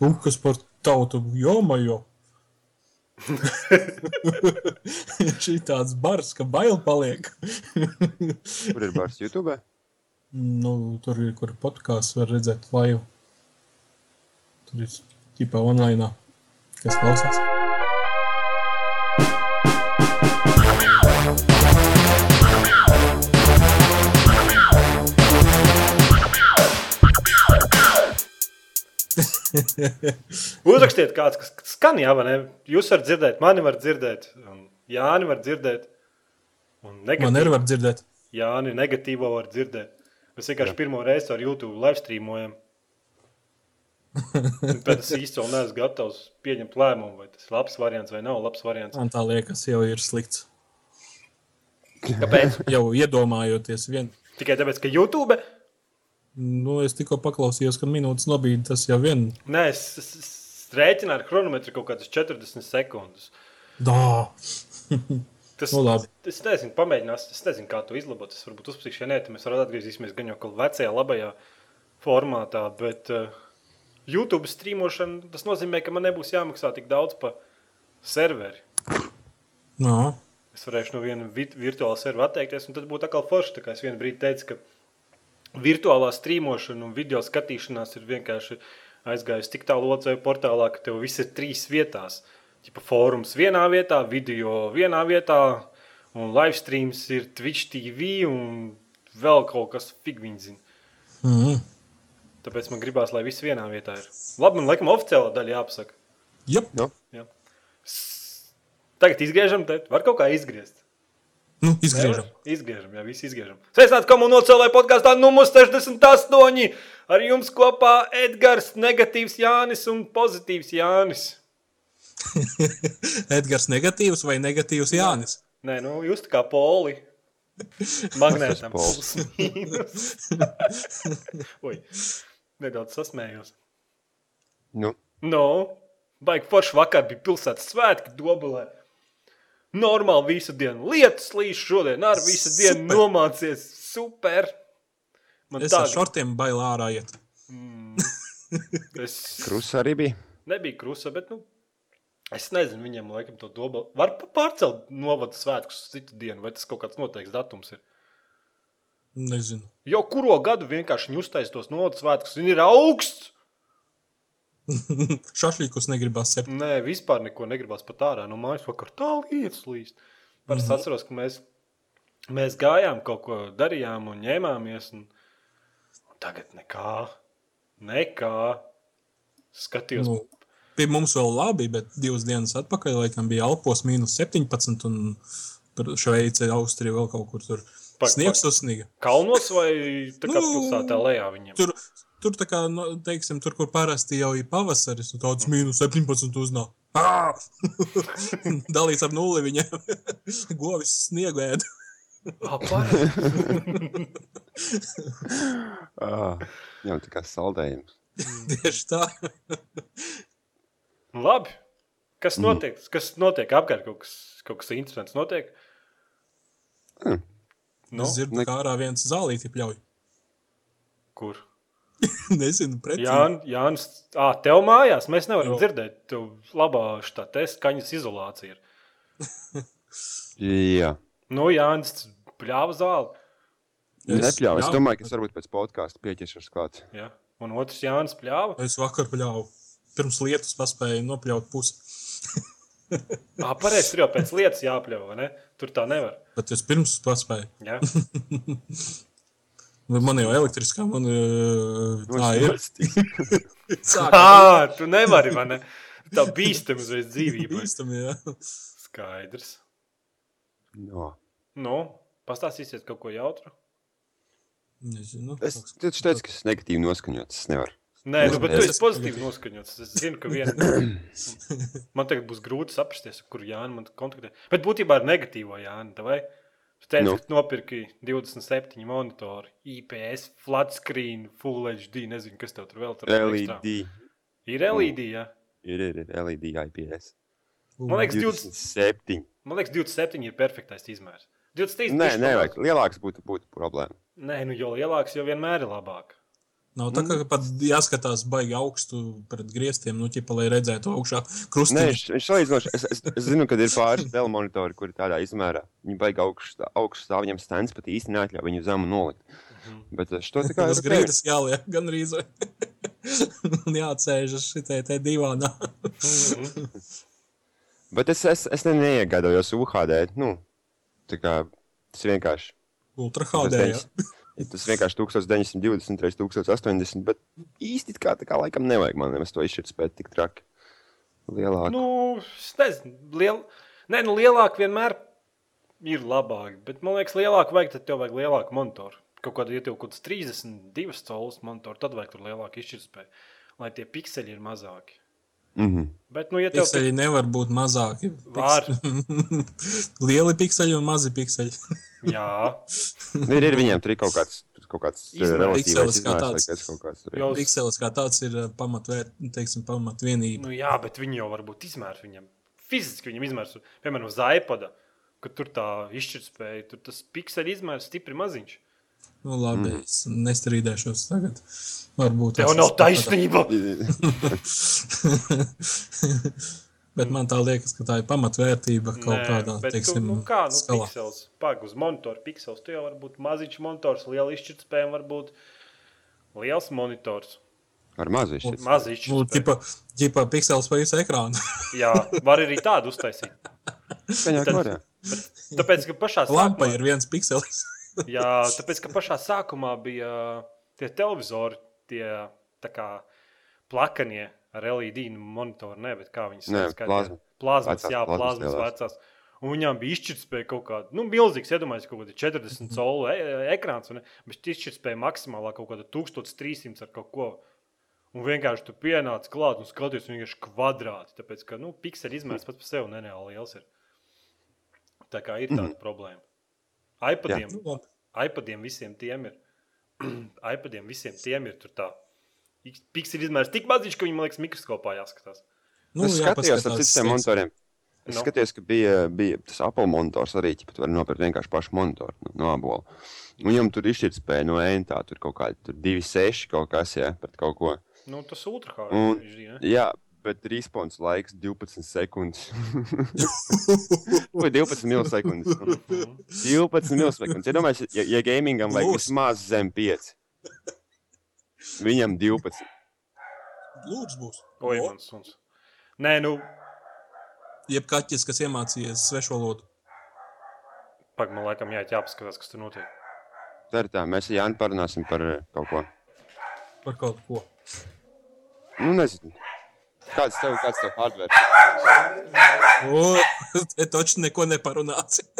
Uh, kas par tautu jomajo? Šī tāds bars, ka bail paliek. Kur ir bars YouTube? nu, tur ir, kur podkāsts var redzēt laivu. Tur ir ķipa online, kas klausās. Uzrakstiet, kāds kas skan, jā, vai ne? Jūs varat dzirdēt, mani var dzirdēt, Jāni var dzirdēt. Un Man negatīvo, nevar dzirdēt. Jāni negatīvo var dzirdēt. Mēs vienkārši pirmo reizi ar YouTube live streamojam. Tam īsti vēl neesmu gatavs pieņemt lēmumu, vai tas ir labs variants vai nav labs variants. Man tā liekas, jau ir slikts. Kāpēc? Jau iedomājoties, vien. Tikai tāpēc, ka YouTube. Nu, es tikko paklausījos, ka minūtes nobīde tas jau vien. Nē, es, es, es rēķinu ar chronometru kaut kādas 40 sekundes. Dā! Tas, Nu, labi. es nezinu, pamēģinās. Es nezinu, kā to izlabot. Es varbūt uzspīšu, ja nē, tad mēs varam atgriezīsimies gan jau kā vecajā, labajā formātā. Bet uh, YouTube streamošana tas nozīmē, ka man nebūs jāmaksā tik daudz par serveri. Nā, Es varēšu no viena vi virtuālā servera atteikties, un tas būtu atkal forši. Tā kā es vienā brīdī teicu, ka virtuālā streamošana un video skatīšanās ir vienkārši aizgājusi tik tālu OCE portālā, ka tev viss ir trīs vietās. Tipa fórums vienā vietā, video vienā vietā, un live streams ir Twitch TV un vēl kaut kas figviņš zina. mm. Tāpēc man gribās, lai viss vienā vietā ir. Labi, man laikam oficiālā daļa jāpasaka. Jep. Nu, Jā. Tagad izgriežam, te var kaut kā izgriezt. Nu, izgriežam. Nevar? Izgriežam, jā, visi izgriežam. Sveicināti komunālajā podkāstā numur 68. Ar jums kopā Edgars, negatīvs Jānis un pozitīvs Jānis. Edgars negatīvs vai negatīvs Jānis? Nē, nu jūs kā poli. Magnētam Pols. plus mīnus. Oi, nedaudz sasmējos. nu, No, baigi forši vakar bija pilsētas svētki Dobelē. Normāli visu dienu lietas līdz šodien ar visu dienu Super. nomācies. Super! Man Es tā ar šortiem bailu ārā iet. Es krusa arī bija. nebija krusa, bet nu, es nezinu, viņiem laikam to dobu. Var pa- pārcelt novada svētkus uz citu dienu, vai tas kaut kāds noteikts datums ir. Nezinu. Jo kuro gadu vienkārši viņi uztaisīs tos novada svētkus, viņi ir augsts. Šašlīkus negribas sept. Nē, vispār neko negribas pat ārā no mājas vakar tā lietas līst. Par es atceros, ka mēs, mēs gājām, kaut ko darījām un ņēmāmies. Un, un tagad nekā, nekā. Skatījos, Nu, pie mums vēl labi, bet divas dienas atpakaļ laikam bija Alpos mīnus 17 un Šveice, Austrija vēl kaut kur tur. Sniegs uzsniga. kalnos vai tā kā Nu, pilsētā lejā viņiem. Tur, tur tā kā, nu, teiksim, tur, kur parasti jau ir pavasaris, un tāds mīnus 17 uznāk. Dalīts ar nulli viņiem. Govis sniegu ēd. Ah. Ah, jā, tā kā saldējums. Tieši tā. Nu, Labi. Kas notiek? Kas notiek apkārt? Kaut kas, kaut kas interesants notiek. Mm. Nu, Es dzirdu, ne- kā ārā viens zālīti pļauj. kur? Nezinu, precīzi. Jā, Jānis, ah, tev mājās mēs nevaram Jo. dzirdēt. Tev labā šī te skaņas izolācija ir. Jā, Nu, Jānis pļāva zāli. Es- nepļāvu. Es jā. domāju, ka es varbūt pēc podkāsta pieķeršos klāt. Ja? Un otrs Jānis pļāva. Es vakar pļāvu. Pirms lietus paspēju nopļaut pusi. Ah, pareizi, tur jau pēc lietas jāpļauj, vai ne? Tur tā nevar. Bet es pirms paspēju. Ja? Bet Man jau elektriskā, man uh, tā ir. Sāk Ah, tu nevari, vai ne? Tā bīstama uzreiz dzīvībai. bīstami, jā. Skaidrs. No. Nu, pastāstīsiet kaut ko jautru. Nezinu. Es taču teicu, ka es negatīvi noskaņots. Es nevaru. Nē, nu, bet tu Es- esi pozitīvi noskaņots. Es zinu, ka viena. Man tagad būs grūti saprast, kur Jānis man kontaktē. Bet būtībā ar negatīvo Jāni. Vai? Tu teici, Nu. ka nopirki 27 monitori, IPS, flat screen, full HD. Nezinu, kas tev tur vēl tur ir. ekstra. LED. Ir LED, jā. Ir, ir, ir LED IPS. Man liekas, 20, 27. man liekas 27 ir perfektais izmērs. 23 Nē, nevajag. Lielāks būtu, būtu problēma. Nē, nu, jo lielāks, jo vienmēr ir labāk. Nav tā, ka pat jāskatās baigi augstu pret griestiem, nu, ķipa, lai redzētu augšā Nē, krustiņu. viņš viņš salīdzinoši. Es, es, es zinu, ka ir pāris telemonitori, kuri tādā izmērā. Viņi baigi augstu augstu stāv, viņam stends pat īsti neatļauj viņu zemu nolikt. Bet es to tā kā ok. grīdas jāliek gan rīz. Un jāatsēžas šitai te divānā. Bet es, es, es ne, neiegādājos UHD. Nu, tā kā tas vienkārši. Ultra Tas, HD. jā. Deviņas- tas vienkārši 1920 reizes 1080, bet īsti kā, tā kā laikam nevajag man nemaz to izšķirt tik traki. Lielāk. Nu, es nezinu, liel... Nē, nu, lielāk vienmēr ir labāk. Bet man liekas, lielāk vajag, tad tev vajag lielāku monitoru. Kaut kādā, ja tev kaut kāds 32 cēlus monitoru, tad vajag tur lielāku izšķirtspēju, lai tie pikseļi ir mazāki. Mm -hmm. Bet, nu, ja tev Pikseļi nevar būt mazāki. Var. Lieli pikseļi un mazi pikseļi. Jā, ir, ir viņiem tur ir kaut kāds, kaut kāds eh, Pixels kā tāds. kaut kāds. Jau- Pikselis kā tāds ir uh, pamatvērt, teiksim, pamatvienība. nu, jā, bet viņi jau varbūt izmērs viņam. Fiziski viņam izmērs, piemēram, uz iPada, kad tur tā izšķirtspēja, tur tas pikseļu izmērs stipri maziņš. Nu, labi, mm. es nestrīdēšos tagad. Varbūt Tev es nav taisnība! Bet man tā liekas, ka tā ir pamatvērtība kaut Nē, kādā, bet teiksim, tu, nu kā, nu, skalā. piksels, pag uz monitoru piksels, tu jau var būt maziņš monitors, liela izšķirtspēja, var būt liels monitors, Ar mazu izšķirt. maza Nu, izšķirtspēja. ķipa, ķipa piksels pa visu ekrānu. Jā, var arī tādu uztaisīt. Tad- korā. Tāpēc, ka pašā Lampa sākumā, ir viens pikselis. Jā, tāpēc, ka pašā sākumā bija tie televizori, tie kā plakanie ar LED monitoru, ne, bet kā Nē, sauc. Plazmas, Vecās jā, plazmas plazmas vecās. Un viņām bija izšķirtspēja kaut kāda, nu, milzīgs, iedomājieties, kaut kāda 40 colu e ekrāns, un, bet izšķirtspēja maksimālā kaut kāda 1300 ar kaut ko. Un vienkārši tu pienāc klāt un skaties vienkārši kvadrāti, tāpēc, ka, nu, pikseli izmērs pats par sevi nereāli liels ir. Tā kā ir tāda problēma. iPadiem, Nu, labi. iPadiem visiem tiem ir. iPadiem visiem tiem ir tur tā. Pikseli izmērs tik maziņš, ka viņam liekas mikroskopā jāskatās. Nu, es skatījos ar citiem monitoriem. Es Nu. skatījos, ka bija, bija tas Apple monitors arī, pat var nopirkt vienkārši pašu monitoru no, no abola. Un viņam tur izšķirt spēja no ēntā, tur kaut kādi 2,6 kaut kas, jā, pret kaut ko. Nu, tas ir. Jā, bet respons laiks 12 sekundes. Vai 12 milisekundes? 12 milisekundes. Iedomājieties, ja, ja gamingam vajag Lūs. vismaz zem 5. Viņam 12. Lūdzu, būs. Oi, O, mans suns. Nē, nu, Jeb kaķis, kas iemācījies svešvalodu. pagaidi, man laikam jāiet jāpaskatās, kas tur notiek. Tā ir tā, mēs ar Jānu parunāsim par eh, kaut ko. Par kaut ko. Nu, nezinu. Kāds tev, kāds tev hardware? O, te taču neko neparunāsi.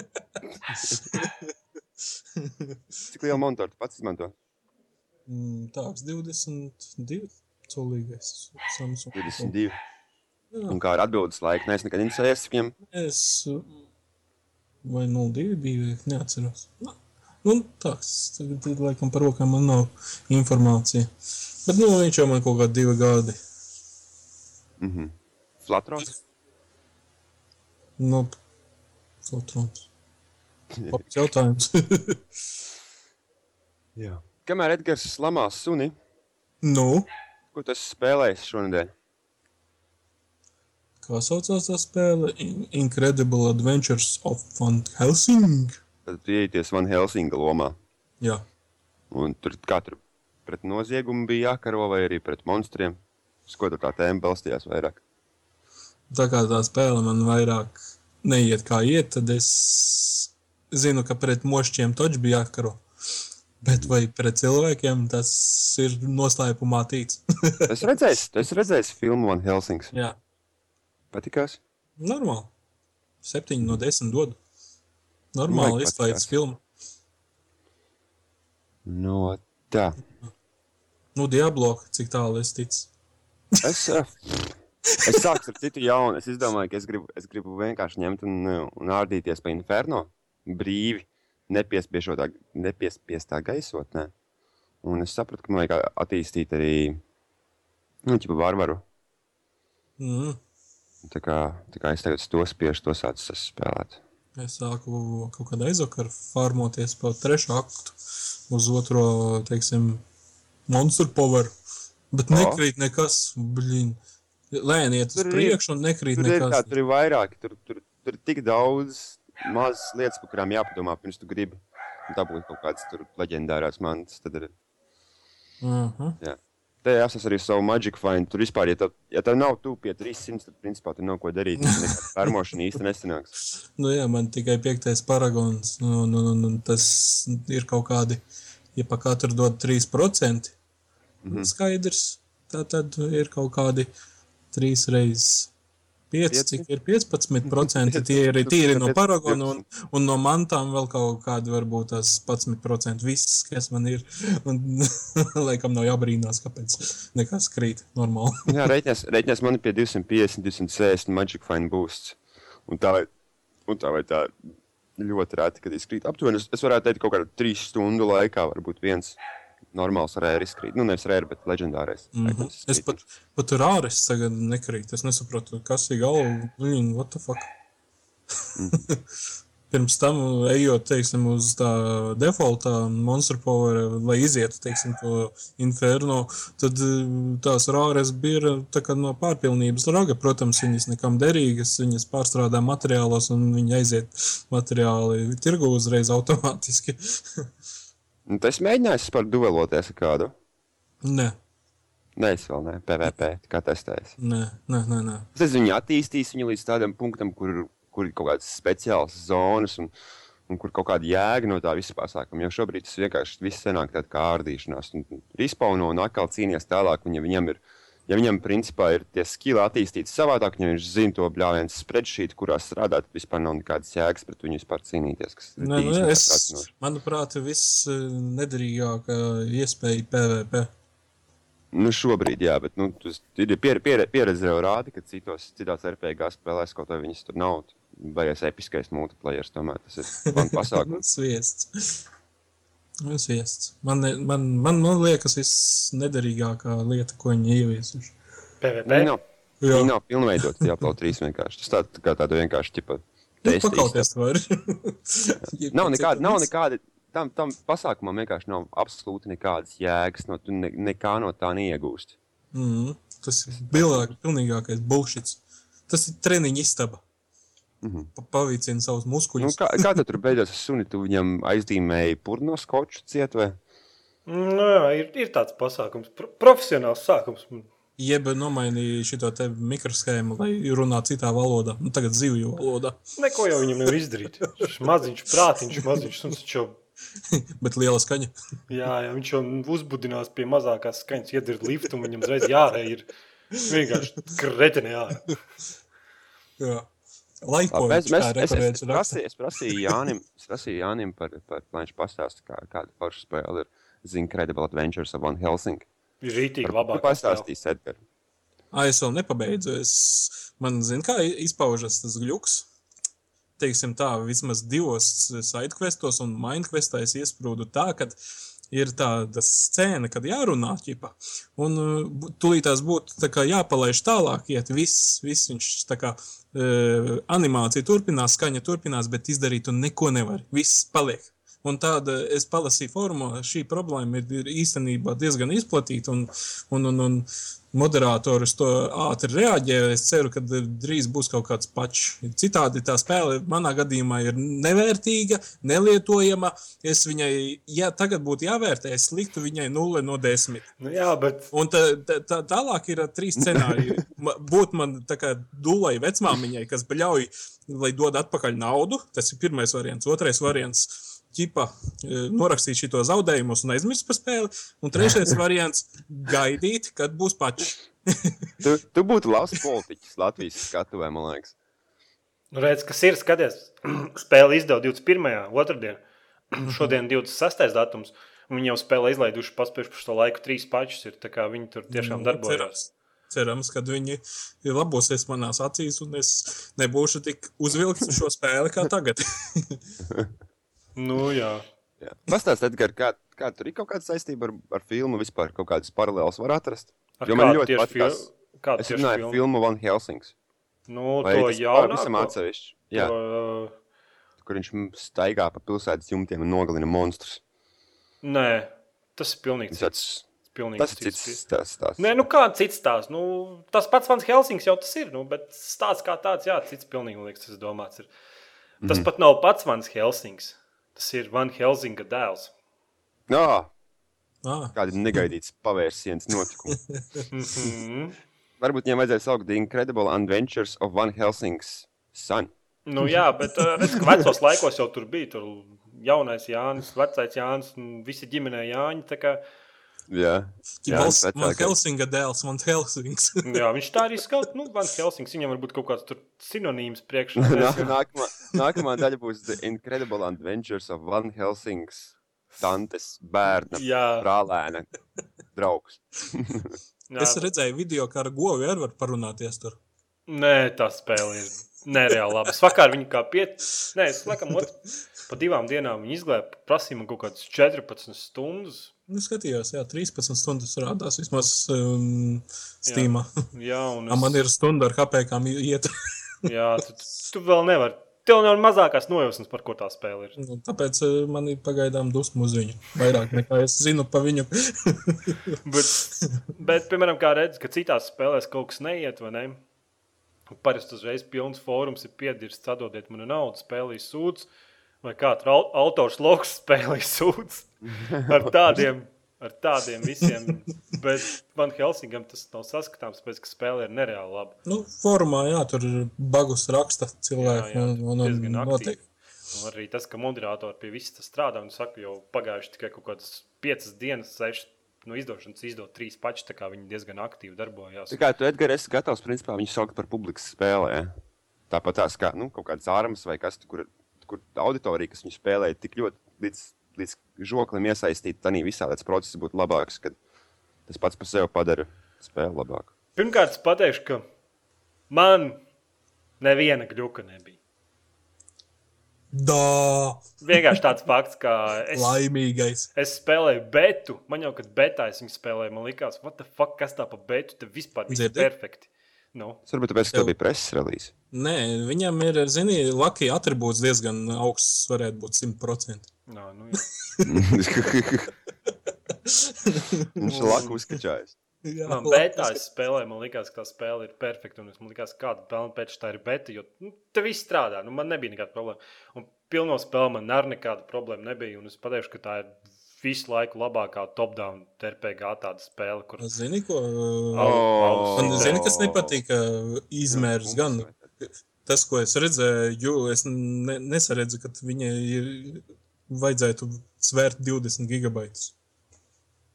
Cik lielu monitoru tu pats izmanto? Mm, Tāds 22 colīgais Samsung. 22. Jā, Un kā ar atbildes laiku? Nē, es nekad interesējies viņam. es vai 02 bija, neatceros. Nu, Nu, tāds, tagad, laikam, par rokām man nav informācija. Bet, nu, viņš jau man kaut kādi divi gadi. Mhm. Flatrons? Nu, fotrons. Labs jautājums. Jā. Kamēr Edgars lamās suni, nu, ko tas spēlēs šonadēļ? kā saucās tā spēle? In- Incredible Adventures of Van Helsing. Tad ieties Van Helsinga lomā. Jā, Un tur katru pret noziegumu bija jākaro vai arī pret monstriem. Uz ko tā tēma balstījās vairāk? tā kā tā spēle man vairāk neiet kā iet, tad es zinu, ka pret mošķiem taču bija jākaro. Bet vai pret cilvēkiem tas ir noslēpumā tīts? Es redzēju, es redzēju filmu Van Helsings. Jā, Patikās? normāli. Septiņi no desmit dod. Vajag Normāli izslēdz filmu. No tā. Nu, Diablo, cik tālu es ticu. Es, eh, es sāku ar citu jaunu. Es izdomāju, ka es gribu, es gribu vienkārši ņemt un, eh, un ārdīties pa inferno brīvi, nepiespiestā gaisotnē. Un es sapratu, ka man vajag attīstīt arī nu, varvaru. Mm. Tā kā, tā kā es tagad to spiežu, to sācu spēlēt. Es sāku kaut kādā aizvakaru farmoties pa trešo aktu uz otro, teiksim, Monster Power. Bet nekrīt nekas, blīn. Lēni iet uz Tur priekšu un nekrīt Tur ir, tā, nekas. tur ir vairāk, tur, tur, tur ir tik daudz mazas lietas, par kurām jāpadomā, pirms tu gribi dabūt kaut kādas tur leģendārās mantas. Tad ir, Mhm. jā. Te esmu arī savu Magic Find. Tur vispār, ja tev, ja tev nav tuvu pie 300, tad principā tur nav ko darīt. Pērmošana īsti nesanāks. Nu, jā, man tikai piektais paragons, un, un, un, un tas ir kaut kādi, ja pa katru dod 3%, -hmm. skaidrs, tā tad ir kaut kādi 3 reizes 5, Pieci? cik ir 15%, tie ir tīri no paragona, un, un no mantām vēl kaut kādi varbūt tās 11% viss, kas man ir, un laikam nav jābrīnās, kāpēc nekas krīt normāli. Jā, reiķinās, reiķinās man ir pie 250, 260 Magic Find boosts. Un tā vai, un tā, vai tā ļoti reti, kad izkrīt. Aptuveni, es, es varētu teikt, kaut kādā trīs stundu laikā varbūt viens normāls rēri izkrīt. Nu, nevis rēri, bet leģendārais. Mm -hmm. Es pat, pat tur ārēs tagad nekrīt. Es nesaprotu, kas ir galva. Viņa, what the fuck? Pirms tam, ejot, teiksim, uz tā defaultā monster power, lai izietu, teiksim, to inferno, tad eh, tās rāres bija tā no pārpilnības raga. Protams, viņas nekam derīgas, viņas pārstrādā materiālos un viņi aiziet materiāli tirgu uzreiz automātiski. Un tas mēģinājis par dueloties ar kādu. nē, Nē, es vēl neesmu PVP, kā testējis. nē, nē, nē. nē. Es nezinu, viņi attīstīs viņu līdz tādam punktam, kur, kur ir kaut kādas speciālas zonas un, un kur kaut kāda jēga no tā visa pasākuma. Jo šobrīd tas vienkārši viss senāk kā ārdīšanās. Un Respawno un atkal cīnīties tālāk, viņa, viņam ir. Ja viņam principā ir tie skili attīstīti savādāk, ja viņš zina to bļāvienu spreadsheet, kurā strādāt, vispār nav nekādas jēgas pret viņu vispār cīnīties. Nē, nu, es, pratinoši. manuprāt, viss eh, nederīgākā iespēja PVP. Nu, šobrīd, jā, bet nu, ir pier, pier, pieredze jau rāda, ka citos, citās RPG spēlēs kaut vai viņas tur nav. Baigies episkais multiplayer, tomēr tas ir man pasākums. Sviests. Nu, Sviests. Man, man, man, man liekas, viss nederīgākā lieta, ko viņi ieviesuši. PVP. Nav, Jā, pilnveidoti tie upload trīs vienkārši. Tas tā, tā kā tāda vienkārši tipa nu, testīs. pakauties var. Nav nekāda, nav nekāda, tam, tam pasākumam vienkārši nav absolūti nekādas jēgas, no tu ne, nekā no tā neiegūsti. Mm, tas ir bilāk, pilnīgākais bullshits. Tas ir treniņa istaba. Mhm. Pa- Pavīcina savus Nu, muskuļus. kā, kā tad tur beidzās ar suni? Tu viņam aizdīmēji purno skoču ciet vai? Nu, jā, ir, ir tāds pasākums, pro, profesionāls sākums. Jeb nomainīja šo te mikroshēmu, lai runā citā valodā. Nu, tagad zivju valodā. Neko jau viņam nevar izdarīt. Maziņš, prātiņš, maziņš. un Viņš jau, Bet liela skaņa. jā, jā, viņš jau uzbudinās pie mazākās skaņas, iedird liftu, un viņam uzreiz jārē ir vienkārši kretenē ārā. Jā. Laiko Mēs, mēs, es, es, es, prasīju, es prasīju Jānim, es prasīju Jānim par, par lai viņš pastāsta, kā, kāda forša spēle ir The Incredible Adventures of Van Helsing. Ir rītīgi labāk. pastāstīs, Edgar? Ai, es vēl nepabeidzu. Es, man zina, kā izpaužas tas gluks. Teiksim tā, vismaz divos sidequestos un mindquestā es iesprūdu tā, ka ir tāda scēna, kad jārunā ķipa. Un uh, bu- tūlītās būtu tā kā jāpalaiž tālāk, iet viss, viss viņš tā kā uh, animācija turpinās, skaņa turpinās, bet izdarīt tu neko nevar. Viss paliek. Un tāda es palasīju formā, šī problēma ir, ir īstenībā diezgan izplatīta. Un, un, un, un moderātori uz to ātri reaģē. Es ceru, ka drīz būs kaut kāds pats. Citādi tā spēle manā gadījumā ir nevērtīga, nelietojama. Es viņai, ja tagad būtu jāvērtē, es liktu viņai 0 no 10. Nu, jā, bet Un tā, tā, tā, tālāk ir trīs scenāriji. Būt man tā kā dūlai vecmāmiņai, kas ļauj, lai dod atpakaļ naudu. Tas ir pirmais variants. Otrais variants. Ķipa, e, norakstīt šo zaudējumus un aizmirst par spēli. Un trešais variants - gaidīt, kad būs pats. Tu, tu būtu labs politiķis Latvijas skatuvē, man liekas. nu, redz, kas ir skaties. Spēle izdeva 21. otrdien. Šodien 26. datums. un Viņi jau spēlē izlaiduši paspējuši par šo laiku trīs pašus. Ir, tā kā viņi tur tiešām darbojas. Cerams, cerams, ka viņi labosies manās acīs, un es nebūšu tik uzvilkts uz šo spēli kā tagad. Nu, jā. Jā. Pastāstiet, Edgar, kā, kā tur ir kaut kāda saistība ar, ar filmu vispār, kaut kādas paralēlas var atrast. Ar Jo man ļoti patīk fil- tieši runāju par filmu? filmu Van Helsings. Nu, Vai to jau pavisam atsevišķi? Jā, To, kur viņš staigā pa pilsētas jumtiem un nogalina monstrus. nē, tas ir pilnīgi Tas cits. pilnīgi Tas ir cits stāsts. tās. Nē, nu kāds cits stāsts. Nu, tas pats Vans Helsings jau tas ir. Nu, bet stāsts kā tāds, jā, cits pilnīgi liekas, tas domāts. Ir. Tas mm. pat nav pats Vans Helsings. Tas ir Van Helsinga dēls. Jā, Ah, kādi negaidīts pavērsiens notikumi. Mhm. Varbūt viņam vajadzēja saukt The Incredible Adventures of Van Helsing's Son. nu, jā, bet uh, redz, ka vecos laikos jau tur bija. Tur jaunais Jānis, vecais Jānis un visi ģimenē Jāņi. tā kā, Jā, jā Vals- Man. Helsinga dēls, man Helsings. Jā, viņš tā arī skaut. Nu, Vans Helsings, viņam varbūt kaut kāds tur sinonīms priekšā. Nā- Nākamā, nākamā daļa būs The Incredible Adventures of Van Helsing's tantes bērna Jā, brālēna draugs. Es redzēju video, kā ar govi arī var parunāties tur. Nē, tā spēle ir nereāli laba. Es vakar viņu kā piet... Nē, es laikam ot... pa divām dienām viņu izglēbu. Prasīja man kaut kādas 14 stundas. Nu, skatījos, jā, 13 stundas rādās vismaz um, Steamā. Jā, un Es... Man ir stunda ar kāpēkām iet. Jā, tu, tu vēl nevari. Tev nav mazākās nojausmas, par ko tā spēle ir. Nu, Tāpēc uh, man ir pagaidām dusmu uz viņu. Vairāk nekā es zinu pa viņu. Bet, bet piemēram, kā redz, ka citās spēlēs kaut kas neiet, vai ne? Parasti uzreiz pilns fórums ir piedirsts, atdodiet man naudu, spēlīs sūdz, vai kāds au- autors loks spēlīs sūdz. Ar tādiem, ar tādiem visiem. Bet man Helsingam tas nav saskatāms, tāpēc, ka spēle ir nereāli laba. Nu, formā, jā, tur bagus raksta cilvēki. Jā, jā, un, un, un diezgan aktīvi. noteikti. Un arī tas, ka moderatori pie visas tas strādā, un saka, jau pagājuši tikai kaut kādas piecas dienas, sešas no izdošanas izdot trīs paši, viņi diezgan aktīvi darbojās. Tā kā tu, Edgars, esi gatavs principā viņu saukt par publikas spēlē. Ja? Tāpat tās kā nu, kaut kādas ārmas vai kas, kur, kur auditorija, kas viņu spēlē, tik ļoti līdz, līdz žoklim iesaistīta, tad visā tas process būtu labāks, kad tas pats par sevi padara spēli labāku. Pirmkārt, es pateikšu, ka man neviena gluka nebija. Da, Vienkārši tāds fakts, ka es, laimīgais. es spēlēju betu. Man jau, kad betā es viņu spēlēju, man liekas, what the fuck, kas tā pa betu, te vispār Dzirdi? perfekti. Nu, Tas varbūt tāpēc, ka Tev- bija preses relīze. Nē, viņam ir, zini, laki atribūts diezgan augsts, varētu būt 100%. nā, nu, jā. Viņš ir laku uzskačājis. Jā, Man betā es spēlēju, man liekas, ka tā spēle ir perfekta. Un es man liekas, kāda pelna pēc tā ir beta, jo nu, te viss strādā. Nu, man nebija nekāda problēma. Un pilno spēli man ar nekāda problēma nebija. Un es pateikšu, ka tā ir visu laiku labākā top-down RPG tāda spēle, kur Zini, ko? Oh. Man zini, kas nepatīk, izmērs gan. Tas, ko es redzēju, jo es ne, nesaredzu, ka viņai ir vajadzētu svērt 20 gigabaitus.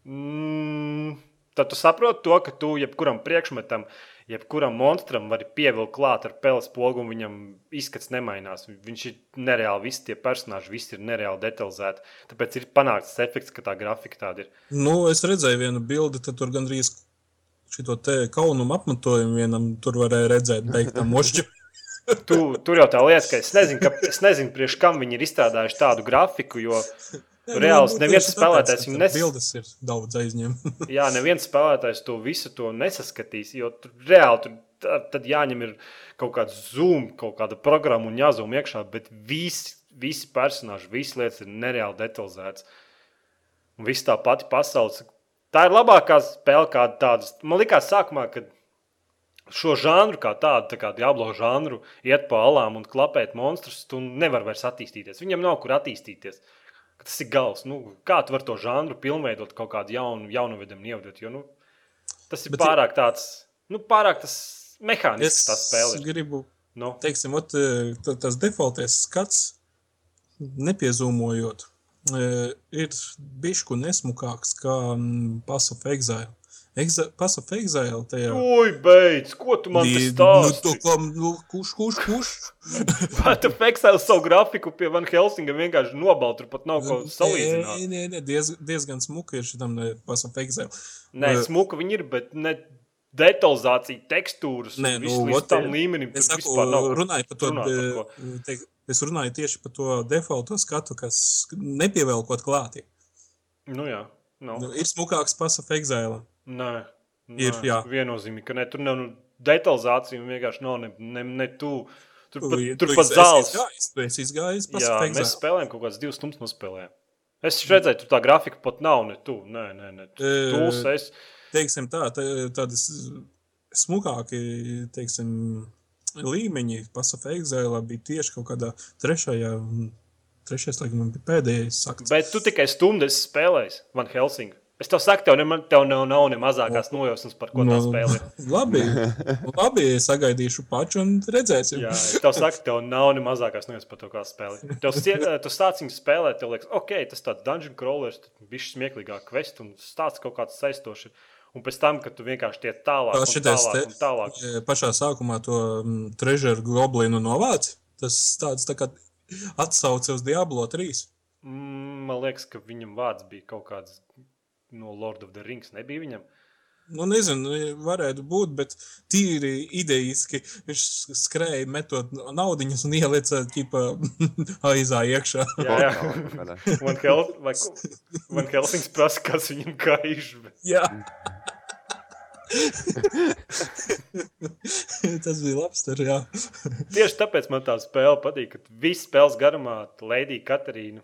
Mm, tad tu saproti to, ka tu jebkuram priekšmetam, jebkuram monstram vari pievilkt klāt ar peles pogu, un viņam izskats nemainās. Viņš ir nereāli, visi tie personāļi, visi ir nereāli detalizēti. Tāpēc ir panākts efekts, ka tā grafika tāda ir. Nu, es redzēju vienu bildi, tad tur gandrīz šito te kaunumu apmetojumu vienam tur varēja redzēt, beigtā mošķi. Tu, tur jau tā lieta, ka es nezinu, ka, es nezinu priekš kam viņi ir izstrādājuši tādu grafiku, jo reāls neviens spēlētājs viņu nes... Bildes ir daudz aizņem. Jā, neviens spēlētājs to visu to nesaskatīs. Jo tur reāli tur, tad, jāņem ir kaut kāds zoom, kaut kāda programma un jāzūm iekšā. Bet visi, visi personāļi, visas lietas ir nereāli detalizētas. Un viss tā pati pasaule. Tā ir labākā spēle, kāda tāda. Man liekas, sākumā, kad šo žanru, kā tādu, tā kā Diablo žanru, iet pa alām un klapēt monstrus, tu nevari vairs attīstīties. Viņam nav kur attīstīties. Ka Tas ir gals. Nu, kā tu vari to žanru pilnveidot, kaut kādu jaunu, jaunu vedumu ievadot? Jo, nu, tas ir Bet pārāk tāds, nu, pārāk tas mehānisks, Es tā spēle. ir. gribu, Nu, teiksim, ot, ta- tas defaultais skats, nepiezūmojot, eh, ir bišku nesmukāks kā mm, Pass of Exile. Exa Pass of Exile tajā. Ui, beidz, ko tu man te Di- Nu, stāsti? to, ko, nu, kurš, kurš, kurš? Pat Fexēl savu grafiku pie Van Helsinga vienkārši nobalt, tur pat nav ko Nē, salīdzināt. nē, nē, diez, diezgan smuki ir šitam of Exile. Nē, Eh, smuka viņi ir, bet ne detalizācija, tekstūras, Nē, nu, viss ot, līdz tam līmenim. Es saku, nav runāju par to, runāt par ko. te, es runāju tieši par to defaulto skatu, kas nepievelkot klāti. Nu, jā, nav. Nu, ir smukāks Pass of Exile. Nē, Ir, nē, jā. Viennozīmīgi, ka ne, tur nav nu, detalizācija vienkārši nav ne, ne, ne tu. Tur pat, Tu- tur tu pat zāles. izgājis, Tu esi izgājis Pass Jā, of mēs spēlējām kaut kādas divas stundas nospēlējām. Es redzēju, tur tā grafika pat nav. Ne tu, nē, nē, nē. E, Tūs, es, teiksim, tā, tā, tādi s- smukāki teiksim, līmeņi Pacific Exile bija tieši kaut kādā trešajā. un Trešais, laikam, bija pēdējais sakts. bet tu tikai stundu esi spēlējis Van Helsingu. Es tev saku, tev, ne, tev nav, nav ne mazākās nojausmas, par ko tā spēle ir. labi, labi, sagaidīšu pašu un redzēsim. Jā, es tev saku, tev nav ne mazākās nojausmas par to, kā spēlē. Tev sie- tu sāc viņu spēlēt, tev liekas, ok, tas tāds dungeon crawlers, ir smieklīgāk kvest un stāsts kaut kāds saistošs. Un pēc tam, kad tu vienkārši tiec tālāk, Tā un šitais tālāk, te- tālāk. E, Pašā sākumā to mm, trežeru goblinu novāc. Tas tāds tā kā atsauce uz Diablo 3. Mm, Man liekas, ka viņam vārds bija kaut kāds no Lord of the Rings. Nebija viņam. Nu, nezinu, varētu būt, bet tīri idejiski viņš skrēja, metot naudiņas un ielica ķipa aizā iekšā. Jā, jā. Van, Hel Van Helsings prasa, kas viņam kaiš. Bet... Jā. Tas bija labs. Tur, jā. Tieši tāpēc man tā spēle patīk, ka viss spēles garumā Lēdija Katarīna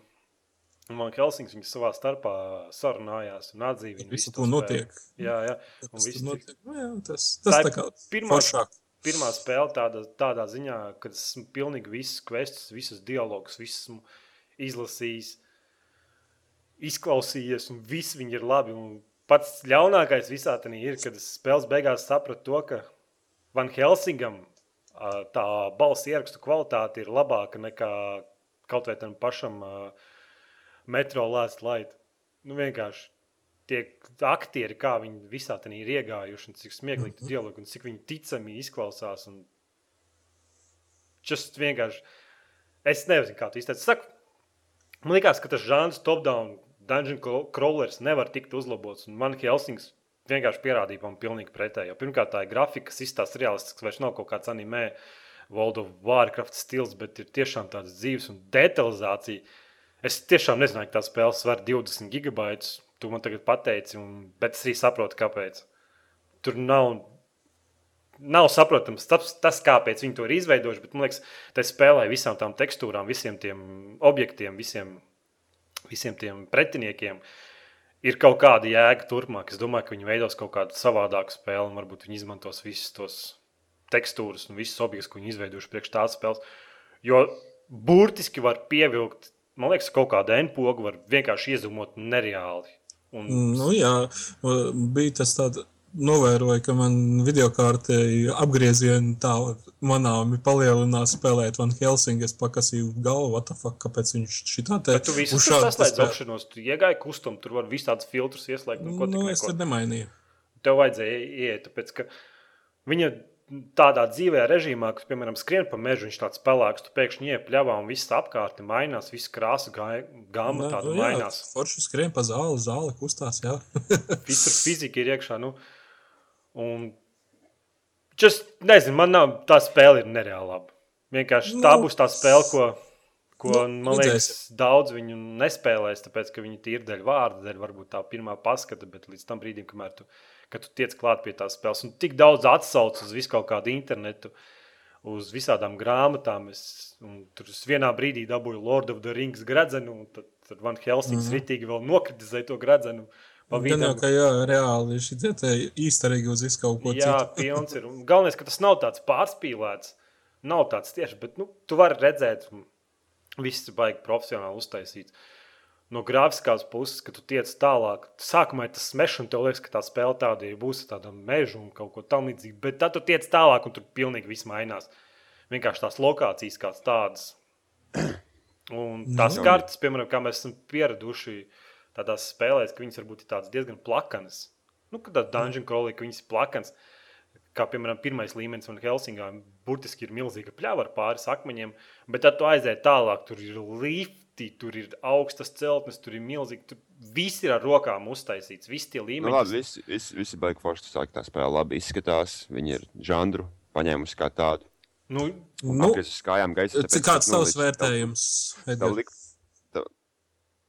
un Van Helsings viņas savā starpā sarunājās un atzīja viņu. Visu visu to notiek. Jā, jā. Un Tas, viss notiek. Nu, jā, tas, Tā tas ir tā kā pirmā- foršāk. pirmā spēle tādā, tādā ziņā, ka esmu pilnīgi visus questus, visus dialogus, visus izlasījis, izklausījies, un viss viņi ir labi. Un pats ļaunākais visā tam ir, kad es spēles beigās sapratu to, ka Van Helsingam tā balss ierakstu kvalitāte ir labāka nekā kaut vai tam pašam ā, metro last light. Nu, vienkārši tie aktieri, kā viņi visā tam ir iegājuši, un cik smieklīgi mm dialogi, un cik viņi ticami izklausās. Un... Just vienkārši. Es nezinu, kā to izteikt. Es Saku, man liekas, ka tas žanrs top-down dungeon craw- crawlers nevar tikt uzlabots. Un man Helsings vienkārši pierādīja man pilnīgi pretējo. Pirmkārt, tā ir grafika, kas izstāsta realistisks, vairs nav kaut kāds anime. World of Warcraft stils, bet ir tiešām tāds dzīves un detalizācija. Es tiešām nezināju, ka tā spēle sver 20 gigabaitus. Tu man tagad pateici, un, bet es arī saprotu, kāpēc. Tur nav, nav saprotams tas, tas, kāpēc viņi to ir izveidojuši. Bet man liekas, tas spēlē visām tām tekstūrām, visiem tiem objektiem, visiem, visiem tiem pretiniekiem. Ir kaut kāda jēga turpmāk. Es domāju, ka viņi veidos kaut kādu savādāku spēli, un varbūt viņi izmantos visus tos tekstūras un visus objektus, ko viņi izveidojuši priekš tās spēles. Jo burtiski var pievilkt, man liekas, kaut kādu N-pogu var vienkārši iezumot nereāli. Un, Nu, jā, bija tas tāds. Novēroju, ka man video kārtē apgriezieni tā manāmi palielinās spēlēt Van Helsingas pakasīju galvu. What the fuck, kāpēc viņš šitā te Bet tu visu tur saslēdz spēlē? opšanos, tu iegāji kustum, tur var visādus filtrus ieslēgt. tik Nu, es tur nemainīju. Tev vajadzēja iet, tāpēc ka viņa tādā dzīvē režīmā, kas, piemēram, skrien pa mežu, viņš tāds pelēks, tu pēkšņi iepļāvā un viss apkārt mainās, viss krāsa gāma Nu, tāda jā, mainās. Forši skrien pa zāli, zāle kustās, jā. Viss tur fizika ir iekšā. Nu, un just, nezinu, man nav, tā spēle ir nereāli laba. Vienkārši tā Nu, būs tā spēle, ko, ko nu, man liekas, redzēsim. daudz viņu nespēlēs, tāpēc ka viņi ir dēļ vārda, dēļ varbūt tā pirmā paskata, bet līdz tam brīdim, kamēr tu, tu tiec klāt pie tās spēles, un tik daudz atsauc uz visu kaut kādu internetu. Uz visādām grāmatām. Es, un tur es vienā brīdī dabūju Lord of the Rings gradzenu, un tad, tad Van Helsings mm. -hmm. ritīgi vēl nokritizēja to gradzenu. Pa Gan jau, ka jā, reāli šī īsterīgi uz visu kaut ko Jā, citu. pilns ir. Un galvenais, ka tas nav tāds pārspīlēts. Nav tāds tieši, bet nu, tu vari redzēt, viss ir baigi profesionāli uztaisīts. No grāfiskās puses, kad tu tiec tālāk, sākumā tas smešs, un tev liekas, ka tā spēle tāda ir, būs tāda meža un kaut ko tamlīdzīga. Bet tad tu tiec tālāk, un tur pilnīgi viss mainās. Vienkārši tās lokācijas kādas tādas. Un tās Nu. kartes, piemēram, kā mēs esam pieraduši tādās spēlēs, ka viņas varbūt ir diezgan plakanas. Nu, kad tā dungeon crawling, ka viņas ir plakans, kā piemēram pirmais līmenis un Helsingā, burtiski ir milzīga pļava ar pāris akmeņiem, bet tad tu aizēji tālāk, tur ir lifti, tur ir augstas celtnes, tur ir milzīgi, tur viss ir ar rokām uztaisīts, visi tie Nu, līmeņi. labi, visi, visi, visi baigi forši. Tu saki, tā spēle labi izskatās. Viņi ir žanru paņēmusi kā tādu. Nu, Nu, kājām gaisa. cik kāds tavs vērtējums? Tev,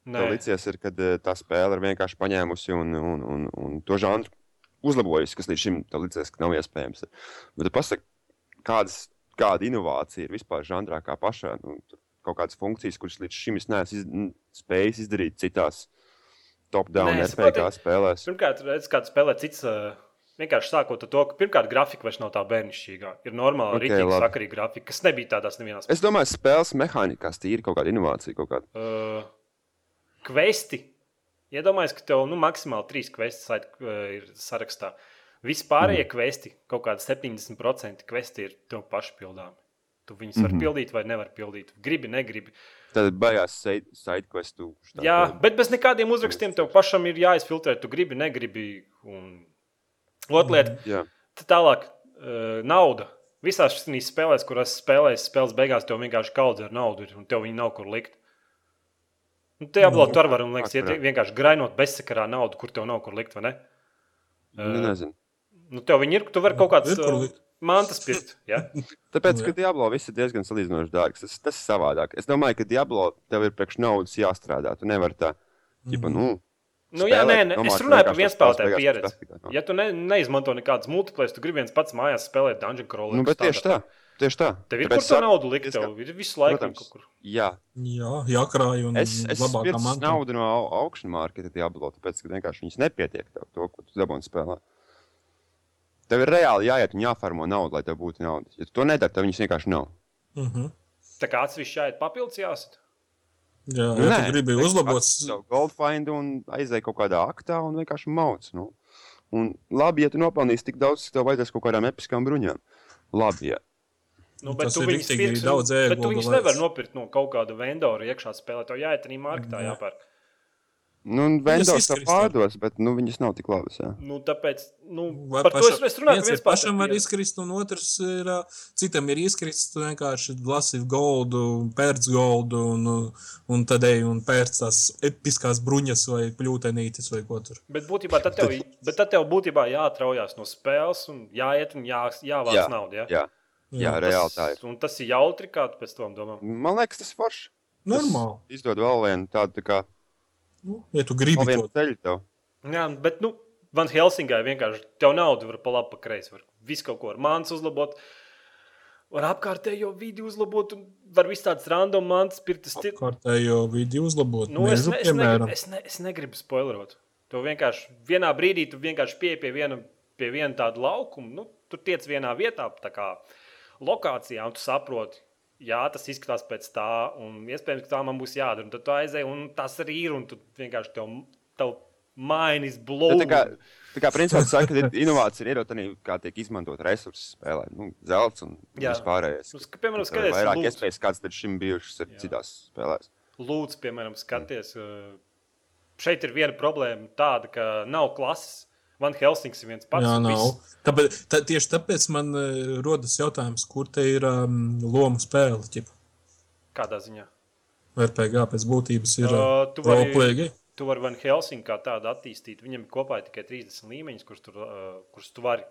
nē, tev licies, ir, kad eh, tā spēle ir vienkārši paņēmusi un, un, un, un to žanru uzlabojusi, kas līdz šim ka nav iespējams. Bet tu pasaki, kādas, kāda inovācija ir vispār žanrā kā pašā. Nu, kaut kādas funkcijas, kuras līdz šim es neesmu iz, spējis izdarīt citās top-down RPG spēlēs. Pirmkārt, redz, kāds spēlē cits. ā, Vienkārši sākot ar to, ka pirmkārt grafika vairs nav tā bērnišķīgā. Ir normāla, Ok, okay, rītīga, labi. sakarīga grafika, kas nebija tādās nevienās. Es domāju, spēles mehānikās tīri kaut kāda inovācija. Kaut kāda. Uh, kvesti. Iedomājieties, ka tev nu, maksimāli trīs kvesti sait, uh, ir sarakstā. Vispārējie mm. kvesti, kaut kādi 70% kvesti ir tev pašpildāmi. Tu viņus mm -hmm. vari pildīt vai nevar pildīt. Gribi, negribi. Tad beigās sidequestu. Jā, bet bez nekādiem uzrakstiem tev pašam ir jāizfiltrē. Tu gribi, negribi. Un... Otra lieta, Jā. Tad tālāk, uh, nauda. Visās šīs spēlēs, kurās spēlēs, spēles beigās tev vienkārši kaudz ar naudu, ir, un tev viņi nav kur likt. Nu, Te apgādāt, tur var, un liekas, iet vienkārši grainot bezsakarā naudu, kur tev nav kur likt, vai ne? Nu, nezinu. Nu, tev viņi ir, tu vari kaut kādas likt. mantas pirkt. Ja? Tāpēc, Nu, ka Diablo viss ir diezgan salīdzinoši dārgs. Tas, tas ir savādāk. Es domāju, ka Diablo tev ir priekš naudas jāstrādā. Tu nevari tā, ģipa, nu, Nu, jā, nē, nē, domāt, es runāju par vienspēlētāju pieredzi. Ja tu ne, neizmanto nekādas multiplayer, tu gribi viens pats mājās spēlēt Dungeon Crawl. Nu, bet tieši tā. Tieši tā. Tev ir Tāpēc kur saku, naudu likt, tev ir visu laiku Protams. kaut kur. Jā, Jā, jākrāj un es, es labākā manta. naudu no au- augšņu marketa Diablo, tāpēc, ka vienkārši viņas nepietiek tev to, ko tu dabūni spēlē. Tev ir reāli jāiet un jāfarmo naudu, lai tev būtu nauda. Ja tu to nedari, tad viņas vienkārši nav. Mhm. Tā kā atsevišķi jāiet papildus jāsat. Jā, Nu, ja nē, gribi uzlabot savu Goldfindu un aizēji kaut kādā aktā un vienkārši mauc. Nu. Un labi, ja tu nopelnīsi tik daudz, cik tev vajadzēs kaut kādām episkām bruņām. Labi, ja. Nu, Nu, bet tu ir viņus pirksi, daudz bet tu viņus nevar nopirkt no kaut kāda vendora iekšā spēlē. Tev jāiet arī marketā Jā. jāpērk. Nu, un vendors to pārdos, bet nu, viņas nav tik labas. Jā. Nu, tāpēc, nu, Vai par to es, runāju. viens ir viens pašam var izkrist, un otrs ir, citam ir izkrist, tu vienkārši lasi goldu, pērc goldu, un, un tad ej un pērc tās episkās bruņas vai pļūtenītes vai ko tur. Bet būtībā tad tev, bet tad tev būtībā jāatraujās no spēles un jāiet un jā, jāvāc Jā, naudu. Ja? Jā, jā reāli tā ir. Un tas ir jautri, kā tu pēc tam domā. Man liekas, tas ir forši. Normāli. Izdod vēl vienu tādu tā kā Nu, ja tu gribi to. ceļu tev. Jā, bet, nu, Van Helsingai vienkārši tev naudu var pa labi, pa kreisi. Var visu kaut ko ar mānu uzlabot. Var apkārtējo vidi uzlabot, un var visu tādas random mantas pirkt. Tas ir- Kārtējo vidi uzlabot. Nu, es, Mežu, ne, es, negribu, es, ne, es negribu spoilerot. Tu vienkārši vienā brīdī tu vienkārši pieeji pie viena, pie viena tāda laukuma. Nu, tu tiec vienā vietā, tā kā lokācijā, un tu saproti, jā, tas izskatās pēc tā, un iespējams, ka tā man būs jādara. Un tad tu aizēji, un tas arī ir, un tu vienkārši tev, tev mainīs blūzi. tā kā, tā kā principā tu saka, ka inovācija ir ierot arī, kā tiek izmantot resursi spēlē. Nu, zelts un vispārējais. Nu, piemēram, skaties, vairāk lūdzu. iespējas, kāds tad šim bijušas ir Jā. citās spēlēs. Lūdzu, piemēram, skaties, uh, šeit ir viena problēma tāda, ka nav klases. Van Helsings ir viens pats. Jā, nav. viss- Tāpēc, tā, tieši tāpēc man uh, rodas jautājums, kur te ir um, loma spēle. Ķip. Kādā ziņā? RPG pēc būtības ir tu vari- roleplay. Tu vari Van Helsinku kā tādu attīstīt. Viņam ir kopā tikai 30 līmeņus, kurus tu, uh, kurus tu vari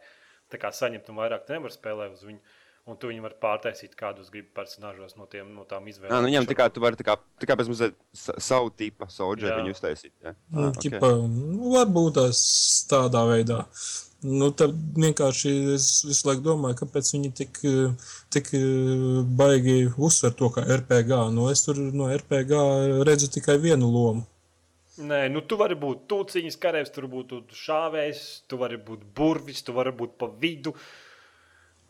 kā saņemt, un vairāk tu nevari spēlēt uz viņu. Un tu viņu vari pārtaisīt, kādus gribi personāžos no, tiem, no tām izvēlēm. Jā, nu, viņam tikai tu vari tā kā, tā kā pēc mazliet sa- savu tipu soldier Jā. viņu uztaisīt. Jā, Nu, Ah, okay. ok. ķipa, nu, varbūt tas tādā veidā. Nu, tad vienkārši es visu laiku domāju, kāpēc viņi tik, tik baigi uzsver to, ka RPG. Nu, es tur no RPG redzu tikai vienu lomu. Nē, nu tu vari būt tūciņas karavīrs, tur būtu šāvējs, tu vari būt burvis, tu vari būt pa vidu.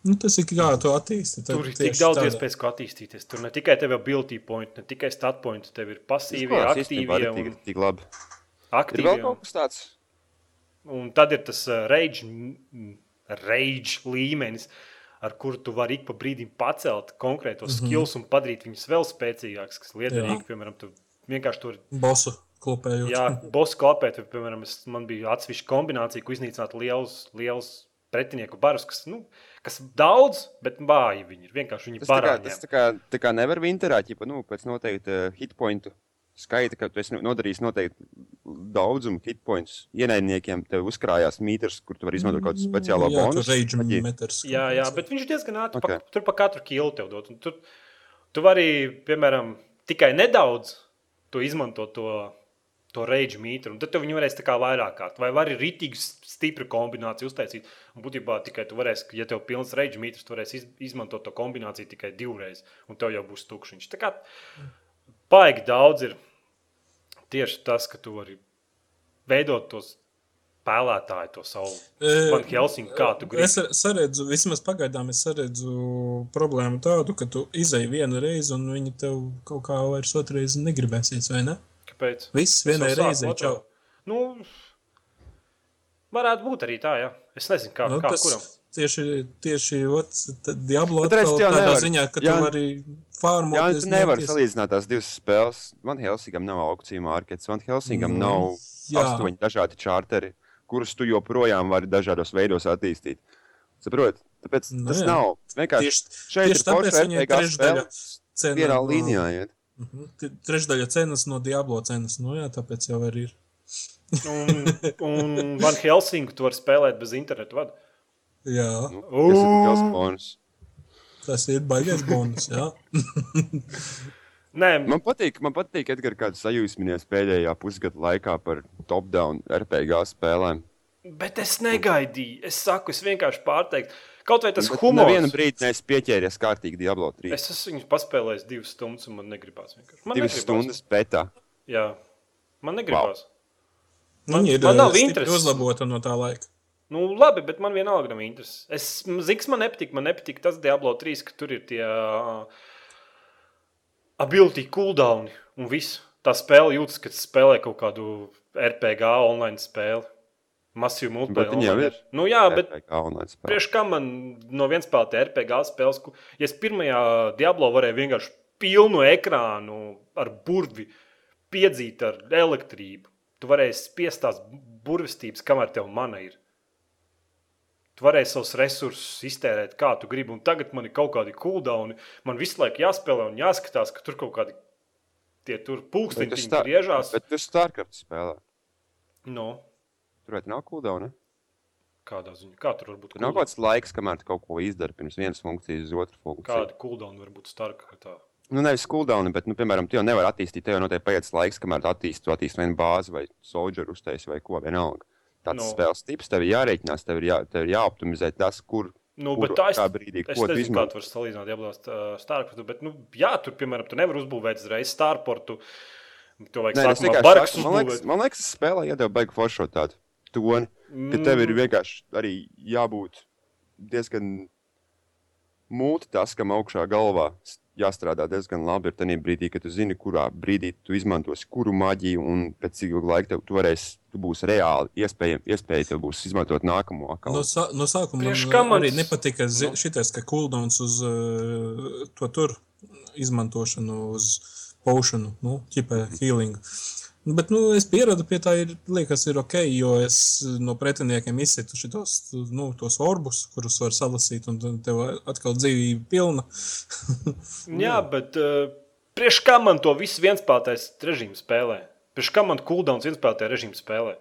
Nu, tas ir kā to attīstīt. Tur ir tik daudz iespēju, kā attīstīties. Tur ne tikai tev ir ability point, ne tikai stat point, tev ir pasīvie, aktīvie un Tik, tik labi. Ir aktīvie. vēl un- kaut kas tāds. Un tad ir tas uh, rage, rage līmenis, ar kuru tu vari ik pa brīdim pacelt konkrētos mm -hmm. skills un padarīt viņus vēl spēcīgākus, kas liederīgi. Piemēram, tu vienkārši tur Bosu klopējot. Jā, bosu klapēt, vai, piemēram, es, man bija atsevišķa kombinācija, ko iznīcināt liels, liels pretinieku barus, kas, nu, kas daudz, bet vāji viņi ir. Vienkārši viņi Tas tā kā, parādā. tas tā kā, tā kā nevar winterā, ja nu, pēc noteikta uh, hitpointu skaita, ka tu esi nodarījis noteikti daudzumu hitpoints. Ienaidniekiem tev uzkrājās mītars, kur tu vari izmantot kaut kādu speciālo jā, bonusu. Jā, jā, bet viņš ir diezgan ātrs. Okay. Okay. Tur pa katru kilu tev dot. Un Tur, tu vari, piemēram, tikai nedaudz to izmantot, to to rage mītru. Tad tu viņu varēsi tā kā vairāk kārt. Vai vari rītīgi stipru kombināciju uztaisīt. Un būtībā tikai tu varēsi, ja tev pilns rage mītrs, tu varēsi iz, izmantot to kombināciju tikai divreiz. Un tev jau būs tukšiņš. Tā kā baigi daudz ir tieši tas, ka tu vari veidot tos spēlētāju, to savu E, Helsinku, kā tu gribi. Es saredzu, vismaz pagaidām es saredzu problēmu tādu, ka tu izēji vienu reizi, un viņi tev kaut kā vairs otrreiz negribēsies, vai ne? Kāpēc? Viss vienai otro. čau. Nu, varētu būt arī tā, jā. Es nezinu, kā, Nu, kā tas kuram. tieši, tieši ots, tad Diablo Bet redz, tādā nevari- ziņā, ka Jā. tu vari farmot. Jā, tu nevari salīdzināt tās divas spēles. Man Helsingam nav aukcija markets, man Helsingam Nu, nav jā. astoņi dažādi čārteri, kurus tu joprojām vari dažādos veidos attīstīt. Saproti? Tāpēc Nu, tas jā. nav. Vienkārši Tieši, šeit tieši ir tāpēc RPG trešdaļa spēle. cena Vienā no- līnijā iet. Mhm. Trešdaļa cenas no Diablo cenas. Nu, jā, tāpēc jau arī ir. Un, un Van Helsinku tu vari spēlēt bez internetu vada. Jā, Nu, tas ir liels bonus. tas ir baigais bonus. Jā. Nē, Man patīk, man patīk Edgars, kāds sajūsminies pēdējā pusgada laikā par top-down RPG spēlēm. bet es negaidīju. Es saku, es vienkārši pārteiktu. Kaut vai tas humors. Nevienu brīdi neesmu pieķēries kārtīgi Diablo 3. Es esmu viņus paspēlējis divas stundas, un man negribās vienkārši. Man Divas negribās. stundas pētā. Jā, man negribās. Man- Viņi ir man nav eh, stipri intereses. uzlabota no tā laika. Nu, labi, bet man vienalga nav intereses. Es zinu, man nepatīk, man nepatīk tas Diablo 3, ka tur ir tie uh, ability cooldown un viss. Tā spēle jūtas, ka spēlē kaut kādu RPG online spēli. Masīvu multiplayer. Online. ir. Nu, jā, bet priekš kam man no vienas spēlēta RPG spēles, ku- ja es pirmajā Diablo varēju vienkārši pilnu ekrānu ar burvi piedzīt ar elektrību, tu varēji spiest tās burvestības, kamēr tev mana ir. Tu varēji savus resursus iztērēt, kā tu gribi. Un tagad man ir kaut kādi cooldown. Man visu laiku jāspēlē un jāskatās, ka tur kaut kādi tie tur pulksteņi griežās. Bet tas Starcraft spēlē. No, Tur vai nav cooldown? Ne? kādā ziņā? Kā tur var būt? Tur nav kaut kāds laiks, kamēr kaut ko izdari pirms vienas funkcijas uz otru funkciju. Kādi cooldown var būt starkā? Nu, nevis cooldown, bet, nu, piemēram, tu jau nevari attīstīt, tev jau noteikti paiet laiks, kamēr tu attīstīsi, tu attīstīsi vienu bāzi vai soldier uztaisīsi vai ko vienalga. Tāds No. no. spēles tips tev ir jārēķinās, tev ir, jā, tev ir jāoptimizē tas, kur, Nu, bet tā es, kā brīdī, es ko tu nezinu, kā izmanto. tu vari salīdzināt Diablo Starportu, bet, nu, jā, tur, piemēram, tu nevari uzbūvēt uzreiz Starportu. To vajag Nē, es sākumā baraks man liekas, man liekas, spēlē iedeva beigu foršot tādu toni, ka tev Mm. ir vienkārši arī jābūt diezgan multitaskam augšā galvā. Jāstrādā diezgan labi ar tajā brīdī, kad tu zini, kurā brīdī tu izmantosi kuru maģiju, un pēc cik ilga laika tev, tu varēsi, tu būsi reāli, iespējams, iespēja tev būs izmantot nākamo No, akalu. sā, no sākuma man arī nepatika zi- Nu. šitais, ka cooldowns uz uh, to tur izmantošanu, uz pošanu, nu, ķipē healing. Bet nu, es pieradu pie tā, ir, liekas, ir ok, jo es no pretiniekiem izsitu šitos nu, tos orbus, kurus var salasīt, un tev atkal dzīvība pilna. Jā, bet uh, priekš kā man to visu vienspēlētais režīms spēlē? Priekš kā man cooldowns vienspēlētajā režīms spēlē?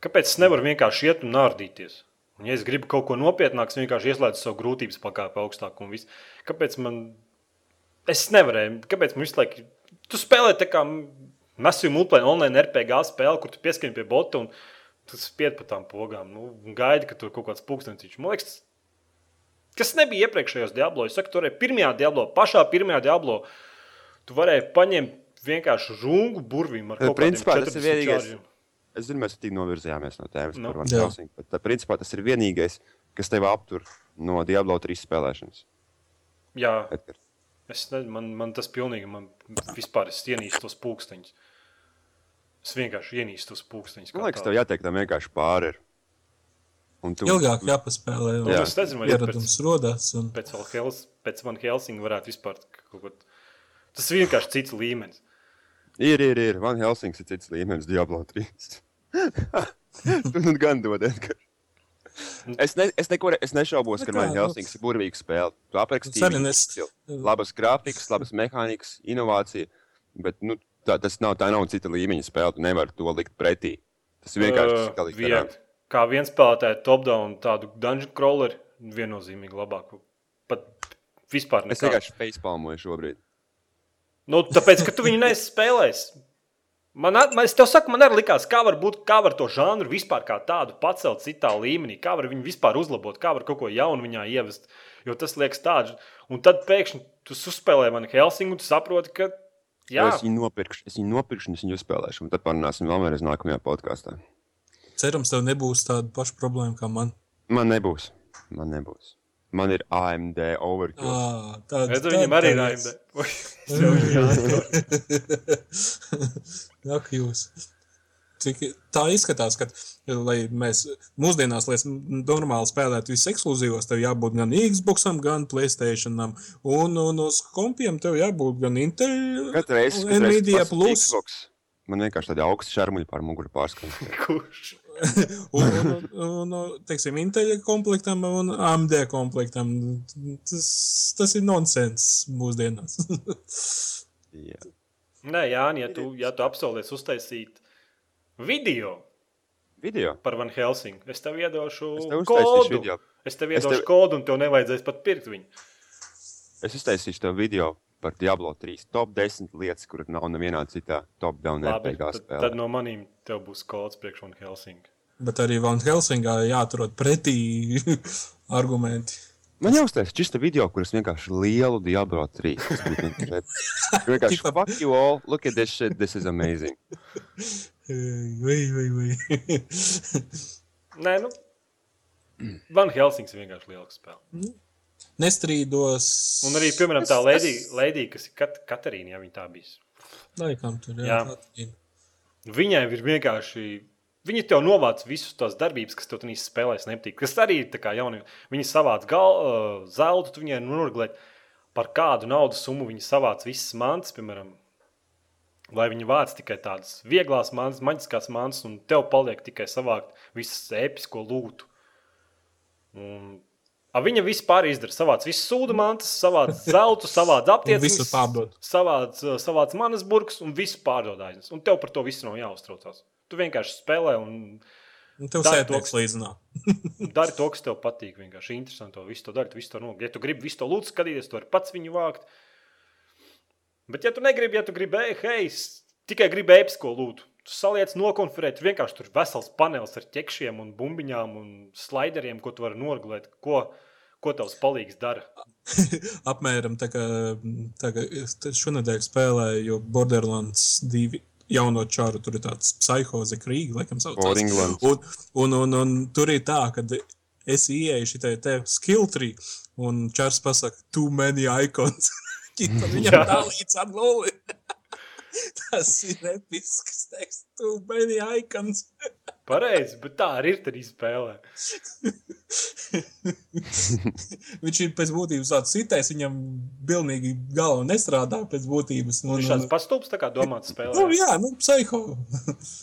Kāpēc es nevaru vienkārši iet un nārdīties? Un, ja es gribu kaut ko nopietnāku, es vienkārši ieslēdzu savu grūtības pakāpi augstāk un viss. Kāpēc man. Es nevarēju. Kāpēc man visu laiku. Tu spēlē tā kā masīvu multiplayer online RPG spēli, kur tu pieskaņo pie bota un tu spied pa tām pogām. Nu, gaidi, ka tur kaut kāds pūkstens. Man liekas, kas nebija iepriekšējos Diablo. Es saku, tur bija pirmajā Diablo, pašā pirmajā Diablo. Tu varēji paņemt vienkārši rungu burvīm ar kaut kādiem principā tas ir 40 vienīgais- čārģiem. Es zinu, mēs tik novirzījāmies no tēmas Nu. par Van Jā. Helsinku, bet tā, principā tas ir vienīgais, kas tev aptur no Diablo 3 spēlēšanas. Jā, Edgar. es nezinu, man, man tas pilnīgi, man vispār es ienīstu tos pūksteņus. Es vienkārši ienīstu tos pūksteņus. Man liekas, tev jātiek tam vienkārši pāri. ir. Un tu Ilgāk jāpaspēlē. Es nezinu, vai es ieradums rodās. Un... pēc, Hels, pēc Van Helsinga varētu vispār kaut ko. Tas ir vienkārši cits līmenis. Ir, ir, ir. Van Helsings ir cits līmenis, Diablo 3. tu nu gan dod, Edgar. Es, ne, es, neko, es nešaubos, Nu ka kā, Van nu- Helsings ir burvīga spēle. Tu aprakstīji es- labas grafikas, labas mehānikas, inovācija. Bet nu, tā, tas nav, tā nav cita līmeņa spēle. Tu nevari to likt pretī. Tas ir vienkārši likt garām. viegli. Kā viens spēlētājs top-down tādu dungeon crawleri viennozīmīgi labāku. Pat vispār Es nekā. vienkārši facepalmoju šobrīd. Nu, tāpēc, ka tu viņu neesi spēlējis. Man, man, es tev saku, man arī likās, kā var būt, kā var to žanru vispār kā tādu pacelt citā līmenī, kā var viņu vispār uzlabot, kā var kaut ko jaunu viņā ievest. Jo tas liekas tāds, un tad pēkšņi tu uzspēlē man Helsingu, un tu saproti, ka. Jā, Es viņu nopirkšu, es viņu nopirkšu, un es viņu uzspēlēšu. Un tad parunāsim vēlreiz nākamajā podkāstā. Cerams, tev nebūs tāda paša problēma kā man. Man nebūs. Man nebūs. Man ir AMD overkill. À, tāda, redz, viņam arī ir AMD. Jā, jūs. Cik, tā izskatās, ka, lai mēs mūsdienās, lai normāli spēlētu visus ekskluzīvos, tev jābūt gan Xbox, gan Playstation. Un, un uz kompiem tev jābūt gan Intel, gan Nvidia Plus. Xbox, man vienkārši tādi augsti šarmuļi pār muguru pārskatīt. Kurš? Un, un, un, un teiksim, Intel komplektam un AMD komplektam. Tas, tas ir nonsens mūsdienās. Jā. Nē, Jāni, ja tu, ja tu apsolies uztaisīt video Video. par Van Helsingu, es tev iedošu Es tev kodu. video. Es tev Es iedošu tev- kodu, un tev nevajadzēs pat pirkt viņu. Es uztaisīšu tev video par Diablo 3. Top 10 lietas, kuras nav nevienā citā top down Labi, RPG tad, spēlē. tad no maniem tev būs kods priekš Van Helsinga. Bet arī Van Helsingā jāatrod pretī argumenti. Man jau uztaisīja šis video, kuras vienkārši lielu Diablo 3. Tas būtu vienkārši- fuck you all, look at this shit, this is amazing. Vai, vai, vai. Nē, nu. Van Helsings ir vienkārši liela spēle. Nestrīdos. Un arī, piemēram, tā Lēdija, kas ir Kat Katarīna, ja viņa tā bija. Laikam tur, jā. Jā. Viņai ir vienkārši. Viņa tev novāc visus tās darbības, kas tev tādā spēlēs nepatīk. Kas arī ir kā jauni. Viņa savāc gal, uh, zeltu, tu viņai noglēt par kādu naudas summu. Viņa savāc visas mantas, piemēram, lai viņi vāc tikai tādas vieglas mantas, maģiskās mantas, un tev paliek tikai savākt visas episko lūtu. Un, a, viņa vispār izdara. Savāc visas sūdu mantas, savāc zeltu, savāc aptiecības, visu pārdod. savāc, uh, savāc manas burbuļus un visu pārdod aiznes. Un tev par to visu nav jāuztraucās. Tu vienkārši spēlē un Un tev to- līdzinā. dari to, kas tev patīk. Vienkārši interesanti to visu to darīt, visu to nogūt. Ja tu gribi visu to lūdzu skatīties, tu vari pats viņu vākt. Bet, ja tu negribi, ja tu gribi, "Ei, hei, tikai gribi episko lūdzu, tu saliec nokonferēt, vienkārši tur vesels panelis ar ķekšiem un bumbiņām un slaideriem, ko tu vari norglēt, ko, ko tavs palīgs dara. Apmēram tā kā, tā kā šonadēļ spēlēju Borderlands 2 jauno čāru. Tur ir tāds psihoze krīgi, laikam saucās. Un, un, un, un tur ir tā, ka es ieeju šitai te skill tree un čārs pasaka too many icons. Ķipa viņam tā līdz ar nulli. Tas ir episks teksts, too many icons. Pareizi, bet tā arī ir arī spēlē. Viņš ir pēc būtības tāds citais, viņam pilnīgi galva nestrādā pēc būtības. Un, Viņš un, šāds pastulps tā kā domāts spēlē. nu, jā, nu, psiho.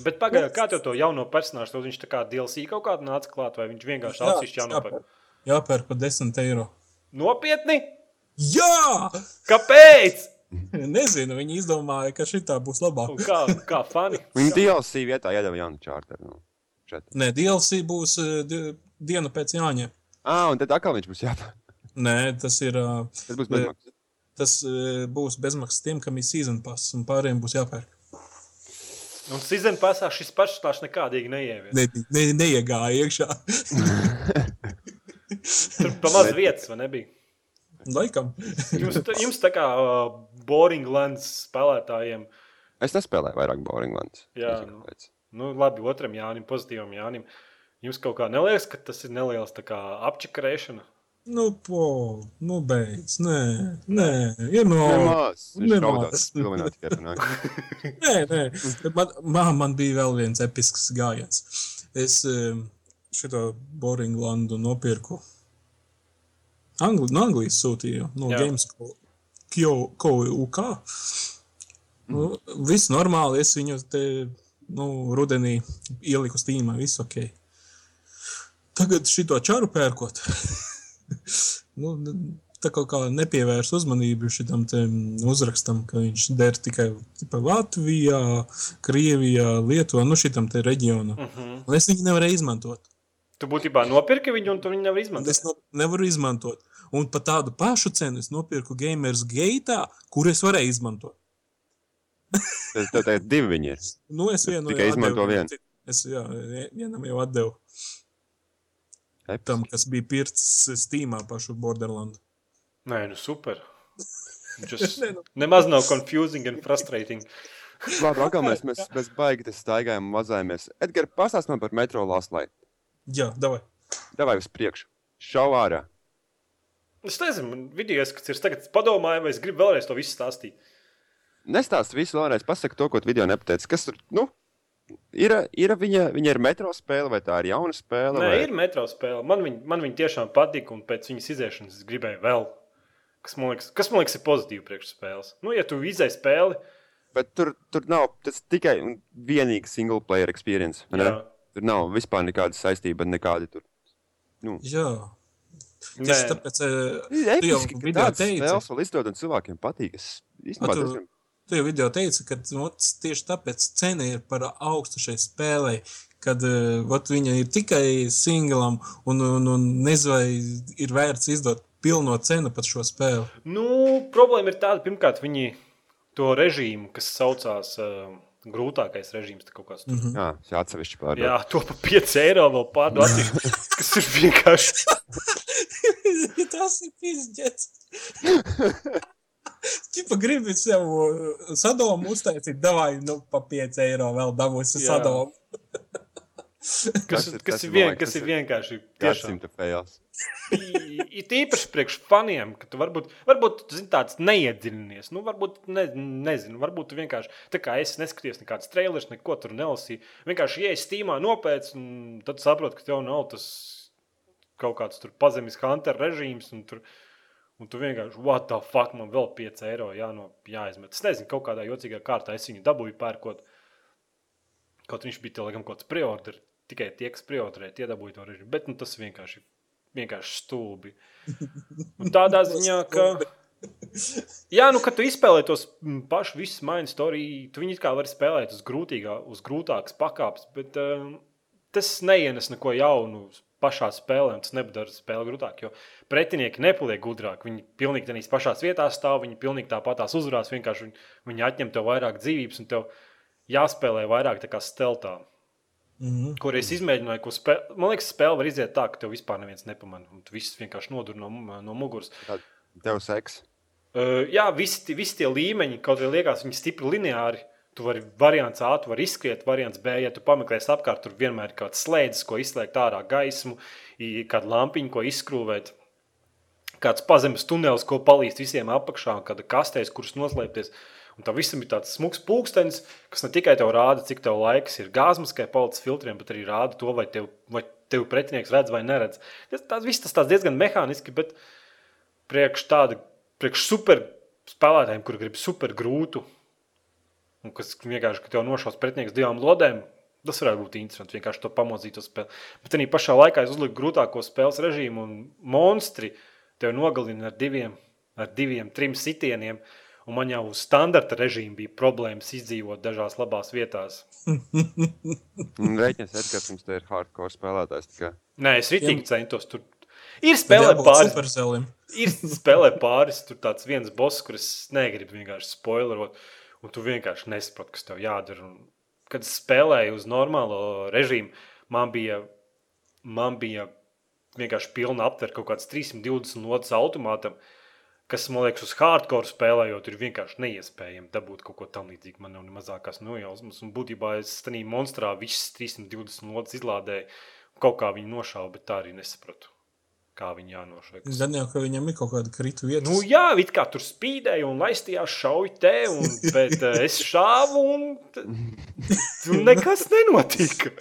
Bet pagaidām, kā tev to jauno personāžu, to viņš tā kā DLC kaut kādu nāca klāt, vai viņš vienkārši atsevišķi personāžu? Jāpērk par 10 eiro. Nopietni? Jā! Kāpēc? Nezinu, viņi izdomāja, ka šī būs labāk. Un Kā, kā fani? Viņa DLC vietā iedeva jaunu čārteru. Nu, šeit. Nē, DLC būs eh, di- diena pēc Jāņa. ah, un tad atkal viņš būs jāpērk. Nē, tas ir. eh, Tas būs bezmaksas. Tas eh, būs bezmaksas tiem, kam ir season pass, un pārējiem būs jāpērk. Un Season pasā šis pašs tās nekādīgi neievies. Ne, ne, neiegāja iekšā. Tur pa maz vietas, vai nebija? Laikam. Jums, tā- jums tā kā uh, Boring Lands spēlētājiem, Es nespēlēju vairāk Boringlands. Jā, Nezinu, nu. nu labi, otram Jānim, pozitīvam Jānim, jums kaut kā neliekas, ka tas ir neliels apčakarēšana? Nu, po, nu, beidz. Nē, nē, ir no. Tikai runāk. Nē, nē. Man, man, man bija vēl viens episks gājiens. Es šo Boringlandu nopirku. Angli, no Anglijas sūtīju, no Jā. Gamesco. UK. Nu, viss normāli, es viņu te nu, rudenī ieliku stīmā, viss ok. Tagad šito čaru pērkot. nu, tā kaut kā nepievērs uzmanību šitam te uzrakstam, ka viņš der tikai tipa, Latvijā, Krievijā, Lietuvā, nu šitam te reģionam. Uh -huh. Un es viņu nevaru izmantot. Tu būtībā nopirki viņu, un tu viņu nevar Un izmantot. Es no, nevaru izmantot. Un par tādu pašu cenu es nopirku Gamers Gate, kur es varēju izmantot. Tas tev tagad divi viņi ir. Nu, es vienu Tikai jau izmanto vienu. Es jā, vienam jau atdevu. Episki. Tam, kas bija pircis Steamā pašu Borderlandu. Nē, nu super. Just Nē, nu. nemaz nav confusing and frustrating. Labi, atkal mēs, mēs, mēs baigi te staigājam un mazājamies. Edgars, pastāst man par metro Last Light. Jā, davai. Davai uz priekšu. Šau ārā. Es nezinu, man video ieskats ir tagad padomāju, vai es gribu vēlreiz to visu stāstīt. Nestāst visu vēlreiz, pasaka to, ko tu video nepateici. Kas tur, nu, ir, ir viņa, viņa ir metro spēle vai tā ir jauna spēle? Nē, vai... ir metro spēle. Man viņa, man viņa tiešām patika, un pēc viņas iziešanas es gribēju vēl. Kas man liekas, kas man liekas ir pozitīvi priekš spēles. Nu, ja tu izai spēli, Bet tur, tur nav tas tikai un vienīgi single player experience. vai ne? Jā. Tur nav vispār nekāda saistība, nekādi tur. Jā. Tieši tāpēc eh, Ir tu jau ka video teici. spēles vēl izdod un cilvēkiem patīk. Es īstenībā tu- Tu jau video teici, ka nu, tieši tāpēc cena ir par augstu šai spēlei. Kad uh, vat, viņa ir tikai singlam, un, un, un nezinu, vai ir vērts izdot pilno cenu par šo spēli. Nu, problēma ir tāda, pirmkārt, viņi to režīmu, kas saucās uh, grūtākais režīms, kāds. Mm -hmm. Jā, tas ir atsevišķi pārdot. Jā, to par 5 eiro vēl pārdot, kas ir vienkārši. Tas ir pizdzēts. Čipa gribi sev uh, sadomu uztaisīt, davai, nu, pa 5 eiro vēl dabūsi sadomu. Kas, ir- kas, ir, vien, kas ir vienkārši tiešām. Gadsimta fails. Ir īpaši priekš faniem, ka tu varbūt, varbūt tu zini, tāds neiedziļinies. Nu, varbūt, ne, nezinu, varbūt tu vienkārši, tā kā es neskatījos nekādas trailers, neko tur nelasīju. Vienkārši ienāc stīmā nopēc, un tad saproti, ka tev nav tas kaut kāds tur pazemes hunter režīms. Un tur, Un tu vienkārši, what the fuck, man vēl 5 eiro jāno, jāizmet. Es nezinu, kaut kādā jocīgā kārtā es viņu dabūju pērkot. Kaut viņš bija cilvēkam kaut kāds preorder. Tikai tie, kas preorderēja, tie dabūja to režīmu. Bet nu, tas vienkārši, vienkārši stulbi. Un tādā ziņā, ka. Jā, nu, kad tu izspēlē tos mm, pašus visus mainu storiju, tu viņus kā vari spēlēt uz, grūtīgā, uz grūtākas pakāpes, bet um, tas neienes neko jaunu pašā spēlē, un tas nepadara spēli grūtāk, jo pretinieki nepaliek gudrāki. Viņi pilnīgi tādās pašās vietās stāv, viņi pilnīgi tāpatās uzvarās, vienkārši viņi, viņi atņem tev vairāk dzīvības, un tev jāspēlē vairāk tā kā steltā. Mm -hmm. Kur es izmēģināju, ko spēlē. Man liekas, spēle var iziet tā, ka tev vispār neviens nepamanā. Un tu viss vienkārši nodur no, no muguras. Tev seks. Uh, jā, visi, tie- visi tie līmeņi, kaut arī liekas, viņi stipri lineāri. Tu vari variants A, tu vari izskriet, variants B, ja tu pameklēsi apkārt, tur vienmēr ir kāds slēdzis, ko izslēgt ārā gaismu, kāda lampiņa, ko izskrūvēt. Kāds pazemes tunelis, ko palīdz visiem apakšā, kāda kastēs, kuras noslēpties. Un tam visam ir tāds smags pulkstenis, kas ne tikai tev rāda, cik tev laiks ir gāzmaskai palicis filtriem, bet arī rāda to, vai tev, vai tev pretinieks redz vai neredz. Tas, tas viss tas tāds diezgan mehāniski, bet priekš tāda, priekš super spēlētājiem, kuri grib super grūtu, un kas vienkārši, ka tev nošaus pretinieks divām lodēm, tas varētu būt interesanti. Vienkārši to pamozīt uz spēli. Bet arī pašā laikā es uzliku grūtāko spēles režīmu, un monstri tev nogalina ar diviem, ar diviem trim sitieniem. Un man jau uz standarta režīma bija problēmas izdzīvot dažās labās vietās. Rēķinies, Edgars, jums te ir hardcore spēlētājs. tikai. Nē, es ritīgi centos tur. Ir spēlē pāris, ir spēlē pāris, tur tāds viens boss, kurus negribu vienkārši spoilerot, un tu vienkārši nesaproti, kas tev jādara. Un, kad es spēlēju uz normālo režīmu, man bija, man bija vienkārši pilna aptver kaut kāds 320 nodas automātam, kas, man liekas, uz hardcore spēlējot, ir vienkārši neiespējami dabūt kaut ko tamlīdzīgu. Man nav ne mazākās nojausmas, un būtībā es tajā monstrā visas 320 nodas izlādēju, kaut kā viņu nošāvu, bet tā arī nesapratu, kā viņi jānošauj. Gan jau, ka viņam ir kaut kāda kritu vieta. Nu, jā, it kā tur spīdēja un laistījās šauj te, un, bet uh, es šāvu un tur nekas nenotika.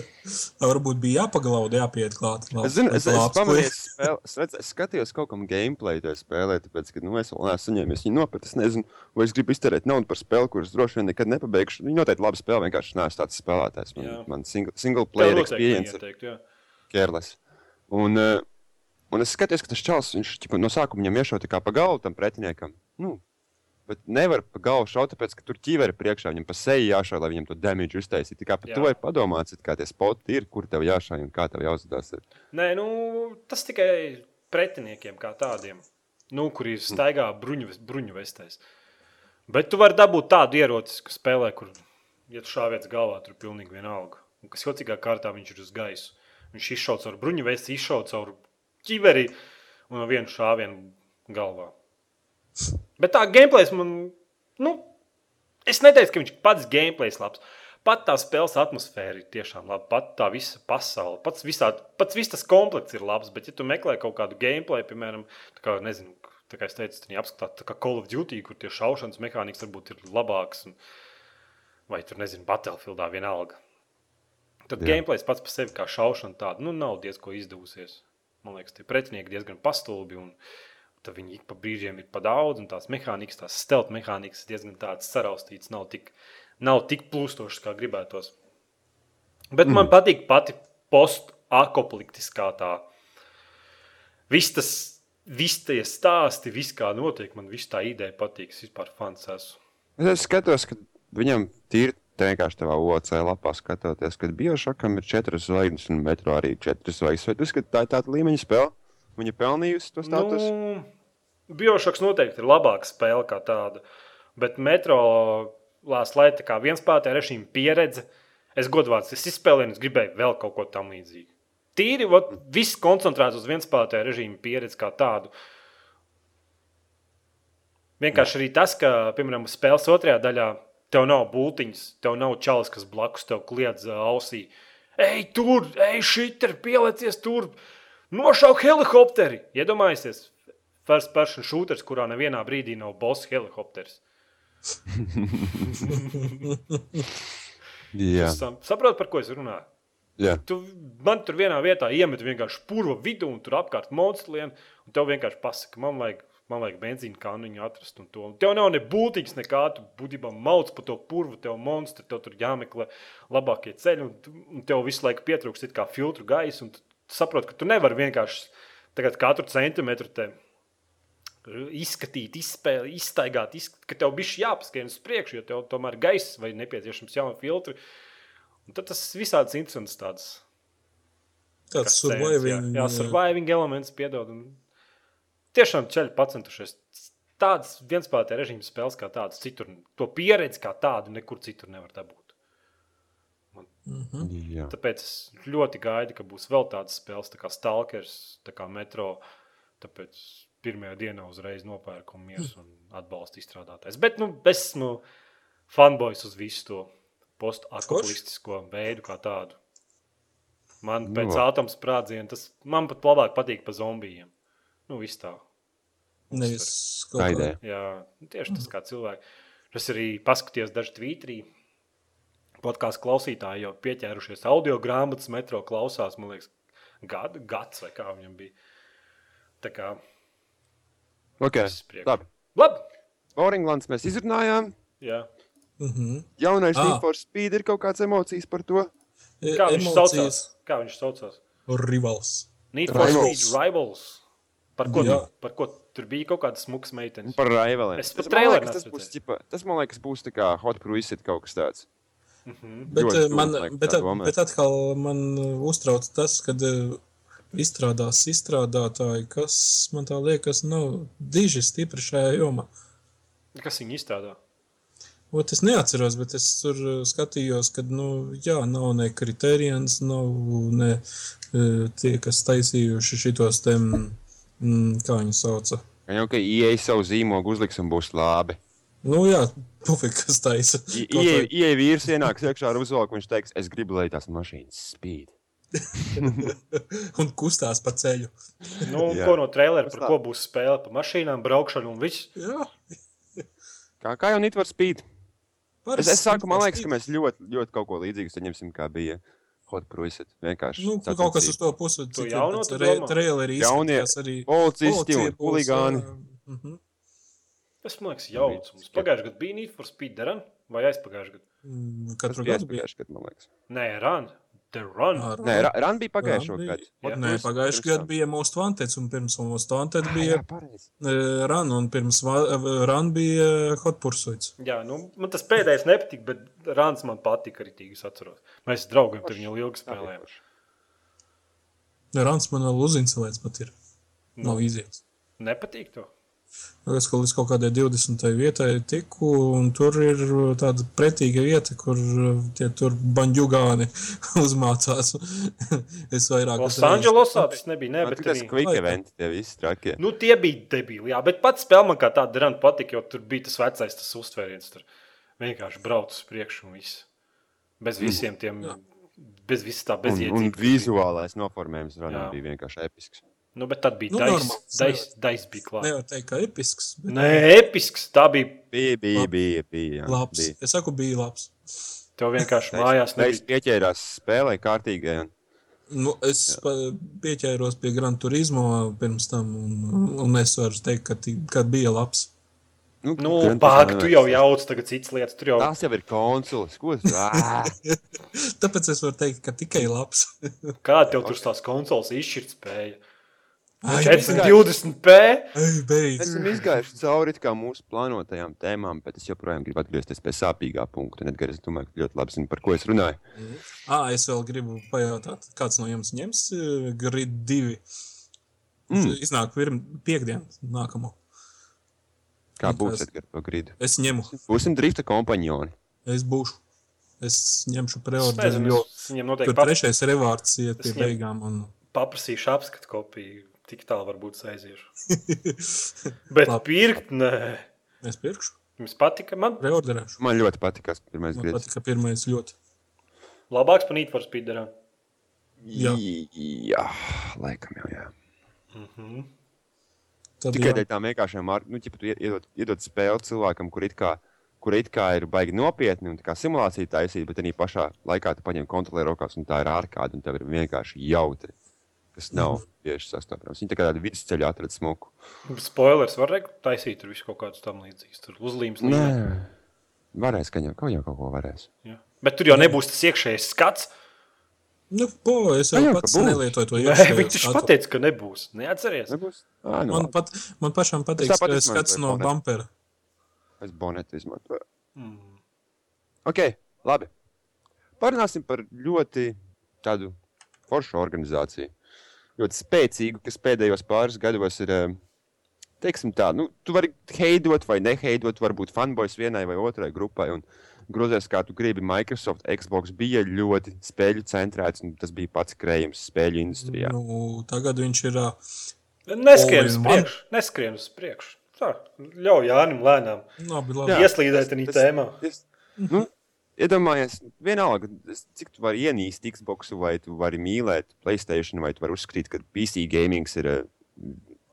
Varbūt bija jāpaglauda, jāpiet klāt. Es zinu, es, es pamanīju, es, spēl, es, redz, es skatījos kaut kam gameplay, to spēlē, tāpēc, ka nu, es vēl neesmu saņēmis viņu nopirkt. Es nezinu, vai es gribu iztērēt naudu par spēli, kuras droši vien nekad nepabeigšu. Viņa noteikti labi spēlē, vienkārši neesmu tāds spēlētājs. Man, Jā. man single, single player experience ir kērles. Un, uh, un es skatījos, ka tas čels, viņš ķipa, no sākuma viņam iešauja kā pa galvu tam pretiniekam. Nu, bet nevar pa galvu šaut, tāpēc, ka tur ķīveri priekšā viņam pa seju jāšauj, lai viņam to damage uztaisītu. Tā kā par to ir padomāts, kā tie spoti ir, kur tev jāšauj un kā tev jāuzvedās. ir. Nē, nu, tas tikai pretiniekiem kā tādiem, nu, kuri staigā bruņu, bruņu vestēs. Bet tu vari dabūt tādu ieroci, kas spēlē, kur, ja tu šāvies galvā, tur ir pilnīgi vienalga. Un kas jocīgā kārtā viņš ir uz gaisu. Viņš izšauc caur bruņu vēstu, izšauc caur ķiveri un no vienu šāvienu galvā. Bet tā gameplays man, nu, es neteicu, ka viņš pats gameplays labs. Pat tā spēles atmosfēra ir tiešām laba. Pat tā visa pasaule, pats, visā, pats viss tas komplekts ir labs. Bet, ja tu meklē kaut kādu gameplay, piemēram, tā kā, nezinu, tā kā es teicu, apskatāt, tā kā Call of Duty, kur tie šaušanas mehānisms varbūt ir labāks, un, vai tur, nezinu, Battlefieldā vienalga. Tad Jā. gameplays pats par sevi kā šaušana tāda, nu, nav diezko izdevusies. Man liekas, tie pretinieki diezgan pastulbi, un tad viņi ik pa brīžiem ir pa daudz, un tās mehānikas, tās stealth mehānikas ir diezgan tādas saraustītas, nav tik, nav tik plūstošas, kā gribētos. Bet mm. man patīk pati post-apokaliptiskā tā. Viss tas, viss tie stāsti, viss kā notiek, man viss tā ideja patīk. Es vispār fans esmu. Es skatos, ka viņam tīri tā vienkārši tavā OC lapā skatoties, ka Biošakam ir četras zvaigznes un metro arī četras zvaigznes. Vai tu uzskati, tā ir tāda līmeņa spēle? Viņa pelnījusi to statusu? Nu, Biošoks noteikti ir labāka spēle kā tāda. Bet metro Lāsas Laita kā vienspēlētāja režīma pieredze. Es godvārds, es izspēlēju, es gribēju vēl kaut ko tam līdzīgu. Tīri, ot, viss koncentrēts uz vienspēlētāja režīma pieredzi kā tādu. Vienkārši arī tas, ka, piemēram, spēles otrajā daļā tev nav būtiņas, tev nav čalis, kas blakus tev kliedz ausī. Ej, tur, ej, šit ir pielicies tur, nošauj helikopteri. Iedomājieties, first person shooters, kurā nevienā brīdī nav boss helikopters. Jā, Sam- Saprot, par ko es runāju? jā. Tu man tur vienā vietā iemet vienkārši purva vidū, un tur apkārt monstriem, un tev vienkārši pasaka, man vajag, man vajag benzīna kāniņu atrast. Un to. Un tev nav ne būtīgs, nekā tu būtībā mauc pa to purvu, tev monstri, tev tur jāmeklē labākie ceļi, un, un tev visu laiku pietrūkst it kā filtru gaisa, un tu saproti, ka tu nevari vienkārši tagad katru centimetru te izskatīt, izspēlēt, izstaigāt, izsk ka tev bija jāpaskrien uz priekšu, jo tev tomēr gaisa vai nepieciešams jauni filtri. Un tad tas visādas interesants tāds Tāds surviving. Jā, jā surviving elements, piedod. Un tiešām ceļš pacentušies. Tādas vienspēlētāja režīma spēles kā tādas, citur, to pieredzi kā tādu nekur citur nevar dabūt. Mhm. jā. Tāpēc es ļoti gaidu, ka būs vēl tādas spēles, tā kā Stalkers, tā kā Metro. Tāpēc pirmajā dienā uzreiz nopērku un mieru un atbalstu izstrādātājs. Bet nu, es esmu fanboys uz visu to post-aktualistisko veidu kā tādu. Man Nu, pēc labi. atomu sprādziena tas man pat labāk patīk par zombijiem. Nu, viss tā. Nevis kaut Tā kā- ideja. Jā, tieši tas kā cilvēki. Es arī paskatījos dažu tvītrī. Podkāstu klausītāji jau pieķērušies audio grāmatas, metro klausās, man liekas, gad, gads vai kā viņam bija. Tā kā, Ok, labi. Labi! Oringlands mēs izrunājām. Jā. Mhm. Jaunais Ah. Need for Speed ir kaut kādas emocijas par to. E- Kā viņš emocijas saucās? Kā viņš saucās? Rivals. Need for Rivals. Speed Rivals. Par ko, Jā. par ko tur bija kaut kādas smukas meitenes? Par raivelēm. Es pat traileru liekas, tas būs, ķipa, tas man liekas, būs tā kā Hot Cruise kaut kas tāds. Bet, Ļoti man, stulbi, laikam, bet, domāt. bet atkal man eh, uztrauc tas, ka izstrādās izstrādātāji, kas man tā liekas, nav diži stipri šajā jomā. Kas viņi izstrādā? Ot, es neatceros, bet es tur eh, skatījos, ka nu, jā, nav ne kriterijans, nav ne tie, kas taisījuši šitos te, mm, kā viņi sauca. Jau ka ieeja savu zīmogu uzliks un būs labi. Nu jā, pufik, kas taisa. Vai- Ieeja vīrs ienāks iekšā ar uzvalku, viņš teiks, es gribu, lai tās mašīnas spīd. Un kustās pa ceļu. Nu, Jā. ko no trailera, par ko būs spēle, par mašīnām, braukšanu un viss. Jā, Kā, kā jau Need for Speed? Es, parasti es saku, man liekas, ka mēs ļoti, ļoti kaut ko līdzīgu saņemsim, kā bija Hot Cruise. Vienkārši. Nu, kaut kas uz to pusi. Tu jauno tu re- domā? Trailerī Jaunie arī Policisti un huligāni. ā, mhm. Tas man liekas jauns. Mums pagājušajā gadā bija Need for Speed Run vai aizpagājušajā gadā? Mm, Katru gadu bija. pagājušajā gadā, man liekas. Nē, Run. The Run. Ā, Nē, Run bija pagājušajā Run bija. gadā. Jā. Nē, pagājušajā gadā bija Most Wanted, un pirms Most Wanted bija Jā, pareizi. eh, Run, un pirms va- Run bija Hot Pursuits. Jā, nu, man tas pēdējais nepatika, bet Rāns man patika arī tīk, es atceros. Mēs ar draugiem tur jau ilgi spēlējām. Runs man vēl uzinstalēts pat ir. Nav izies. Nepatīk to. Es kaut līdz kaut kādai 20. vietai tiku, un tur ir tāda pretīga vieta, kur tie tur banģugāni uzmācās. es vairāk Losandželosā tas nebija, ne, bet tas arī. quick eventi, tie visi trakie. Nu, tie bija debīli, jā, bet pats spēle man kā tāda rana patika, jo tur bija tas vecais tas uztvēriens. Tur vienkārši brauc uz priekšu un viss. Bez visiem tiem, bez visas tā Un, un bezjēdzīga. vizuālais noformējums Jā. bija vienkārši episks. Nu, bet tad bija Nu, dais, normāls, dais, dais bija klāts. Nevar teikt, ka episks, bet Nē, episks. Tā bija. Bija, bija, Labi. bija. bija jā, labs. bija. Es saku, bija labs. Tev vienkārši mājās Es nebija. pieķērās spēlē kārtīgai. Un... Nu, es pieķēros pie Gran Turismo pirms tam, un, un es varu teikt, ka, ka bija labs. Nu, bāk, Turismo tu jau jauc tagad citas lietas. Tur jau Tās jau ir konsoles. Ko ir? Tāpēc es varu teikt, ka tikai labs. kā tev tur tās konsoles izšķirt spēja. Ai, 420p. Ei, beidz. Esam izgājuši cauri mūsu plānotajām tēmām, bet es joprojām gribu atgriezties pie sāpīgā punkta. Un, Edgar, es domāju, ka ļoti labi zinu, par ko es runāju. Ah, es vēl gribu pajautāt, kāds no jums ņems eh, grid 2. Mm. Iznāk pirm, piekdien, nākamo. Kā būs kas? Edgar, to gribu. Es ņemu, Būsim drifta kompanioni. es būšu. Es ņemšu Es jo es viņiem tur noteikti pap trešais revārds iet pie Es beigām. Un... paprasīšu apskatu kopiju. Tik tālu varbūt aiziešu. Bet Labi. pirkt, nē. es pirkšu, Jums patika. Man preorderēšu. Man ļoti patīk, kas pirmais Man gribas. patika pirmais ļoti. labāks par for Speederā. Jā. jā, laikam jau jā. Tad, Tikai jā, tām vienkāršām, ar- nu, ja tu iedod, iedod spēli cilvēkam, kur it kā, kur it kā ir baigi nopietni un tā kā simulācija taisīta, bet arī pašā laikā tu paņem kontrolē rokās un tā ir ārkārta un tev ir vienkārši jautri, kas nav tieši sastopams. Viņi tā kā tādu vidusceļu atrada smuku. Spoilers var taisīt tur visu kaut kādus tam līdzīgus. Tur uzlīmes Nē, līmenī. varēs, ka jau, kaut jau kaut ko varēs. Jā. Bet tur jau nebūs tas iekšējais skats. nu, po, es jau Nu, jā, pats nelietoju to iekšējo viņš taču pateica, ka nebūs. Neatceries. Nebūs? Ā, nu, Man, pat, man pašam patīk, ka izmantoju skats no Bonnetu. bumpera. Es bonetu izmantoju. Mm. Ok, labi. Parunāsim par ļoti tādu foršu organizāciju. Ļoti spēcīgu, kas pēdējos pāris gados ir. eh, Teiksim tā, nu, tu vari heidot vai neheidot, varbūt fanboys vienai vai otrai grupai. Un grozies, kā tu gribi. Microsoft, Xbox bija ļoti spēļu centrēts, un tas bija pats krējums spēļu industrijā. Nu, tagad viņš ir. ā, Neskrien uz All in one. priekšu. Neskrien uz priekšu. Tā, ļauj Jānim lēnām Labi, labi. Jā. ieslīdēt tajā tēmā. Es, nu, iedomājies, vienalga, cik tu vari ienīst Xbox, vai tu vari mīlēt Playstation, vai tu vari uzskatīt, ka PC gaming ir eh,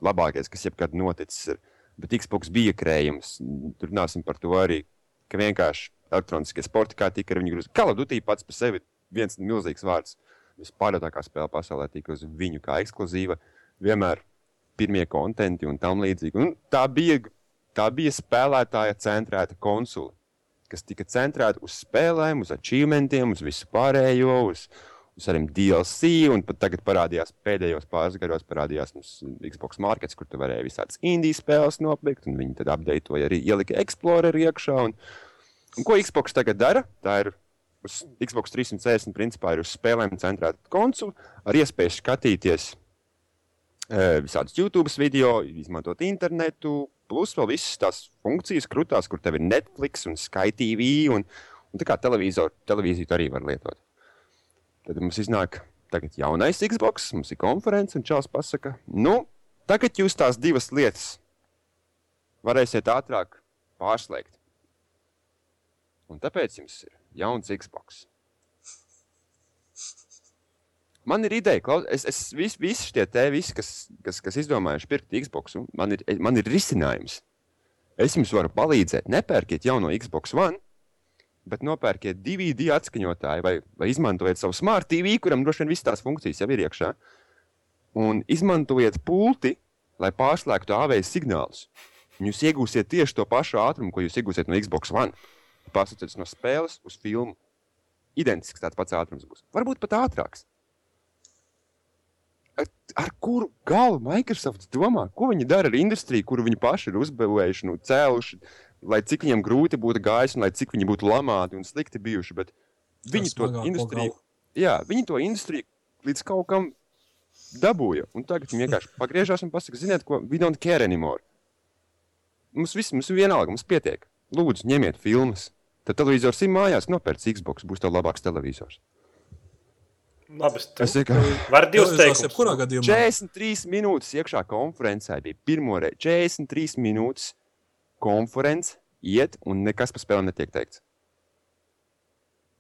labākais, kas jebkad noticis. Bet Xbox bija krējums. Tur runāsim par to arī, ka vienkārši elektroniskie sporta kā tika ar viņu grūti. Duty pats par sevi viens milzīgs vārds. Vispārētākā spēle pasaulē tika uz viņu kā ekskluzīva. Vienmēr pirmie kontenti un tam līdzīgi. Un tā bija, tā bija spēlētāja centrēta konsole kas tika centrēta uz spēlēm, uz achievementiem, uz visu pārējo, uz, uz arī DLC. Un pat tagad parādījās pēdējos pāris gados, parādījās mums Xbox markets, kur tu varēji visādas indijas spēles nopirkt. un Viņi tad apdeitoja arī ielika Explorer iekšā. Un, un ko Xbox tagad dara? Tā ir uz Xbox 360 principā ir uz spēlēm centrēta konsole ar iespēju skatīties visādus YouTube video, izmantot internetu, plus vēl visas tās funkcijas krūtās, kur tev ir Netflix un SkyTV. Un, un tā kā televīziju arī var lietot. Tad mums iznāk tagad jaunais Xbox, mums ir konference, un Čāls pasaka, nu, tagad jūs tās divas lietas varēsiet ātrāk pārslēgt. Un tāpēc jums ir jauns Xbox. Man ir ideja, klaus, es, es vis, visi šie te, visi, kas, kas, kas izdomājuši pirkt Xbox, man ir, man ir risinājums. Es jums varu palīdzēt, nepērkiet jauno Xbox One, bet nopērkiet DVD atskaņotāju vai, vai izmantojiet savu smart TV, kuram droši vien visas tās funkcijas jau ir iekšā. Un izmantojiet pulti, lai pārslēgtu AV signālus. Jūs iegūsiet tieši to pašu ātrumu, ko jūs iegūsiet no Xbox One. Pārstāties no spēles uz filmu. Identisks tāds pats ātrums būs. Varbūt pat ātrāks. Ar, kuru galvu Microsoft domā? Ko viņi dara ar industriju, kuru viņi paši ir uzbūvējuši, nu, cēluši, lai cik viņiem grūti būtu gājis, un lai cik viņi būtu lamāti un slikti bijuši. Bet viņi to smagāko industriju, galu. jā, viņi to industriju līdz kaut kam dabūja. Un tagad viņi vienkārši pagriežās un pasakā, ziniet, ko, we don't care anymore. Mums viss ir vienalga, mums pietiek. Lūdzu, ņemiet filmas. Tad televizors ir mājās, nopērts Xbox, būs tev labāks televizors. Labi, es varu divus Tas teikumus. jebkurā gadījumā. 43 minūtes iekšā konferencē bija pirmo reizi. 43 minūtes konference iet, un nekas par spēli netiek teikts.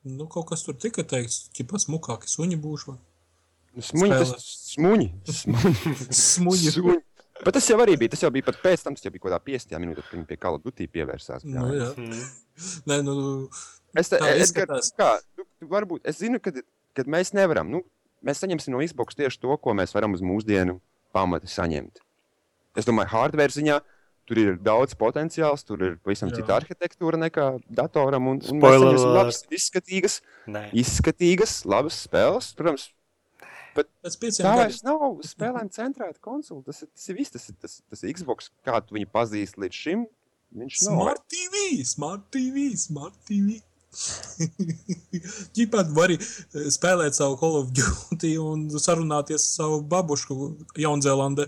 Nu, kaut kas tur tika teikts, ka pats mukāki suņi būšu. Nu, Smuņi, tas smuņi. Smuņi. Smuņi. Smuņi. Bet tas jau arī bija. Tas jau bija pat pēc tam, tas jau bija kaut kādā 50 minūtē, kad viņi pie Call of Duty pievērsās. Nu, jā. Mm. Nē, nu, Es, te, Tā es, izskatās. kā, nu, varbūt, es zinu, ka kad mēs nevaram. Nu, mēs saņemsim no Xbox tieši to, ko mēs varam uz mūsdienu pamata saņemt. Es domāju, hardware ziņā tur ir daudz potenciāls, tur ir pavisam Jā. cita arhitektūra nekā datoram. Un, un mēs saņemsim labas, izskatīgas, Nē, izskatīgas, labas spēles. Protams, pēc pieciem tā vairs nav spēlēm centrēta konsole. Tas, ir- tas ir viss, tas ir tas, tas ir Xbox, kā tu viņu pazīsti līdz šim. Viņš nav. Smart TV, smart TV, smart TV. Ģipāt var arī eh, spēlēt savu Call of Duty un sarunāties ar savu babušku Jaunzēlandē.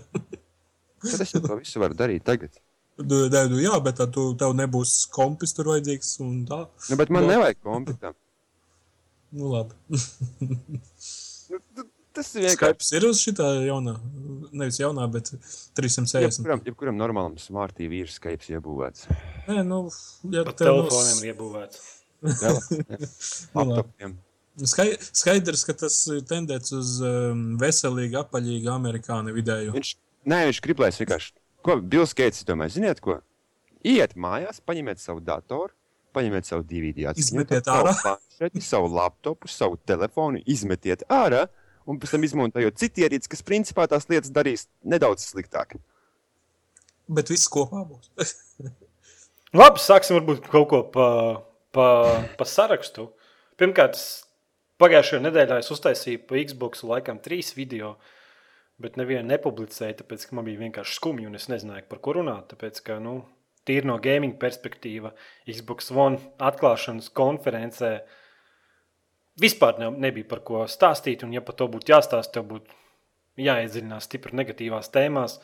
Tad es jau to visu varu darīt tagad. Nu, Nē, nu, jā, bet tad tu, tev nebūs kompis tur vajadzīgs un tā. Nu, bet man Nu. nevajag kompitam. Nu, labi. Nu, tu- tas ir vienkārši. Skype ir uz šitā jaunā, nevis jaunā, bet 360. Jebkuram, jebkuram normālam smart TV ir Skype iebūvēts. Nē, nu, ja pat tev telefoniem nos- ir iebūvēts. Laptopiem. Skai- Skaidrs, ka tas ir tendēts uz um, veselīgu, apaļīgu amerikāņu vidēju. Viņš, nē, viņš grib, lai es vienkārši. Ko Bills Gates domā? Ziniet, ko? Iet mājās, paņemiet savu datoru, paņemiet savu DVD, Izmetiet savu ārā. planšeti, savu laptopu, savu telefonu, izmetiet ārā. Un pēc tam izmantojot citu ierīci, kas principā tās lietas darīs nedaudz sliktāk. Bet viss kopā būs. Labi, sāksim varbūt kaut ko pa, pa, pa sarakstu. Pirmkārt, pagājušajā nedēļā es uztaisīju pa Xbox laikam trīs video, bet nevienu nepublicēju, tāpēc, ka man bija vienkārši skumji un es nezināju, par ko runāt. Tāpēc, ka, nu, tīri no gaming perspektīva, Xbox One atklāšanas konferencē vispār ne, nebija par ko stāstīt, un ja par to būtu jāstāsta, tev būtu jāiedziļinās stipri negatīvās tēmās.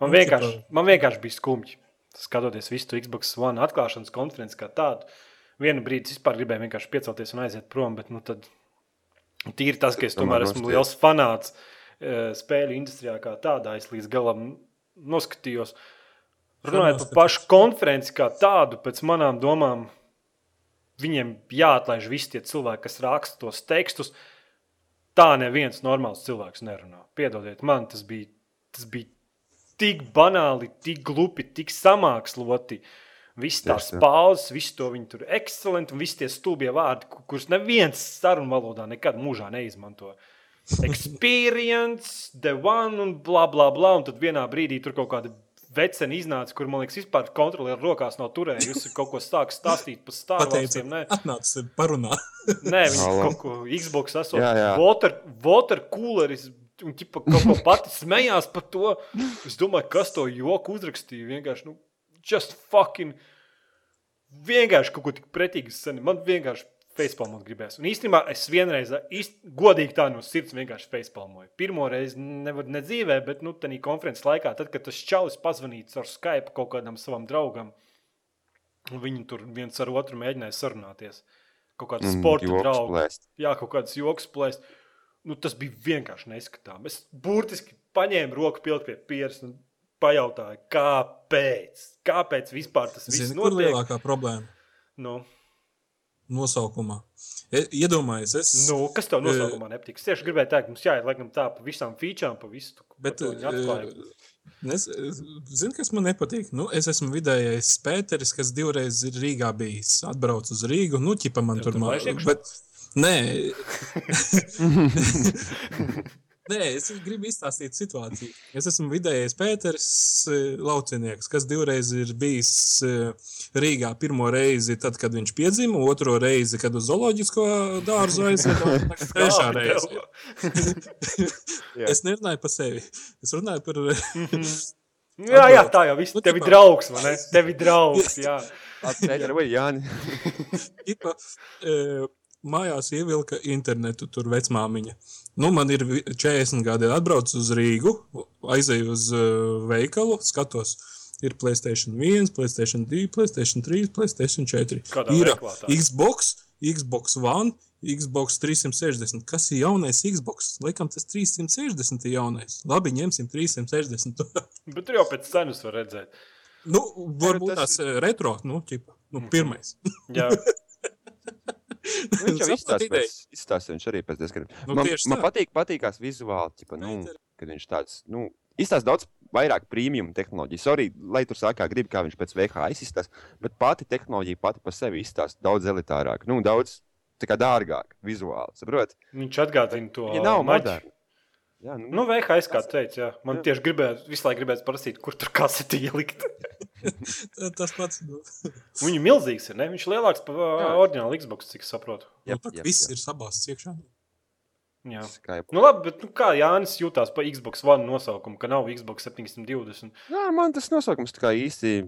Man Nu, vienkārši, man vienkārši bija skumji. Skatoties visu Xbox One atklāšanas konferenci kā tādu, vienu brīdi vispār gribēju vienkārši piecelties un aiziet prom, bet nu, tad tīri tas, ka es tomēr esmu liels fanāts eh, spēļu industrijā kā tādā, es līdz galam noskatījos. Runājot par pašu konferenci kā tādu, pēc manām domām, viņiem jāatlaiž visi tie cilvēki, kas raksta tos tekstus. Tā neviens normāls cilvēks nerunā. Piedodiet, man tas bija, tas bija tik banāli, tik glupi, tik samāksloti. Viss tās Tieši pauzes, visu to viņi tur ekscelenti un visi tie stulbie vārdi, ku- kurus neviens sarunu valodā nekad mūžā neizmanto. Experience, the one un bla bla bla. Un tad vienā brīdī tur kaut kāda vecena iznāca, kur man liekas, vispār kontrolieru rokās nav turējusi. Kaut ko sāk stāstīt par stāvokļiem. Nē, atnāc parunā. Nē viņi Halo. kaut ko Xbox esot. Jā, jā. Water, water cooleris. Un ķipa, kaut ko pati smējās par to. Es domāju, kas to joku uzrakstīja. Vienkārši, nu, just fucking. Vienkārši kaut ko tik pretīgu sen. Man vienkārši facepalmot gribēs. Un īstenībā es vienreiz, īst, godīgi tā no sirds vienkārši facepalmoju. Pirmo reizi nevar ne dzīvē, bet, nu, tādā konferences laikā, tad, kad tas čalis pazvanīja ar Skype kaut kādam savam draugam, un viņi tur viens ar otru mēģināja sarunāties. Kaut kāda Mm, sporta joks drauga plēst. jā, kaut kādas joks plēst. Nu, tas bija vienkārši neskatāms. Es burtiski paņēmu roku pilnu pie pieres un pajautāju, kāpēc? Kāpēc vispār tas viss Zini, kur notiek? lielākā problēma? Nu, Nosaukumā. E- Iedomājies, es. nu, kas tev nosaukumā nepatīk? Es tieši gribēju teikt, mums jāiet laikam tā pa visām featurām, pa visu. Bet, atklāja. Es, zinu, kas man nepatīk. Nu, es esmu vidējais Pēteris, kas divreiz ir Rīgā bijis. Atbrauc uz Rīgu, nu, ķipa man Tev tur tur mā- laiž iekšā? Bet, nē, nē, es gribu izstāstīt situāciju. Es esmu vidējais Pēteris, eh, laucinieks, kas divreiz ir bijis eh, Rīgā. Pirmo reizi, tad, kad viņš piedzima, otro reizi, kad uz zooloģisko dārzu aizveda, trešā reize. Es nerunāju par sevi. Es runāju par Jā, jā, tā jau viss. Nu, Tev ir draugs, vai ne? Tev ir draugs, jā. Atpēķi, vai Jāni? Tipa, mājās ievilka internetu, tur vecmāmiņa. Nu, man ir vi- 40 gadi, atbraucu uz Rīgu, aizēju uz uh, veikalu, skatos. Ir Playstation 1, Playstation 2, Playstation 3, Playstation 4. Kādā ir? Xbox, Xbox One, Xbox 360. Kas ir jaunais Xbox? Laikam tas 360 ir jaunais. Labi, ņemsim 360. Bet tur jau pēc cenas var redzēt. nu, varbūt tas tas ir retro, nu, ķipa, nu pirmais. Jā, Viņš jau pēc- izstāsta viņš arī pēc diezgan. Nu, man, man patīk, patīkās vizuāli, ķipa, nu, kad viņš tāds, nu, izstāsta daudz vairāk prēmiju tehnoloģiju. Sorry, lai tur sākā grib, kā viņš pēc VHS izstāsta, bet pati tehnoloģija pati par sevi izstāsta daudz elitārāk, nu, daudz dārgāk vizuāli, saprot? viņš atgādina to Viņa nav maģi. Jā, nu, Nu, VHS, kā teicu, jā. Man tieši gribēja, visu laiku gribēja prasīt, kur tur kaseti ielikt. Tas pats. Nu, Viņš ir milzīgs, ir, ne? Viņš lielāks par Jā. oriģinālu Xbox, cik saprotu. jā, tā, jā, viss jā. ir sabāzts iekšā. Jā. Skype. Nu, labi, bet nu, kā Jānis jutās par Xbox One nosaukumu, ka nav Xbox 720? Jā, man tas nosaukums tā kā īsti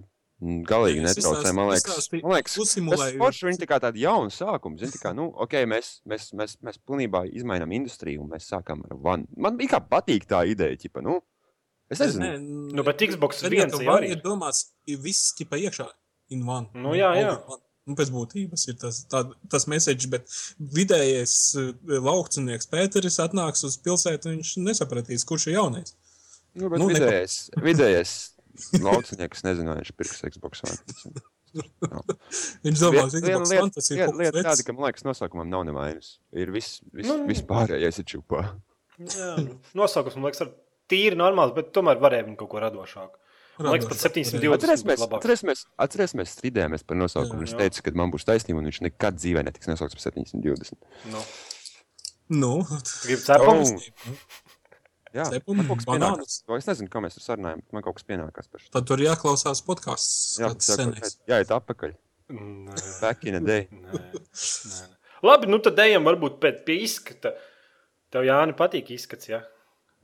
galīgi netraucē. Man liekas, man liekas tas forši viņi tā kā tādi jauni sākumi. Zini, tā kā, nu, ok, mēs, mēs, mēs, mēs pilnībā izmainām industriju un mēs sākām ar vanu. Man kā patīk tā ideja, ķipa, nu, es nezinu. Nu, bet Xbox viens ja jau arī. ir domāts, ir viss ķipa iekšā. In one. Nu, jā, jā. Nu, pēc būtības ir tas, tā, tas message, bet vidējais uh, laukcinieks Pēteris atnāks uz pilsētu, viņš nesapratīs, kurš ir jaunais. Nu, bet Nu, vidējais, vidējais laucinieks nezinu, vai viņš pirks Xbox One. Viņš domās, Vien- ka tas ir kaut lieta tāda, ka man liekas, nosaukumam nav nevainas. Ir viss, viss, Nu, viss pārējais ir čupā. Jā, nu, nosaukums, man liekas, ir tīri normāls, bet tomēr varēja viņu kaut ko radošāku. Man liekas, pat Radošāk 720 Atcerēsimies, atcerēsimies, strīdējāmies par nosaukumu. Jā. Viņš Jā. teica, ka man būs taisnība, un viņš nekad dzīvē netiks nosaukts par 720. Nu, Nu, Gribu cepumus? Jā, Cepumi, man kaut kas pienākās. Vai Es nezinu, ko mēs tur sarunājam, bet man kaut kas pienākās par šo. tad tur jāklausās podkāsts. Jā, kāds jā, senais. jā, iet atpakaļ. Nē, Back in the day. nē, nē. Labi, nu tad ejam varbūt pēc pie izskata. Tev, Jāni, patīk izskats, jā?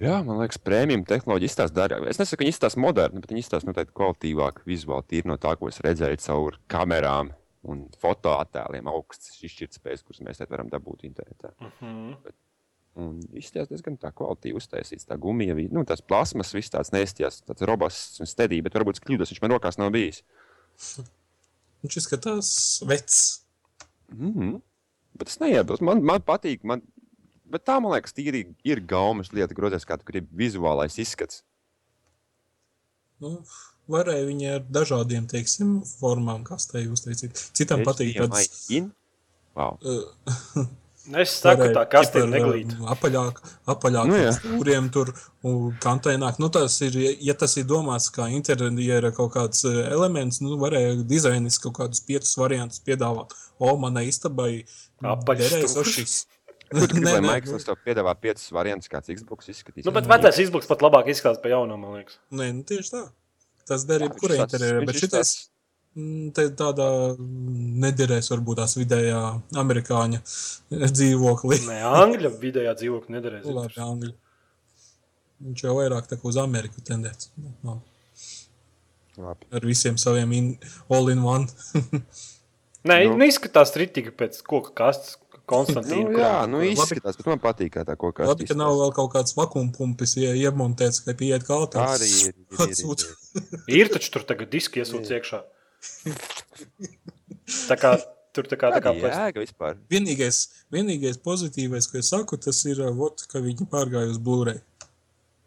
Jā, man liekas, prēmijam tehnoloģija izstāsta dārgāk. Es nesaku, ka viņi izstāsta moderni, bet viņi izstāsta noteikti kvalitīvāk, vizuāli tīri no tā, ko es redzēju caur kamerām un fotoattēliem, augsts izšķirtspējas, kuras mēs varam dabūt internetā. Mhm. Un izskatās diezgan tā kvalitīvi uztaisīts. Tā gumija, nu, tās plasmas, viss tāds neizskatās, tāds robusts un stedī, bet varbūt es kļūdos, viņš man rokās nav bijis. Viņš izskatās vecs. Mm -hmm. Bet es neiebilstu. Man, man patīk, man, bet tā, man liekas, tīri ir gaumas lieta, grozēs, kā tu gribi vizuālais izskats. Nu, varēja viņi ar dažādiem, teiksim, formām, kas te jūs teicāt. Citam patīk tāds. Wow. Es saku, tā tas neglīti. um, Apaļāk, apaļāk Nu, stūriem tur un kantēnāk. Nu, tas ir, ja tas ir domāts kā interjera kaut kāds uh, elements, nu, varēja dizainis kaut kādus piecus variantus piedāvāt. O, manai istabai derēs šis. Nē, Microsoft tev piedāvā piecus variantus, kāds Xbox izskatīs? Nu, bet vecais izbūks pat labāk izskatās pa jaunu, man liekas. Nē, nu, tieši tā. Tas der tāds- interjerā, bet šitais mm, te tādā mm, nederēs varbūt tās vidējā amerikāņa dzīvoklī. Nē, Angļu vidējā dzīvokļa nederēs. Nu, Labi, angļu. Viņš jau vairāk tā kā uz Ameriku tendēts. No, Labi. ar visiem saviem in, all in one. Nē, Nu. nu, izskatās ritīgi pēc koka kastes. Nu, Konstantīna. jā, nu izskatās, bet man patīk, kā tā kaut kā Labi, ka nav vēl kaut kāds vakumpumpis ie, iemontēts, ka pieiet kaltā. Arī ir. ir, ir, Atsūt. ir. Ir taču tur tagad diski iesūdz iekšā. Tā kā tur tā kā tā kā jēga vispār? Vienīgais, vienīgais pozitīvais, ko es saku, tas ir, uh, vot, ka viņi pārgāja uz Blu-ray.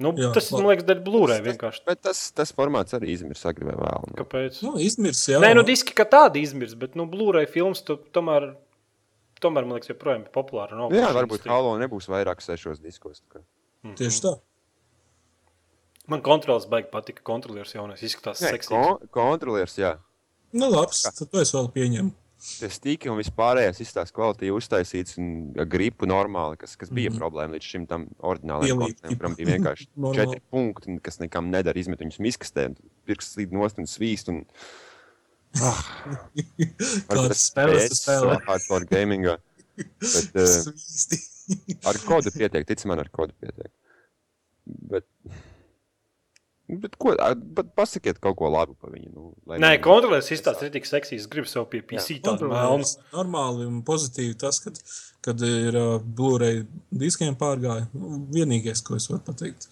Nu, Jā, tas, man liekas, dēļ blūrē vienkārši. Bet tas, tas formāts arī izmirs agri vai vēl. Nu. Kāpēc? Nu, izmirs, jā. Nē, nu diski kā tādi izmirs, bet, nu, blūrē filmas tu, tomēr, tomēr, man liekas, joprojām ir populāra. Nu, Jā, varbūt. Halo nebūs vairāk sešos diskos. tā kā. Tieši tā. Man kontrols baigi patika, kontrolieris jaunais izskatās seksīgs. kon kontrolieris, jā. Nu, labs, tad to es vēl pieņemu. Tie stīgi un vispārējais izstāsta kvalitāti uztaisīts un gripu normāli, kas, kas bija mm -hmm. problēma līdz šim tam oriģinālajam Ielīt kontam, kuram bija vienkārši četri punkti, un kas nekam nedara izmet viņus miskastē, pirksts slīd nost un svīst. Un... Ah, Kādas spēles tu spēlē? Hardcore gamingā. Bet, uh, ar kodu pietiek, tic man, ar kodu pietiek. Bet, bet, ko, bet pasakiet kaut ko labu par viņu. Nu, lai Nē, man- kontrolieris izskatās ritīgi seksīgs. Es gribu sev pie PC tādu melnu. Normāli un pozitīvi tas, kad, kad ir uh, Blu-ray diskiem pārgāja. Nu, Vienīgais, ko es varu pateikt.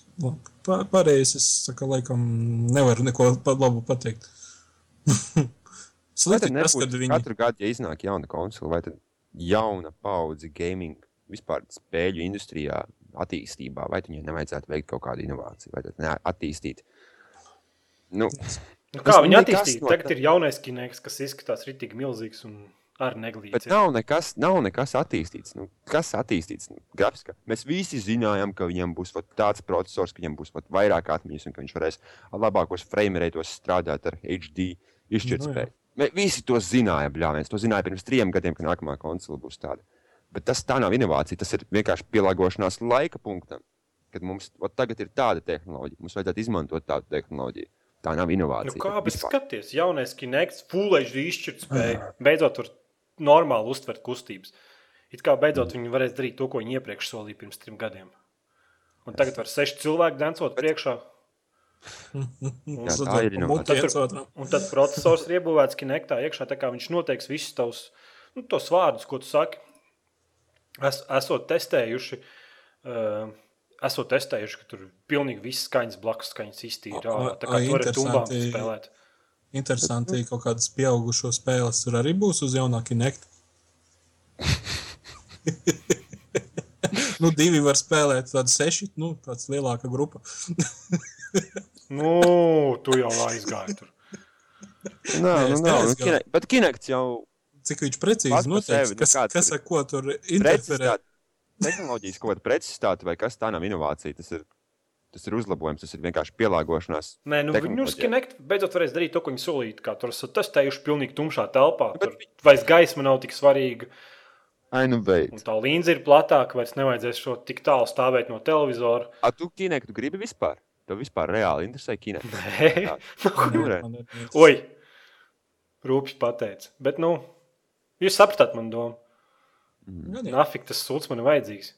Pa- Pārējais es saka, laikam nevaru neko pa- labu pateikt. Slikti tas, kad viņi katru gadu, ja iznāk jauna konsole, vai tad jauna paudze gaming vispār spēļu industrijā attīstībā, vai viņai nevajadzētu veikt kaut kādu inovāciju, vai attīstīt? Nu, Nu, kā viņi attīstīja? no Tagad tā- ir jaunais kinēks, kas izskatās ritīgi milzīgs un ar bet neglīti. nav nekas, nav nekas attīstīts. Nu, kas attīstīts? Nu, grafiskā. Mēs visi zinājām, ka viņam būs tāds processors, ka viņam būs vairāk atmiņas un ka viņš varēs ar labākos frame ratos strādāt ar HD Nu, jā. izšķirtspēju. Mēs visi to zinājām, bļāviens. To zināja pirms trim gadiem, ka nākamā konsole būs tāda. Bet tas tā nav inovācija, tas ir vienkārši pielāgošanās laika punktam. Kad mums vat tagad ir tāda tehnoloģija, mums vajadzētu izmantot tādu tehnoloģiju. Tā nav inovācija. Nu, kā bet skaties, jaunais kinēks, full HD izšķirt spēju. Beidzot, var normāli uztvert kustības. It kā beidzot viņi varēs darīt to, ko viņi iepriekš solīja pirms trim gadiem. Un tagad var seši cilvēki dancot priekšā. Jā, tā ir inovācija. Tad tur-. Un tad processors ir iebūvēts kinektā iekšā, tā kā viņš noteiks visus tavus nu, tos vārdus, ko tu saki. Es, esot testējuši, uh, esot testējuši, ka tur ir pilnīgi viss skaņas, blakus skaņas iztīra. Tā kā a- tu vari tumbām spēlēt. Interesanti, ka kaut kādas pieaugušo spēles tur arī būs uz jaunā kinekta. nu, divi var spēlēt, tādi seši, nu, tāds lielāka grupa. Nu, tu jau aizgāji tur. Nē, Nē, nu, nav, nu. Kinect- bet Kinects jau Cik viņš precīzi noteiks, sevi, nu, kas, kas ar ko tur interferē. tehnoloģijas kaut kāda precizitāte vai kas tā nav inovācija. Tas ir, tas ir uzlabojums, tas ir vienkārši pielāgošanās. Nē, nu, viņi uz Tehnoloģijā. Kinect beidzot varēs darīt to, ko viņi solīja. Kā tur esat testējuši pilnīgi tumšā telpā. Nu, bet Tur vairs gaisma nav tik svarīga. Ai, nu Un beidz. tā līnija ir platāka, vairs nevajadzēs šo tik tālu stāvēt no televizora. A, tu Kinectu gribi vispār? Tev vispār reāli interesē Kinect. Nē, Nu, ir- oi, rūpīgi pateicis. Bet, nu, jūs sapratāt man domu. Jau. Nafik tas sūds man ir vajadzīgs.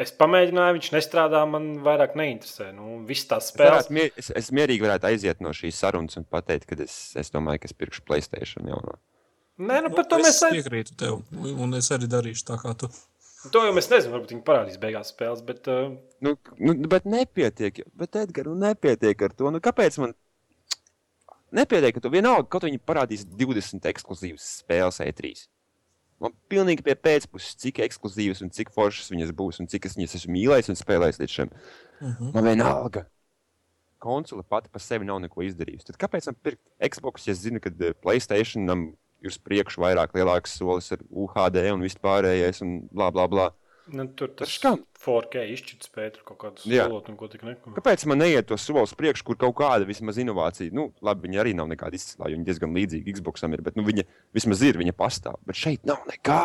Es pamēģināju, viņš nestrādā, man vairāk neinteresē. Nu, viss tās Es, spēles. varētu, mier- es, es mierīgi varētu aiziet no šīs sarunas un pateikt, ka es, es domāju, ka es pirkšu Playstation jauno. Nē, nu, Nu, par to es mēs ne... piekrītu tev, un es arī darīšu tā kā tu. To jau mēs nezinām. Varbūt viņi parādīs beigās spēles. Bet, uh, Nu, nu, bet nepietiek, bet Edgars, nu nepietiek ar to. Nu, kāpēc man nepietiek ar to? Vienalga, kaut viņi parādīs 20 ekskluzīvas spēles E3. Man pilnīgi pie pēcpuses, cik ekskluzīvas un cik foršas viņas būs, un cik es viņas esmu mīlējis un spēlējis līdz šim. Mhm. Man vienalga. Konsole pati par sevi nav neko izdarījusi. Tad kāpēc man pirkt Xbox, ja zinu, ka eh, Playstation ir uz priekšu vairāk lielāks solis ar UHD un vispārējais un bla bla bla. Nu, tur tas kam? 4K izšķirt spēju tur kaut kādu Jā. solot un ko tik neko. Kāpēc man neiet to soli uz priekšu, kur kaut kāda vismaz inovācija? Nu, labi, viņi arī nav nekāda izcilā, jo viņi diezgan līdzīgi Xboxam ir, bet nu, viņa vismaz ir, viņa pastāv. Bet šeit nav nekā.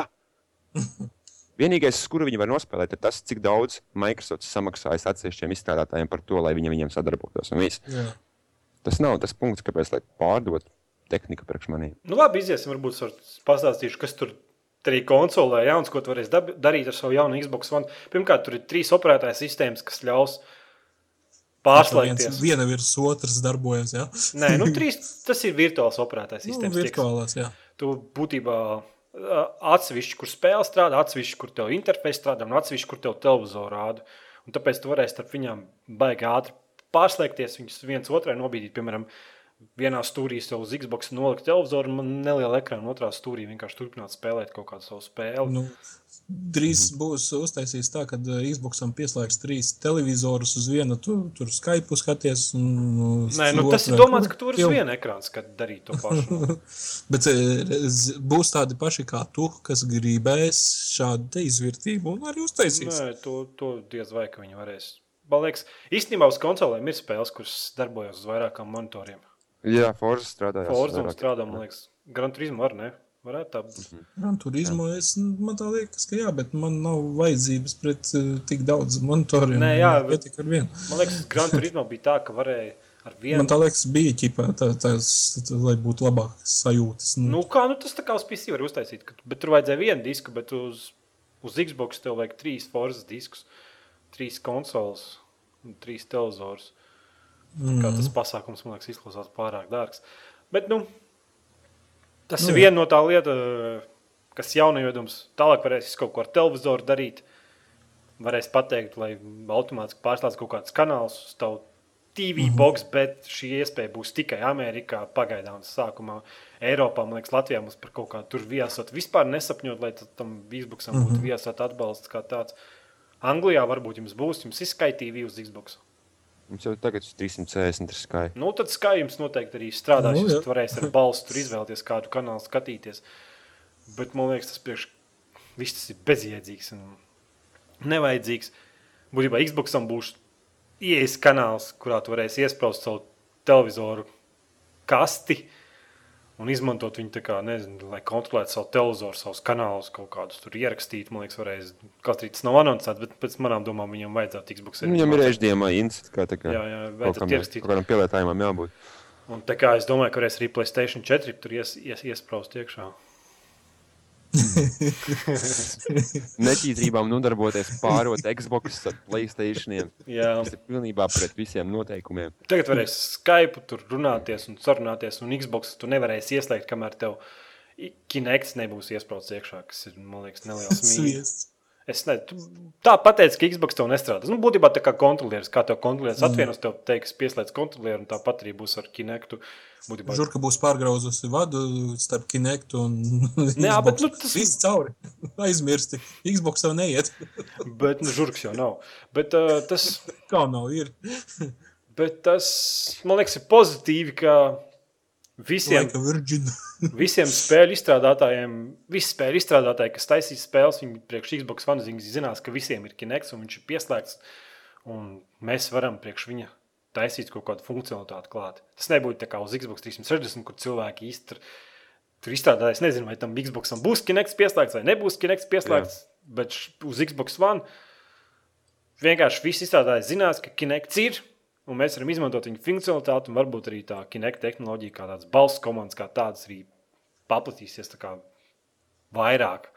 Vienīgais, uz kuru viņi var nospēlēt, ir tas, cik daudz Microsoft samaksājas atsevišķiem izstrādātājiem par to, lai viņi viņiem sadarbotos. un viss. Jā. Tas nav tas punkts, kāpēc lai pārdot tehniku priekš maniem. Nu, labi, iziesim. Varbūt pastāstīšu, kas tur arī konsolē jauns, ko tu varēsi darīt ar savu jaunu Xbox One. Pirmkārt, tur ir trīs operētāju sistēmas, kas ļaus Viens, pārslēgties. viena virs otras darbojas, jā. Nē, nu, trīs, tas ir virtuāls operētājs Nu, sistēmas. tieks. virtuālās, jā. Tu būtībā atsevišķi, kur spēle strādā, atsevišķi, kur tev interfejs strādā, un atsevišķi, kur tev televizoru rāda. Un tāpēc tu varēsi starp viņām baigi ātri pārslēgties, viņus viens otrai nobīdīt. Piemēram, vienā stūrī sev uz Xbox nolikt televizoru, un man neliela ekrāna, otrā stūrī vienkārši turpināt spēlēt kaut kādu savu spēli. Nu, drīz būs uztaisīts tā, ka uh, Xboxam pieslēgs trīs televizorus uz vienu. Tu tur Skype skaties. Un, uz Nē, nu, tas ir domāts, ka tu vari uz Jau- vienu ekrānu skat- darīt to pašu. Bet eh, būs tādi paši kā tu, kas gribēs šādu te izvērtību un arī uztaisīs. Nē, to, to diez vai ka viņi varēs. Man liekas, īstenībā uz konsolēm ir spēles, kuras darbojas uz vairākām monitoriem. Jā, Forza strādāja. Forza un strādā, man liekas, Gran Turismo arī ne. Varētu tā būt. Gran turismo es, man tā liekas, ka jā, bet man nav vajadzības pret uh, tik daudz monitoriem. Nē, jā, bet ar vienu. Man liekas, Gran Turismo bija tā, ka varēja ar vienu. Man tā liekas, bija ķipā, tā, tās, tā, lai būtu labākas sajūtas. Nu, kā, nu, tas tā kā uz PC var uztaisīt, ka, bet tur vajadzēja vienu disku, bet uz, uz Xbox tev vajag trīs Forza diskus, trīs konsoles un trīs televizors. Mm. Kā tas pasākums, man liekas, izklausās pārāk dārgs. Bet, nu, tas Nu, ir viena no tā lieta, kas jaunajos tālāk varēs kaut ko ar televizoru darīt. varēs pateikt, lai automātiski pārslēdz kaut kādus kanālus uz tavu TV box, bet šī iespēja būs tikai Amerikā. Pagaidām, sākumā Eiropā, man liekas, Latvijā mums par kaut kādu tur viesot. Vispār nesapņot, lai tam Xboxam mm -hmm. būtu viesot atbalsts kā tāds. Anglijā varbūt jums būs, jums izskaitīja uz Xbox. Mums jau tagad ir 360 skai. Nu, tad Sky jums noteikti arī strādās. Nu, jūs varēsiet ar balstu tur izvēlēties kādu kanālu, skatīties. Bet man liekas, tas priekš viss tas ir bezjēdzīgs un nevajadzīgs. Būtībā Xboxam būs ieejas kanāls, kurā tu varēsi iesprāst savu televizoru kasti un izmantot viņu tā kā, nezinu, lai kontrolētu savu televizoru, savus kanālus, kaut kādus tur ierakstīt. Man liekas, varēs, kaut arī tas nav anoncēts, bet pēc manām domām viņam vajadzētu Xbox Nu, viņam ir ēždiemā ints, kā tā kā. Jā, jā, vajadzētu ierakstīt. kaut kādam pielietojumam jābūt. Un tā kā es domāju, ka varēs arī Playstation 4 tur ies, ies, iesprāst iekšā. Netīrībām nodarboties pārot Xbox. Jā. Tas ir pilnībā pret visiem noteikumiem. Tagad varēs Skype tur runāties un sarunāties, un Xbox tu nevarēsi ieslēgt, kamēr tev Kinects nebūs iesprāstīts iekšā, kas ir, man liekas, neliels mīnus. Es ne, tu tā pateicu, ka Xbox tev nestrādās. Nu, būtībā tā kā kontrolieris, kā tev kontrolieris atvienos, tev teiks, pieslēdz kontrolieru, un tāpat arī būs ar Kinectu. Būtībā, Žurka būs pārgrauzusi vadu starp Kinect un Jā, bet, nu, tas- Viss cauri. Aizmirsti. Xbox tev neiet. bet nu, žurks jau nav. Bet, uh, tas, Kā nav ir? bet tas, man liekas, ir pozitīvi, ka visiem. Visiem spēļu izstrādātājiem, visi spēļu izstrādātāji, kas taisīs spēles, viņi priekš Xbox One viņi zinās, ka visiem ir Kinects un viņš ir pieslēgts. Un mēs varam priekš viņa taisīt kaut kādu funkcionalitāti klāt. Tas nebūtu tā kā uz Xbox 360, kur cilvēki īsti tur, izstrādāja. Es nezinu, vai tam Xboxam būs Kinects pieslēgts vai nebūs Kinects pieslēgts, Jā. bet uz Xbox One vienkārši visi izstrādātāji zinās, ka Kinects ir. Un mēs varam izmantot viņa funkcionalitāti, un varbūt arī tā Kinect tehnoloģija, kā tāds balss komandas, kā tādas arī paplatīsies kā vairāk,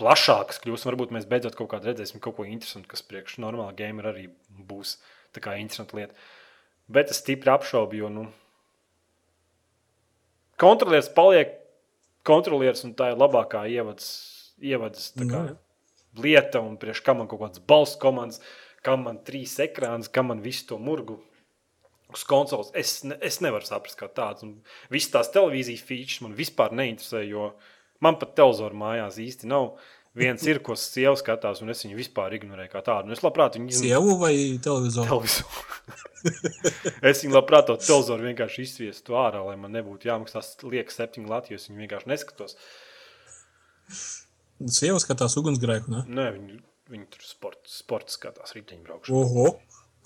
plašākas kļūs. Varbūt mēs beidzot kaut kādā redzēsim kaut ko interesantu, kas priekš normāla gameru arī būs tā kā interesanta lieta. Bet es stipri apšaubu, jo nu, kontrolieris paliek kontrolieris, un tā ir labākā ievads, ievads kā, Nu. lieta, un priekš kam man kaut kāds balss komandas, kam man trīs ekrāns, kam man visu to murgu. Uz konsoles es, ne, es nevaru saprast, kā tāds. Un Visas tās televīzijas features man vispār neinteresē, jo man pat televizoru mājās īsti nav. Viens ir, ko sieva skatās, un es viņu vispār ignorēju kā tādu. Un es labprāt viņu izmantoju Sievu vai televizoru? televizoru. es viņu labprāt to televizoru vienkārši izsviestu ārā, lai man nebūtu jāmaksā liekas septiņi Latvijas. Viņu vienkārši neskatos. Sieva skatās ugunsgrēku, ne? Nē, viņi, viņi tur sporta, sporta skatās riteņbraukšanu. Oho,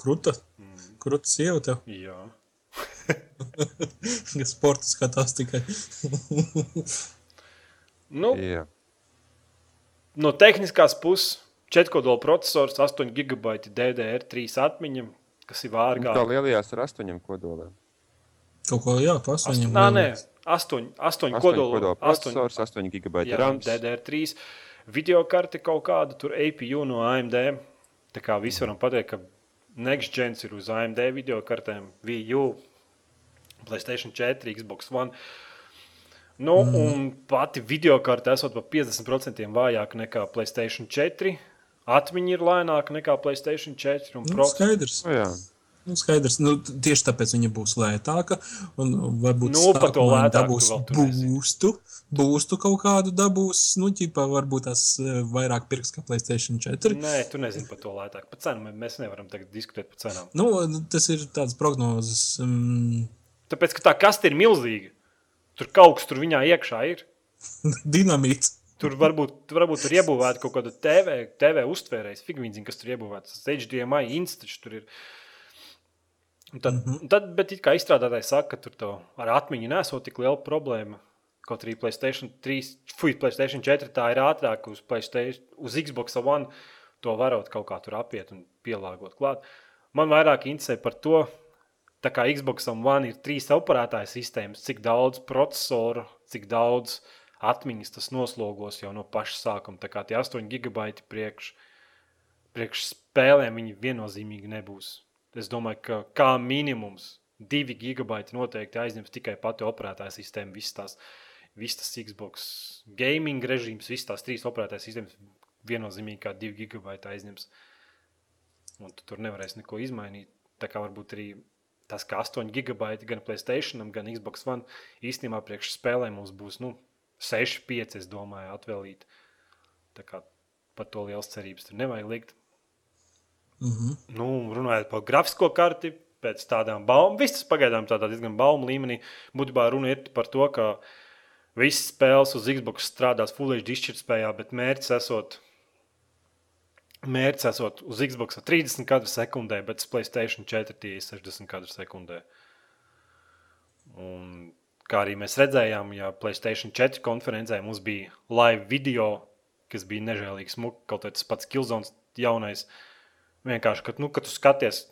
kruta. Kruta sieva tev. Jā. Kas sporta skatās tikai. Nu, Jā. no tehniskās puses, 4 kodola processors, 8 gigabaiti DDR3 atmiņa, kas ir Nu, vārgā. Tā lielajās ar astoņiem kodoliem. Kaut ko, jā, pa astoņiem. Nā, nē, lieliem. 8, 8 Astoņu kodola. kodola astoņi- processors, 8 gigabaiti Jā, rams. DDR3 video karte kaut kāda, tur APU no AMD. Tā kā visi varam pateikt, ka Next Gen ir uz AMD video kartēm, VU, PlayStation 4, Xbox One. Nu, mm. Un pati video karte esot par 50% vājāka nekā PlayStation 4. Atmiņa ir lēnāka nekā PlayStation 4. Un Nu, proc- skaidrs. Jā. Nu, skaidrs. Nu, tieši tāpēc viņa būs lētāka. Un varbūt Nu, lētāku dabūs būstu. Būstu kaut kādu dabūs. Nu, ķipā, varbūt tas eh, vairāk pirks kā Playstation 4. Nē, tu nezini par to lētāk. Par cenu mē- mēs nevaram tagad diskutēt par cenām. Nu, tas ir tāds prognozes. Um, Tāpēc, ka tā kaste ir milzīga. Tur kaut kas tur viņā iekšā ir. dinamīts. Tur varbūt, tur varbūt ir iebūvēta kaut kāda TV, TV uztvērējs, figūra, kas tur iebūvēts. Tas HDMI instants tur ir. Un Tad, mm -hmm. tad, bet kā izstrādātāji saka, ka tur ar atmiņu nesot tik liela problēma. Kaut arī Playstation 3, fuj, Playstation 4 tā ir ātrāk uz, uz Xbox One. To varot kaut kā tur apiet un pielāgot klāt. Man vairāk interesē par to, tā kā Xbox One ir trīs operētāju sistēmas, cik daudz procesoru, cik daudz atmiņas tas noslogos jau no paša sākuma. Tā kā tie 8 gigabaiti priekš, priekš spēlēm viņi viennozīmīgi nebūs. Es domāju, ka kā minimums 2 gigabaiti noteikti aizņems tikai pati operētāja sistēma, visas tās, visas tas Xbox gaming režīms, visas tās trīs operētāja sistēmas viennozīmīgi kā 2 gigabaiti aizņems. un tu tur nevarēsi neko izmainīt. Tā kā varbūt arī tas, ka 8 gigabaiti gan Playstation, gan Xbox One īstenībā priekš spēlēm mums būs nu, 6, 5, es domāju, atvēlīt. Tā kā par to liels cerības tur nevajag likt. Mhm. Nu, runājot par grafisko karti, pēc tādām baumām, viss pagaidām tādā diezgan baumu līmenī. Būtībā runa ir par to, ka visas spēles uz Xbox strādās Full HD izšķirtspējā, bet mērķis esot, mērķis esot uz Xbox 30 kadru sekundē, bet uz Playstation 4 tie ir 60 kadru sekundē. Un, kā arī mēs redzējām, ja Playstation 4 konferencē mums bija live video, kas bija nežēlīgi smuki, kaut arī tas pats Kilzones jaunais. Vienkārši, kad, nu, kad tu skaties,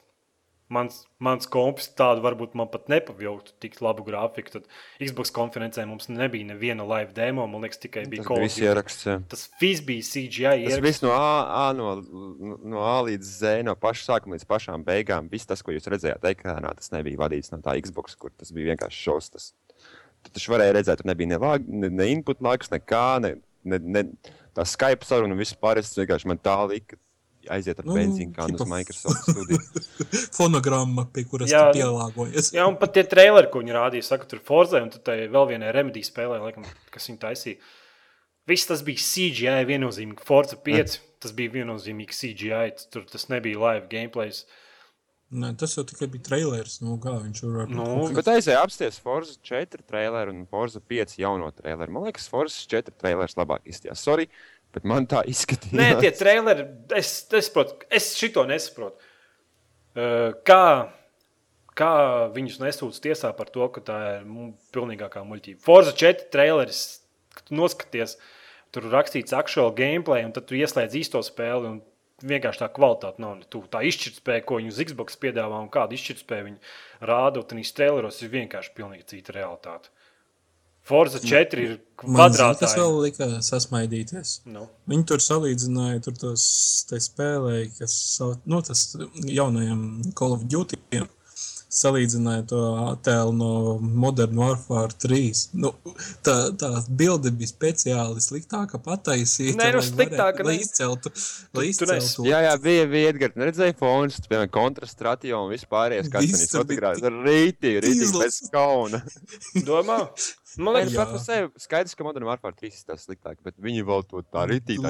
mans, mans kompis tādu varbūt man pat nepavilktu tik labu grafiku. Tad Xbox konferencē mums nebija neviena live demo. Man liekas, tikai bija Tas viss ieraksts. jā. Tas viss bija CGI. Tas viss no A, A no, no A līdz Z, no paša sākuma līdz pašām beigām. Viss tas, ko jūs redzējāt ekrānā, tas nebija vadīts no tā Xbox, kur tas bija vienkārši šausmas. Tas, tu taču varēja redzēt, tur nebija ne, lag, ne, ne input laiks, nekā, ne, ne, ne tā Skype saruna pārējais. Tas vienkārši man tā lika aiziet ar Nu, benzīnu kānu uz Microsoft studiju. Fonogramma, pie kuras Jā. tu pielāgojies. Jā, un pat tie traileri, ko viņi rādīja, saka, tur Forza, un tad tai vēl vienai remediju spēlē, laikam, kas viņi taisīja. Viss tas bija CGI viennozīmīgi. Forza 5, tas bija viennozīmīgi CGI. Tur tas nebija live gameplay. Nē, tas jau tikai bija trailers. Nu, kā viņš var būt? Nu, Bet aizēja apsties Forza 4 traileru un Forza 5 jauno traileru. Man liekas, Forza 4 trailers labāk izskatījās. Sorry, bet man tā izskatījās. Nē, tie traileri, es, es, saprotu, es šito nesaprotu. Kā, kā viņus nesūdz tiesā par to, ka tā ir pilnīgākā muļķība? Forza 4 traileris, kad tu noskaties, tur rakstīts actual gameplay, un tad tu ieslēdz īsto spēli. un Vienkārši tā kvalitāte nav ne tuvu. Tā izšķirtspēja, ko viņi uz Xbox piedāvā, un kādu izšķirtspēju viņi rāda, un tās traileros ir vienkārši pilnīgi cita realitāte. Forza 4 ir kvadrātā. vēl lika sasmaidīties. Nu, Viņi tur salīdzināja tur tos te spēlēji, kas nu, tas jaunajam Call of Duty. Salīdzināja to attēlu no Modern Warfare 3. Nu, tā, tā bilde bija speciāli sliktāka pataisīta. Nē, nu, lai sliktāka varētu- Lai izceltu, lai Tu- tu izceltu. Jā, jā, bija, bija Edgars. Redzēju, fons, piemēram, kontrastratio un vispārējais, tur bija fotografēja. Rītīgi, rītīgi, bez kauna. domā, man liekas, nu, pat par sevi skaidrs, ka Modern Warfare 3 ir tas sliktāk, bet viņi vēl to tā rītīgi.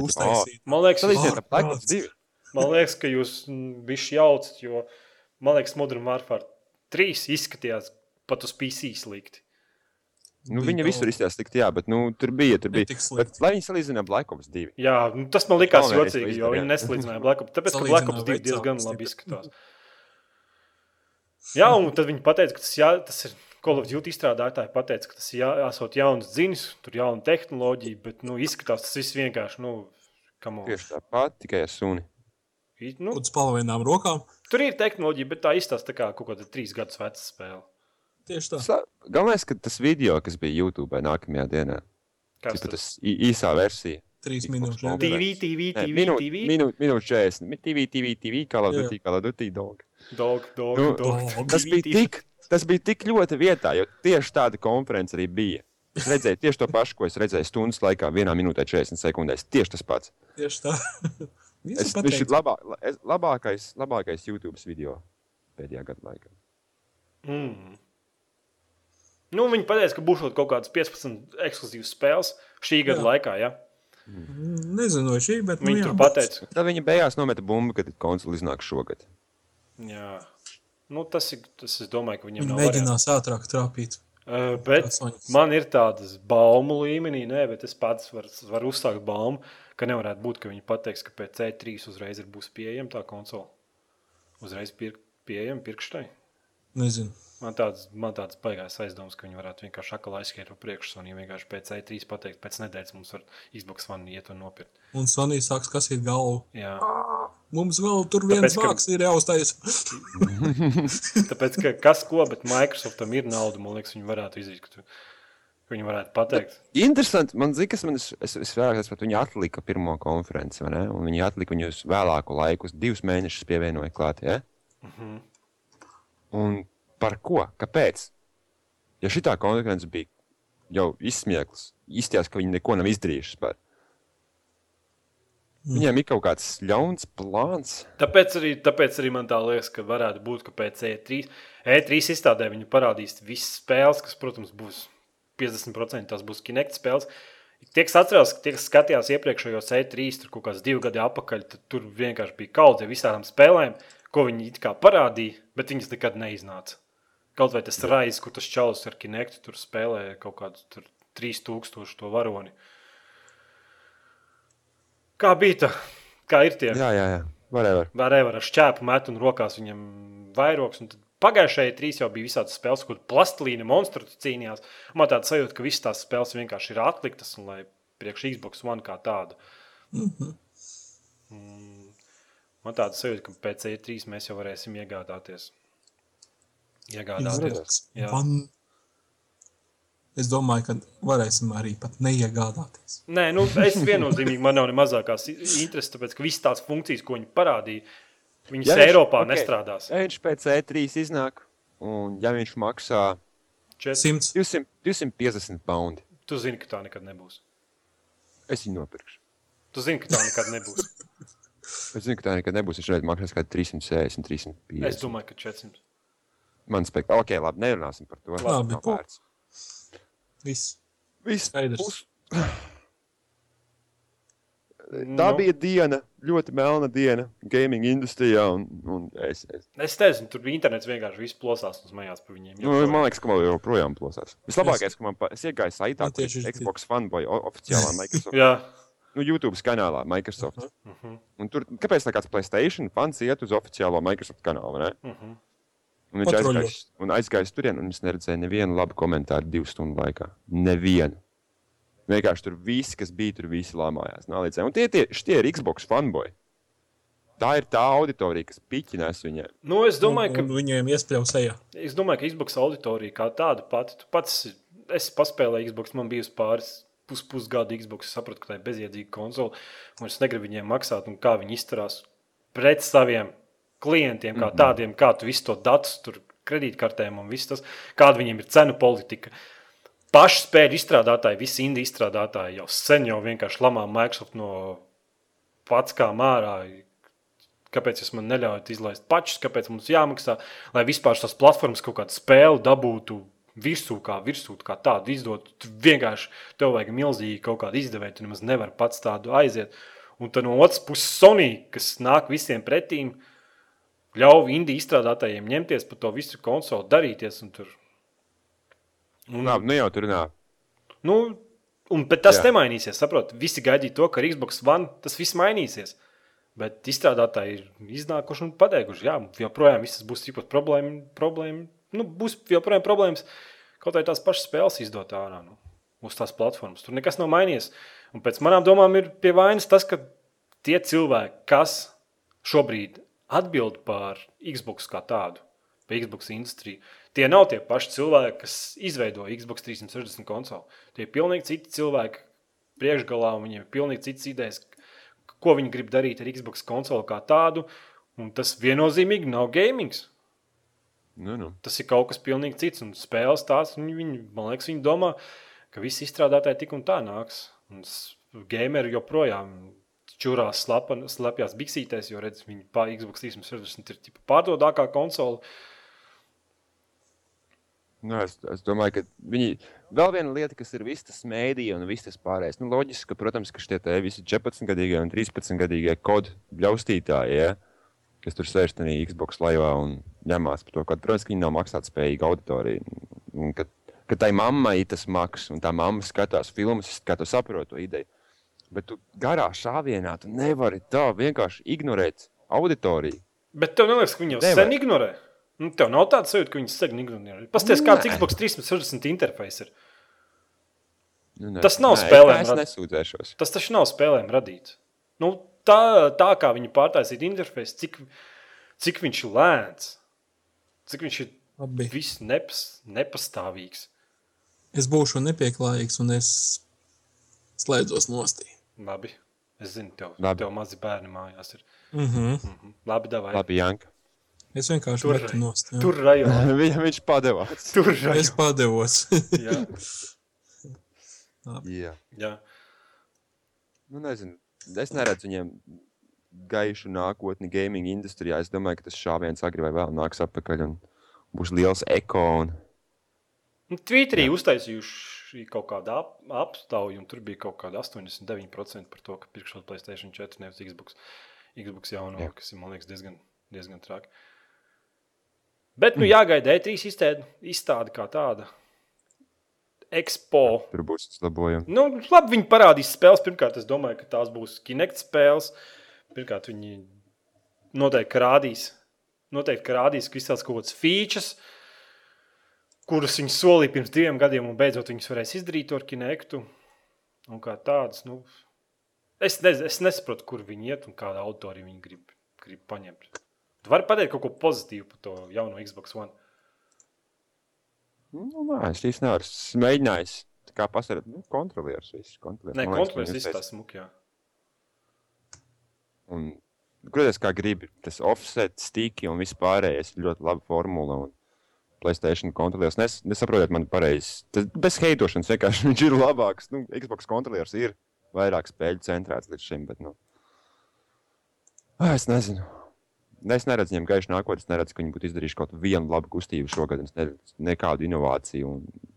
man liekas, jūs- ar Black Ops Ārprāts. 2. Man liekas, ka jūs bijat jaucat, jo man liekas, Modern Warfare 3 izskatījās pat uz PC slikti. Nu, viņa visur izskatījās slikti, jā, bet nu, tur bija. Tur bija. Bet, lai viņi salīdzinātu Black Ops 2. Jā, nu, tas man likās jocīgi, jo viņi izdarījāt. neslīdzināja Black Ops. Tāpēc, ka Salīdzināja Black Ops 2 vecāku diezgan labi izskatās. Jā, un tad viņi teica, ka tas, jā, tas ir Call of Duty izstrādātāji. Pateica, ka tas ir jā, esot jauns dziņas, tur jauna tehnoloģija, bet nu, izskatās tas viss vienkārši. Nu. Tieši tāpat, tikai ar suni. Nu, Uz palvainām rokām. tur ir tehnoloģija, bet tā izstāsta tā kā kaut kāda trīs gadus veca spēle. Tieši tā. Sa- Galvenais, ka tas video, kas bija YouTube nākamajā dienā, Kas ir tas tas īsā versija. Trīs minūtes. Jā. TV, TV, Nē, TV, minūte, TV. minūte 40. Mi- TV, TV, TV, kā Jā. dutī, kā lai dutī, dog. Dog, dog, Nu, dog. Tas bija tik, tas bija tik ļoti vietā, jo tieši tāda konference arī bija. Es redzēju tieši to pašu, ko es redzēju stundas laikā, vienā minūtē, 40 sekundēs. Tieši tas pats. Tieši tā. Visi Es, viņš ir labā, labākais, labākais YouTube video pēdējā gada laikā. Mm. Nu, viņi pateica, ka būs kaut kādas 15 ekskluzīvas spēles šī gada Jā. laikā. Ja? Nezinu, vai šī, bet. Viņi nu, tur jā, pateica, Tad viņi beigās nometa bumbu, kad konsole iznāk šogad. jā. Nu, tas ir. Tas, es domāju, ka viņiem Viņi nav variantu. mēģinās ātrāk trāpīt. Uh, bet Astoņas. man ir tādas baumu līmenī, nē, bet es pats varu var uzsākt baumu, ka nevarētu būt, ka viņi pateiks, ka pēc C3 uzreiz ir būs pieejama tā konsole. Uzreiz pir pieejama pirkštai. Nezinu. Man tāds, man tāds baigās aizdoms, ka viņi varētu vienkārši akli aizskriet pa priekšu, un viņi vienkārši pēc C3 pateikt, pēc nedēļas mums var Xbox One iet un nopirkt. Un Sonija sāks kasīt galvu. Jā. Mums vēl tur viens Tāpēc, ka- ir jāuztais. Tāpēc, ka kas ko, bet Microsoftam ir nauda, man liekas, viņi varētu izdarīt, ka, ka viņi varētu pateikt. Interesanti, man zina, kas man es, es, es vēlāk saprotu, viņi atlika pirmo konferenci, vai ne? Un viņi atlika viņu uz vēlāku laiku, uz divus mēnešus pievienoja klāt, ja? Mhm. Un par ko? Kāpēc? Ja šī konference bija jau izsmieklis, izties, ka viņi neko nav izdarījuši par. Viņiem ir kaut kāds ļauns plāns. Tāpēc arī, tāpēc arī man tā liekas, ka varētu būt, ka pēc E E3, E3 izstādē viņi parādīs visas spēles, kas, protams, būs 50% tās būs Kinect spēles. Tie, kas atcerās, tie, kas skatījās iepriekšējos E3, tur kaut kāds divi gadi atpakaļ, tad tur vienkārši bija kaudze visām spēlēm, ko viņi it kā parādīja, bet viņas nekad neiznāca. Kaut vai tas raizes, kur tas čalis ar Kinectu tur spēlē kaut kādu tur 3000 to varoni. Kā bija tā? Kā ir tie? Jā, jā, jā. Whatever. Varēja ar šķēpu met un rokās viņam vairogs. Un tad Pagājušajā trīs jau bija visādas spēles, kur plastilīna monstru cīnījās. Man tāda sajūta, ka visas tās spēles vienkārši ir atliktas un lai priekš Xbox One kā tādu. Mm, man tāda sajūta, ka pēc E3 mēs jau varēsim iegādāties. Iegādāties. Jā. Man... Es domāju, ka varēsim arī pat neiegādāties. Nē, nu, es viennozīmīgi man nav ne mazākās intereses, tāpēc ka visas tās funkcijas, ko viņi parādīja, viņas Ja viņš- Eiropā ok. okay. nestrādās. Ja viņš pēc E3 iznāk, un ja viņš maksā Čet... 100. 200, 250 pounds, Tu zini, ka tā nekad nebūs. es viņu nopirkšu. Tu zini, ka tā nekad nebūs. Es zinu, ka tā nekad nebūs. Viņš šeit maksās kaut kādā 360, 350. Es domāju, ka 400. Man spēk, ok, labi, nerunāsim par to. Labi. Viss. Viss Skaidrs. Pus- Tā Nu. bija diena, ļoti melna diena gaming industrijā. Un, un es, es, Es teicu, tur bija internets vienkārši viss plosās un smējās par viņiem. nu, man liekas, ka man joprojām plosās. Vislabākais, ka man pa, es iegāju saitā, kur ir- Xbox fanboy oficiālā Microsoft, Jā, nu, YouTube kanālā Microsoft. uh -huh. Un tur, kāpēc tā kāds Playstation fans iet uz oficiālo Microsoft kanālu? Ne? Uh -huh. Un viņš un aizgājis turien, un es neredzēju nevienu labu komentāru divu stundu laikā. Nevienu. Vienkārši tur viss, kas bija, tur visi lamājās. Nālicē. Un tie, tie, tie ir Xbox fanboy. Tā ir tā auditorija, kas piķinās viņiem. Nu, es domāju, ka Un viņiem iespļaus sejā. Es domāju, ka Xbox auditorija kā tāda pati. Tu pats esi paspēlējis Xbox, man bija uz pāris pus, pusgadu Xbox. Es sapratu, ka tā ir bezjēdzīga konsole. Un es negribu viņiem maksāt, un kā viņi izturās pret saviem klientiem, kā tādiem, kā tu visu to datus, tur kredītkartēm un viss tas, kāda viņiem ir cenu politika. Paši spēļu izstrādātāji, visi indīgi izstrādātāji jau sen jau vienkārši lamā Microsoft no pats kā mārā. Kāpēc jūs man neļaujat izlaist pašus, kāpēc mums jāmaksā, lai vispār šīs platformas kaut kādu spēli dabūtu virsū, kā virsū, kā tādu izdot. Tu vienkārši tev vajag milzīgi kaut kādu izdevēju, tu nemaz nevari pats tādu aiziet. Un tad no otras puses Sony, kas nāk visiem pretīm, ļauj indiju izstrādātājiem ņemties par to visu konsoli, darīties. un Tur. Un, Labi, nu jau tur runā. Nu, un, bet tas Jā. Nemainīsies. Saprot? Visi gaidīja to, ka ar Xbox One tas viss mainīsies. Bet izstrādātāji ir iznākuši un pateikuši, jā, joprojām visas būs tikpat problēma. problēma. Nu, būs joprojām problēmas kaut vai tās pašas spēles izdot ārā nu, uz tās platformas. Tur nekas nav mainījies. Un pēc manām domām ir pie vainas tas, ka tie cilvēki, kas šobrīd atbild par Xbox kā tādu, par Xbox industriju, tie nav tie paši cilvēki, kas izveido Xbox 360 konsoli. Tie ir pilnīgi citi cilvēki priekšgalā, un viņiem ir pilnīgi citas idejas, ko viņi grib darīt ar Xbox konsoli kā tādu. Un tas viennozīmīgi nav gaming. Nu, nu. Tas ir kaut kas pilnīgi cits. Un spēles tās, viņi, viņi, man liekas, viņi domā, ka visi izstrādātāji tik un tā nāks. Un gameri joprojām čurās slapa, slapjās biksītēs, jo redz, viņi pa Xbox 360 ir pārdodākā konsole. Nu, es, es domāju, ka viņi vēl viena lieta, kas ir visas tas mēdīja un viss tas pārējais. Nu, loģiski, ka, protams, ka šie te visi 14-gadīgie un 13-gadīgie kodu bļaustītāji, ja, kas tur sēž tajā Xbox laivā un ņemās par to, ka, protams, ka viņi nav maksāt spējīgi auditorija. Un, ka, ka tai mammai tas maks, un tā mamma skatās filmas, kā tu saproti to ideju. Bet tu garā šāvienā tu nevari tā vienkārši ignorēt auditoriju. Bet tev neliekas, ka viņi jau sen ignorē. Nu, tev nav tāds sajūta, ka viņi sen ignorē. Pastāstiet, kāds. Xbox 360 interfejs ir. Nu, nē. Tas nav Nē, spēlēm Es nesūdzēšos. Tas taču nav spēlēm radīts. Nu, tā, tā kā viņi pārtaisīja interfejs, cik, cik viņš ir lēns, cik viņš ir Labi. viss nepas, nepastāvīgs. Es būšu nepieklājīgs un es slēdzos nostī. Labi, es zinu, tev, Labi. tev mazi bērni mājās ir. Mm -hmm. Mhm. Labi, davai. Labi, Janka. Es vienkārši Tur- metu nost. jā. Tur rajonā. Viņa, viņš padevās. Tur Es rajonā. padevos. Jā, Jā. jā. Nu, nezinu. es neredzu viņiem gaišu nākotni gaming industrijā. Es domāju, ka tas šāviens agri vai vēl nāks atpakaļ un būs liels eko. Un... Nu, Twitterī uztaisījuši kaut kādu ap, aptauju, un tur bija kaut kāda 89% par to, ka pirkšot Playstation 4 nevis Xbox, Xbox jauno, Jā. kas ir, man liekas, diezgan, diezgan traki. Bet, nu, jāgaida E3 izstāde, izstāde kā tāda. Expo. Tur būs uzlabojumi. Nu, labi, viņi parādīs spēles. Pirmkārt, es domāju, ka tās būs Kinect spēles. Pirmkārt, viņi noteikti rādīs, noteikti rādīs ka visādas kaut kādas features, kuras viņi solīja pirms diviem gadiem, un beidzot viņas varēs izdarīt ar Kinectu. Un kā tādas, nu, es, ne, es nesaprotu, kur viņi iet un kādu autori viņi grib, grib paņemt. Tu vari pateikt kaut ko pozitīvu par to jauno Xbox One. Nu, nē, es īsti nevaru. Es mēģināju, kā pasarāt, nu, kontrolieris. Viss, kontrolieris. Nē, viņi izstāsta smukjā. Un, Grūties, kā gribi. Tas offset, stiki un viss pārējais ir ļoti laba formula. Un Playstation kontrolieris. Nes, nesaprotiet man pareizi. Tas bez heitošanas vienkārši viņš ir labāks. Nu, Xbox kontrolieris ir vairāk spēļu centrēts līdz šim, bet, nu. Ai, Es nezinu. Ne, Es neredzu viņiem gaišu nākotnē. Es neredzu, ka viņi būtu izdarījuši kaut vienu labu kustību šogad. Neredzu nekādu inovāciju. Un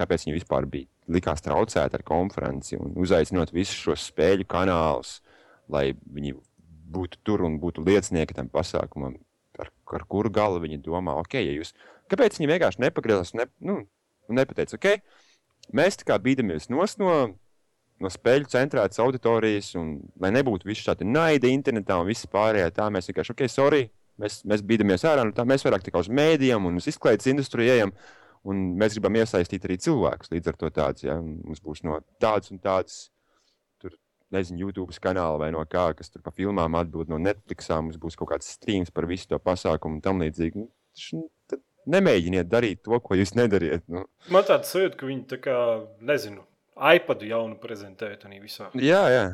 kāpēc viņi vispār bija likās traucēt ar konferenci un uzaicinot visus šos spēļu kanālus, lai viņi būtu tur un būtu liecinieki tam pasākumam, ar, ar kuru galu viņi domā, ok, ja jūs, kāpēc viņi vienkārši nepagriezās ne, nu, un nepateica, ok, mēs tā kā bīdamies no, no spēļu centrētas auditorijas, un lai nebūtu viss šādi naida internetā un viss pārējā, tā mēs vienkārši, ok, sorry, mēs, mēs bīdamies ārā, nu tā mēs vairāk tikai uz mēdījiem un uz izklaides industriju ejam, un mēs gribam iesaistīt arī cilvēkus līdz ar to tāds, ja, mums būs no tādas un tādas tur, nezinu, YouTube kanāla vai no kā, kas tur pa filmām atbild no Netflixā, mums būs kaut kāds streams par visu to pasākumu un tam līdzīgi. Nu, tad Nemēģiniet darīt to, ko jūs nedariet. Nu. Man tāds sajūta, ka viņi tā kā, nezinu, iPadu jaunu prezentēja tajā visā. Jā, jā.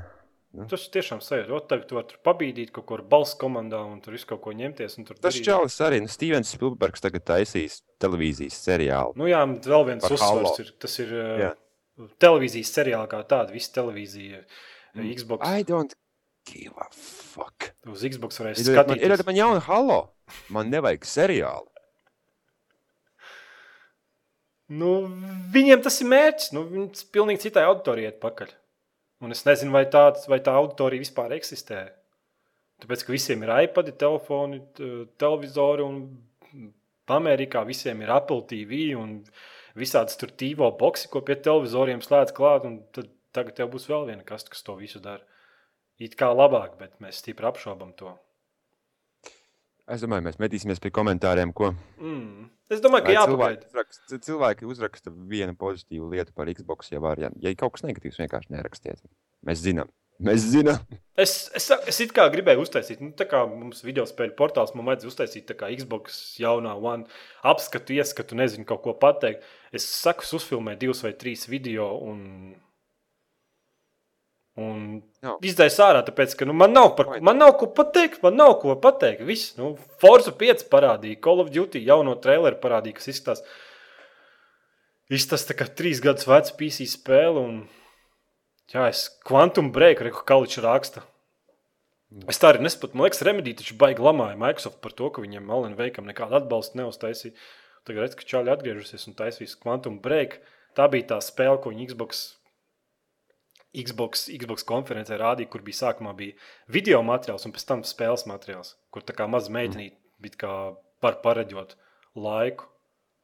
Tas tiešām sajūta, ka tagad tu vari tur pabīdīt kaut ko ar balss komandā un tur visu kaut ko ņemties. Tas čalis arī, nu, Stevens Spilbergs tagad taisīs televīzijas seriālu. Nu jā, vēl viens uzsvars ir, tas ir Jā. uh, televīzijas seriāli kā tāda, visa televīzija, mm. Xbox. I don't give a fuck. Uz Xbox varēs Ir, man, ir skatīties. man jauna halo. Man nevajag seriālu. Nu, viņiem tas ir mērķis. Nu, viņi pilnīgi citai auditorijai iet pakaļ. Un es nezinu, vai, tāds, vai tā auditorija vispār eksistē. Tāpēc, ka visiem ir iPad, telefoni, televizori un Amerikā visiem ir Apple TV un visādas tur tīvo boxi, ko pie televizoriem slēdz klāt. Tad tagad tev būs vēl viena kaste, kas to visu dara. It kā labāk, bet mēs stipri apšaubām to. Es domāju, mēs metīsimies pie komentāriem, ko Mm. Es domāju, ka jāpagaida. cilvēki, uzraksta, cilvēki uzraksta vienu pozitīvu lietu par Xbox. Ja, var, ja, ja kaut kas negatīvs, vienkārši nerakstiet. Mēs zinām. Mēs zinām. Es, es, es it kā gribēju uztaisīt, nu, tā kā mums video spēļu portāls, man vajadzēja uztaisīt tā kā Xbox jaunā one apskatu, ieskatu, nezinu, kaut ko pateikt. Es saku, uzfilmēju divus vai trīs video un, un izdēju ārā, tāpēc, ka nu, man, nav par, man nav ko pateikt, man nav ko pateikt. Viss, nu, Forza 5 parādīja, Call of Duty jauno traileru parādīja, kas izskatās, izskatās tā kā trīs gadus veca PC spēle. Un, jā, es Quantum Break, reku Kaličs raksta. Es tā arī nesaprotu. Man liekas, Remedī taču baigi lamāja Microsoft par to, ka viņiem Alan Veikam nekādu atbalstu neuztaisīja. Tagad redz, ka čāļi atgriežusies un taisīs Quantum Break. Tā bija tā spēle, ko viņi Xbox, Xbox, Xbox konferencē rādīja, kur bija sākumā bija video materiāls un pēc tam spēles materiāls, kur tā kā maza meitenīte bija kā par pareģot laiku.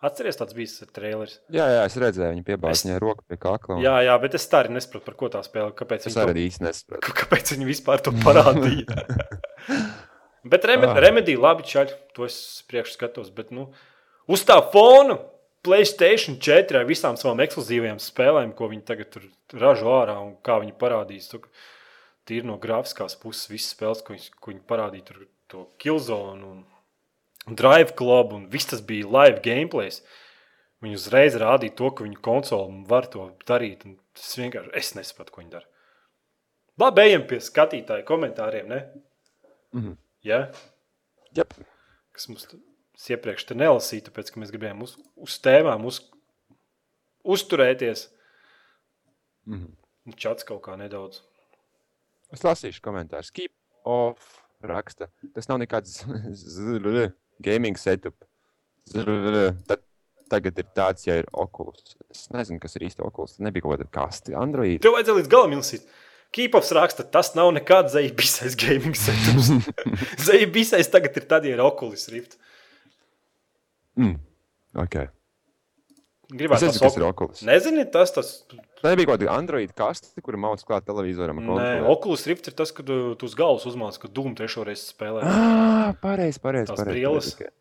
Atceries, tāds bija tas trailers. Jā, jā, es redzēju, viņa piebāza Es- viņai roku pie kakla. un Jā, jā, bet es tā arī nesaprotu, par ko tā spēle. Kāpēc Es viņi to- arī īsti nesaprotu. Kāpēc viņi vispār to parādīja? bet Ah. remedija labi čaļi, to es priekš skatos. Bet, nu, uz tā fona Playstation 4 ar visām savām ekskluzīvajām spēlēm, ko viņi tagad tur ražo ārā un kā viņi parādīs. Tu, tīri no grafiskās puses, visas spēles, ko viņi, ko viņi parādīja, tur to Killzone un Drive Club un viss tas bija live gameplay. Viņi uzreiz rādīja to, ka viņu konsole var to darīt. un Tas vienkārši es nesaprotu, ko viņi dara. Labi, ejam pie skatītāju komentāriem. Ne? Mhm. Ja? Jep. Kas mums t- es iepriekš te nelasīja, tāpēc ka mēs gribējām uz, uz tēmām uz, uzturēties. Mhm. Nu, Čats kaut kā nedaudz. Es lasīšu komentārus. Keep off raksta. Tas nav nekāds gaming setup. Tad, tagad ir tāds, ja ir okulus. Es nezinu, kas ir īsti okulus. Nebija kaut kāda kasti. Android. Tev vajadzēja līdz galam izlasīt. Keepovs raksta, tas nav nekāds zvaigznes gaming setups. Zvaigznes tagad ir tad, ja ir Oculus Rift. Mm. Okay. Gribētu Es nezinu, kas ir Oculus. Nezini, tas tas. Tā nebija kaut kāda Android kaste, kur mācās klāt televizoram. Nē. Oculus Rift ir tas, kad tu, tu uz galvas uzmāc, ka Dūmu trešo reizi spēlē. Ah, pareizi, pareizi. Tās pareiz, brilles. pareiz, okay.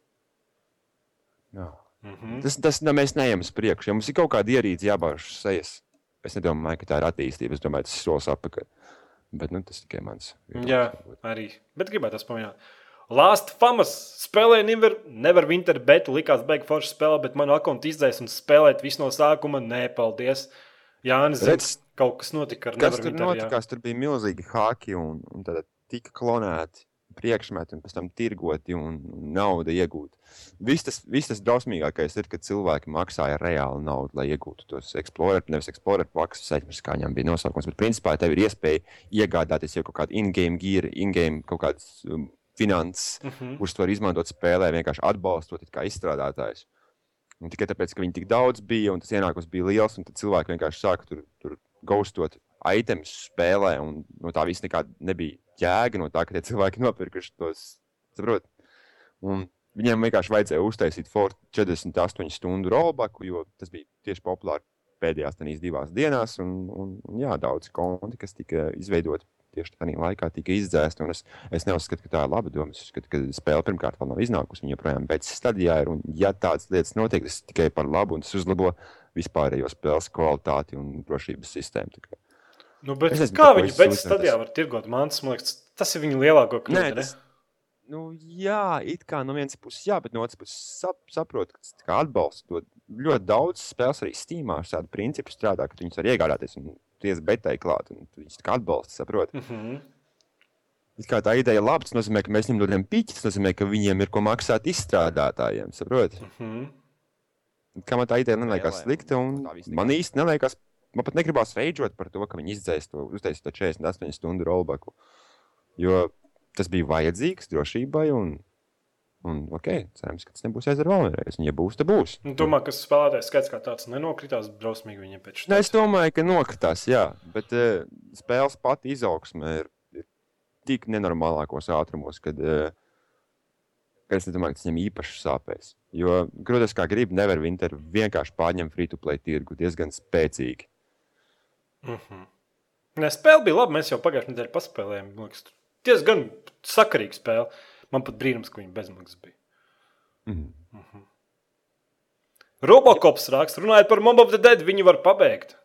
Jā. Mhm. Tas, tas ne, mēs neejam uz priekšu. Ja mums ir kaut kāda ierīce jābāž sejas, es nedomāju, ka tā ir attīstība. Es domāju, tas ir solis atpakaļ. Bet nu, tas tikai mans. Jā, arī. Bet gribētu tas pamanīt. Last Famas spēlēja Never, Never Winter betu, likās beigas forša spēle, bet manu akkontu izdzēs un spēlēt visu no sākuma. Nē, paldies. Jā, Nē, Redz, kaut kas notika ar Kas Never tur Winter. jā. notikās? Tur bija milzīgi haki un, un tad tika klonēti priekšmeti un pēc tam tirgoti un nauda iegūta. Viss tas, viss tas drausmīgākais ir, kad cilvēki maksāja reāli naudu, lai iegūtu tos Explorer, nevis Explorer pakas, aizmirst, kā viņam bija nosaukums, bet principā tev ir iespēja iegādāties jau kaut kādu in-game gear, in-game kaut kādas um, finanses, Mhm. kurus tu vari izmantot spēlē, vienkārši atbalstot izstrādātājus. Un tikai tāpēc, ka viņi tik daudz bija un tas ienākums bija liels, un tad cilvēki vienkārši sāka tur, tur gaustot itemus spēlē, un no tā viss nekāda nebija jēga no tā, ka tie cilvēki nopirkuši tos. Saprot? Un viņiem vienkārši vajadzēja uztaisīt Ford 48 stundu rollbacku, jo tas bija tieši populāri pēdējās divās dienās, un, un, un jā, daudz konti, kas tika izveidoti tieši tajā laikā, tika izdzēsti. un Es, es neuzskatu, ka tā ir laba doma. Es uzskatu, ka spēle pirmkārt vēl nav iznākusi. Viņa joprojām beidz stadijā ir. Un, ja tādas lietas notiek, tas tikai par labu un tas uzlabo vispārējo spēles kvalitāti un drošības sistēmu. Nu, bet Es nezinu, kā viņi pēc sūdzētos. stadijā var tirgot mantas? Man liekas, tas ir viņu lielāko kļūdu. Nu, jā, it kā no vienas puses, jā, bet no otras puses sap, saprotu, ka atbalsta to ļoti daudz spēles arī Steamā ar tādu principu strādā, ka tu viņus var iegādāties un ties betai klāt, viņus tā kā atbalsta, saproti. Mhm. It kā tā ideja ir laba, tas nozīmē, ka mēs viņiem dodam piķi, tas nozīmē, ka viņiem ir ko maksāt izstrādātājiem, saproti. Mhm. Kā man tā ideja neliekas slikta, un man īsti neliekas, man pat negribās veidot par to, ka viņi izdzēs to, uztaisīt to 48 stundu rollbacku. Jo tas bija vajadzīgs drošībai, un, un ok, cerams, ka tas nebūs jāizdara vēl vienreiz. Un, ja būs, tad būs. Nu, Domāju, ka spēlētājs skaits kā tāds nenokritās drausmīgi viņiem pēc Nu, es domāju, ka nokritās, jā, bet uh, spēles pati izaugsme ir, ir tik nenormālākos ātrumos, kad, uh, ka es nedomāju, ka tas viņam īpaši sāpēs. Jo, grūti kā gribi, nevar Winter vienkārši pārņemt free-to-play tirgu diezgan spēcīgi. Mhm. Nē, spēle bija laba. Mēs jau pagājušajā nedēļā paspēlējām. Tur diezgan sakarīga spēle. Man pat brīnums, ka viņa bezmaksas bija. Mhm. Robocops raksta, runājot par Mob of the Dead, viņu var pabeigt.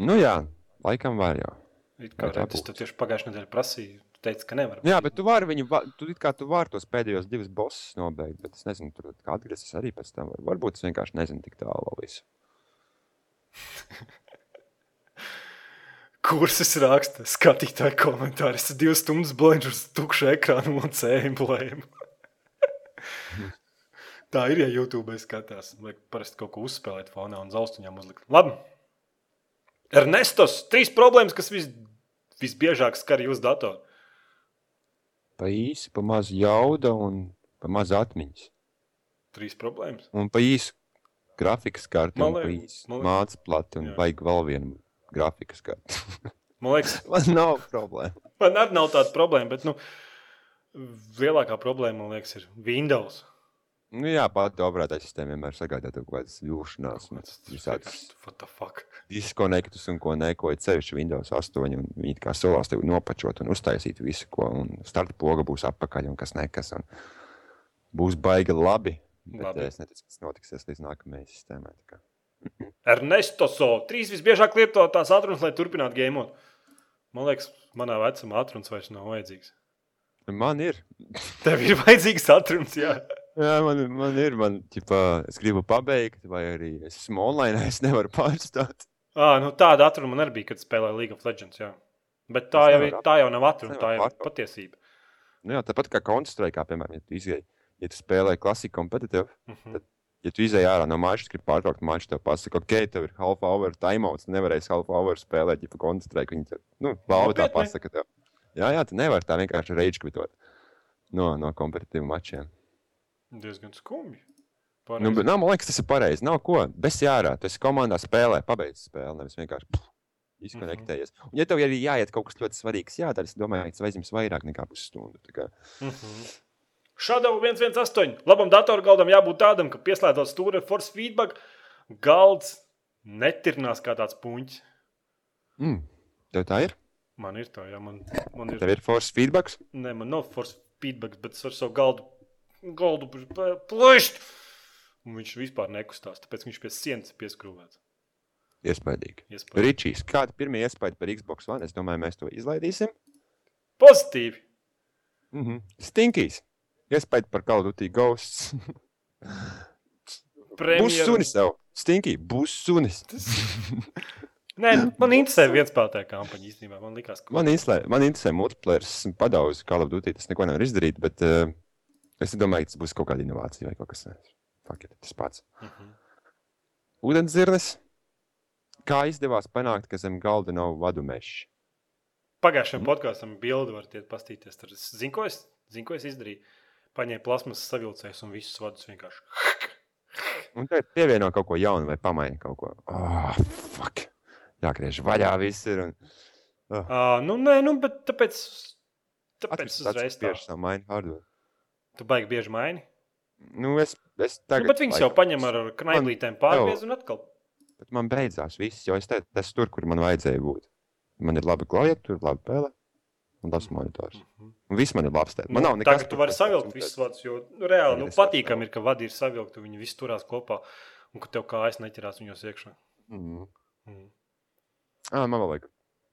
Nu jā, laikam var jau. It Kā redz, es tev tieši pagājušajā nedēļā prasīju, tu teici, ka nevar. Jā, bet tu vari viņu, tu it kā tu vari tos pēdējos divus bossus nobeigt, bet es nezinu, tur kā atgriezties arī pēc tam. Var- Varbūt es vienkārši nezinu tik tālu visu. Kursus raksta skatītāju komentāri. Es divas stundas blēņu uz tukšu ekrānu un cēlēm. Tā ir, ja YouTube skatās. Vajag parasti kaut ko uzspēlēt fonā un zaustuņām uzlikt. Labi. Ernestos, trīs problēmas, kas vis, visbiežāk skar jūsu datoru. Pa īsi, pa maz jauda un pa maz atmiņas. Trīs problēmas. Un pa īsu grafikas karti, Man liekas- mācību plati, un Jā. vajag vēl vienu grafikas karti. Man liekas, Man nav problēma. man arī nav tāda problēma, bet nu, lielākā problēma, man liekas, ir Windows. Nu, jā, pat operētā sistēma vienmēr sagādā kaut kādas jūšanās, visādas vienkārši, What the fuck? diskonektus un ko neko, ir sevišķi Windows 8, un viņi kā solās tev nopačot un uztaisīt visu, ko, un starta poga būs apakaļ un kas nekas, un būs baigi labi. Bet Labi. es neticu, ka tas notiksies līdz nākamajai sistēmai. tā kā. Ernestoso, trīs visbiežāk lietotās ātrums, lai turpinātu gēmot. Man liekas, manā vecumā ātrums vairs nav vajadzīgs. Man ir. Tev ir vajadzīgs ātrums, jā. Jā, man, man ir. Man, ķipā, es gribu pabeigt, vai arī es esmu online, es nevaru pārstāt. À, nu, tāda ātruma man arī bija, kad spēlēju League of Legends. Jā. Bet tā jau, ir, tā jau nav tas tā jau ir patiesība. Nu, jā, tāpat kā Counter-Strike, piemēram, ja tu, izgai, ja tu spēlē klasiku kompetitīvu, Mhm. Ja tu izēj ārā no mača, gribi pārtraukt maču, tev pasaka, ok, tev ir half hour timeouts, nevarēsi half hour spēlēt, ja pa Counter-Strike viņi tev, nu, balva tā pasaka tev. Jā, jā, tu nevari tā vienkārši rage kvitot no, no kompetitīviem mačiem. Diezgan skumji. Nu, Pareizi. bet, nav, man liekas, tas ir pareizi. Nav ko. Bez jārā. Tu esi komandā spēlē, pabeidz spēli. Nevis vienkārši pff, izkonektējies. Mhm. Un, ja tev arī jāiet kaut kas ļoti svarīgs, jādara, es domāju, ka tas aizņems vairāk nekā pusstundu. Kā- Mhm. Shadow 118. Labam datorgaldam jābūt tādam, ka pieslēdzot stūri ar force feedback, galds netirnās kā tāds puņķis. Mm. Tev tā ir? Man ir tā, jā, man, man ir. Tev ir force feedback? Nē, man nav force feedback, bet es varu savu galdu, galdu plēst. Un viņš vispār nekustās, tāpēc viņš pie sienas pieskrūvēts. Iespējams. Ričijs, kāda ir pirmā iespēja par Xbox One? Es domāju, mēs to izlaidīsim. Pozitīvi. Mm -hmm. Stinkīs. Iespēja par Call of Duty Ghosts. Būs Premjeru- sunis tev. Stinkī, būs sunis. Nē, nu, man interesē viens spēlētāja kampaņa īstenībā. Man liekas, ka Man interesē, man interesē multiplayer. Esmu padaudz Call of Duty. Tas neko nevar izdarīt, bet uh, es domāju, ka tas būs kaut kāda inovācija vai kaut kas tāds. Fuck it, tas pats. Mhm. Ūdenzirnes. Kā izdevās panākt, ka zem galda nav vadu mežs? Pagājušajam podkāstam bildi var tiet pastīties. Tur es zinu, ko es, zinu, ko es izdarīju. Paņēmu plasmas savilcējus un visus vadus vienkārši. Un tad pievieno kaut ko jaunu vai pamaini kaut ko. Oh, fuck. Jāgriež vaļā viss ir. Un... Uh, nu, nē, nu, bet tāpēc, tāpēc Atrast uzreiz tā. tieši savu mainu hardware. Tu baigi bieži maini. Nu, es, es Nu, tagad. bet viņas jau paņem ar knaiblītēm pārgriez un atkal. Bet man beidzās viss, jo es te, esmu tur, kur man vajadzēja būt. Man ir labi klaviatūra, labi pēle un labs monitors. Un viss man ir labs. Man nav nekas. Tagad tu vari savilkt visus vadus, jo nu, reāli nu, patīkami ir, ka vadi ir savilkti, viņi visi turās kopā un ka tev kājas neķerās viņos iekšā. Mm. Mm. Ah, man vēl vajag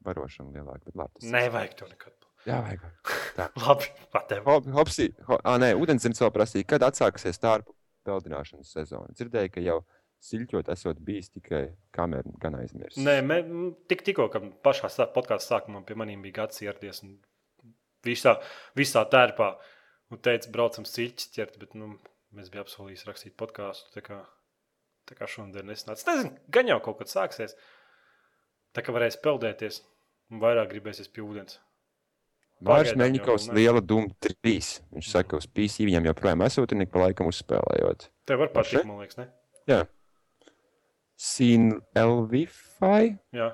barošanu lielāku, bet labi. tas- Nevajag to nekad. Jā, vajag. Labi, patev. Hop, hopsī, ho, ah, nē, ūdensdzirds vēl prasīja, kad atsāksies tārpu peldināšanas sezona. Dzirdēju, ka jau siļķot esot bijis tikai kameru gan aizmirst. Nē, mē, tik, tikko, kad pašā podkāstu sākumā pie maniem bija gads ieradies un visā, visā tērpā un teica, braucam siļķis ķert, bet nu, mēs bijām apsolījuši rakstīt podkāstu. Tā kā, tā kā šodien nesnāca. Es nezinu, gan jau kaut kad sāksies. Tā kā varēs peldēties un vairāk gribēsies pie ūdens. Mārcis ne. liela duma 3. Viņš saka, uz PC viņam joprojām esot un ik pa laikam uzspēlējot. Tev var patikt, man liekas, ne? Jā. Sin LVFI. Jā.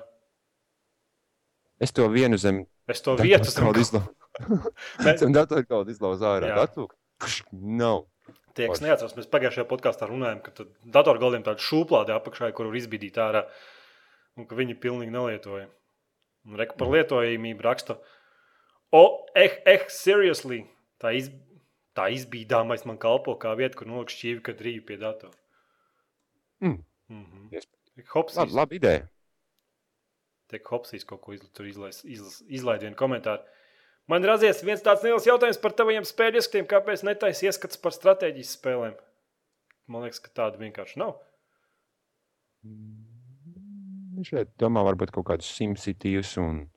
Es to vienu zem Es to vietu datorgalda izlau- Mēs- zem datorgalda izlauzu ārā. Jā. Datu? Nav. Tie, kas Forši. neatcerās, mēs pagājušajā podkāstā runājām, ka tad datorgaldiem tāda šūplāde apakšā, kur var izbīdīt ārā, un ka viņi pilnīgi nelietoja. Un reku par lietojamību raksta, o, eh, eh, seriously, tā, iz, tā izbīdāmais man kalpo kā vieta, kur nolikt šķīvi, kad rīju pie datora. Mm. Mm -hmm. Hopsīs, Labi, labi ideja. Tiek Hopsīs kaut ko izla, tur izlaiž, izlaiž, izlaiž vienu komentāru. Man razies viens tāds neliels jautājums par taviem spēļu ieskatiem, kāpēc netaisa ieskats par stratēģijas spēlēm. Man liekas, ka tāda vienkārši nav. Viņš šeit domā, varbūt kaut kādus simsitīvus un.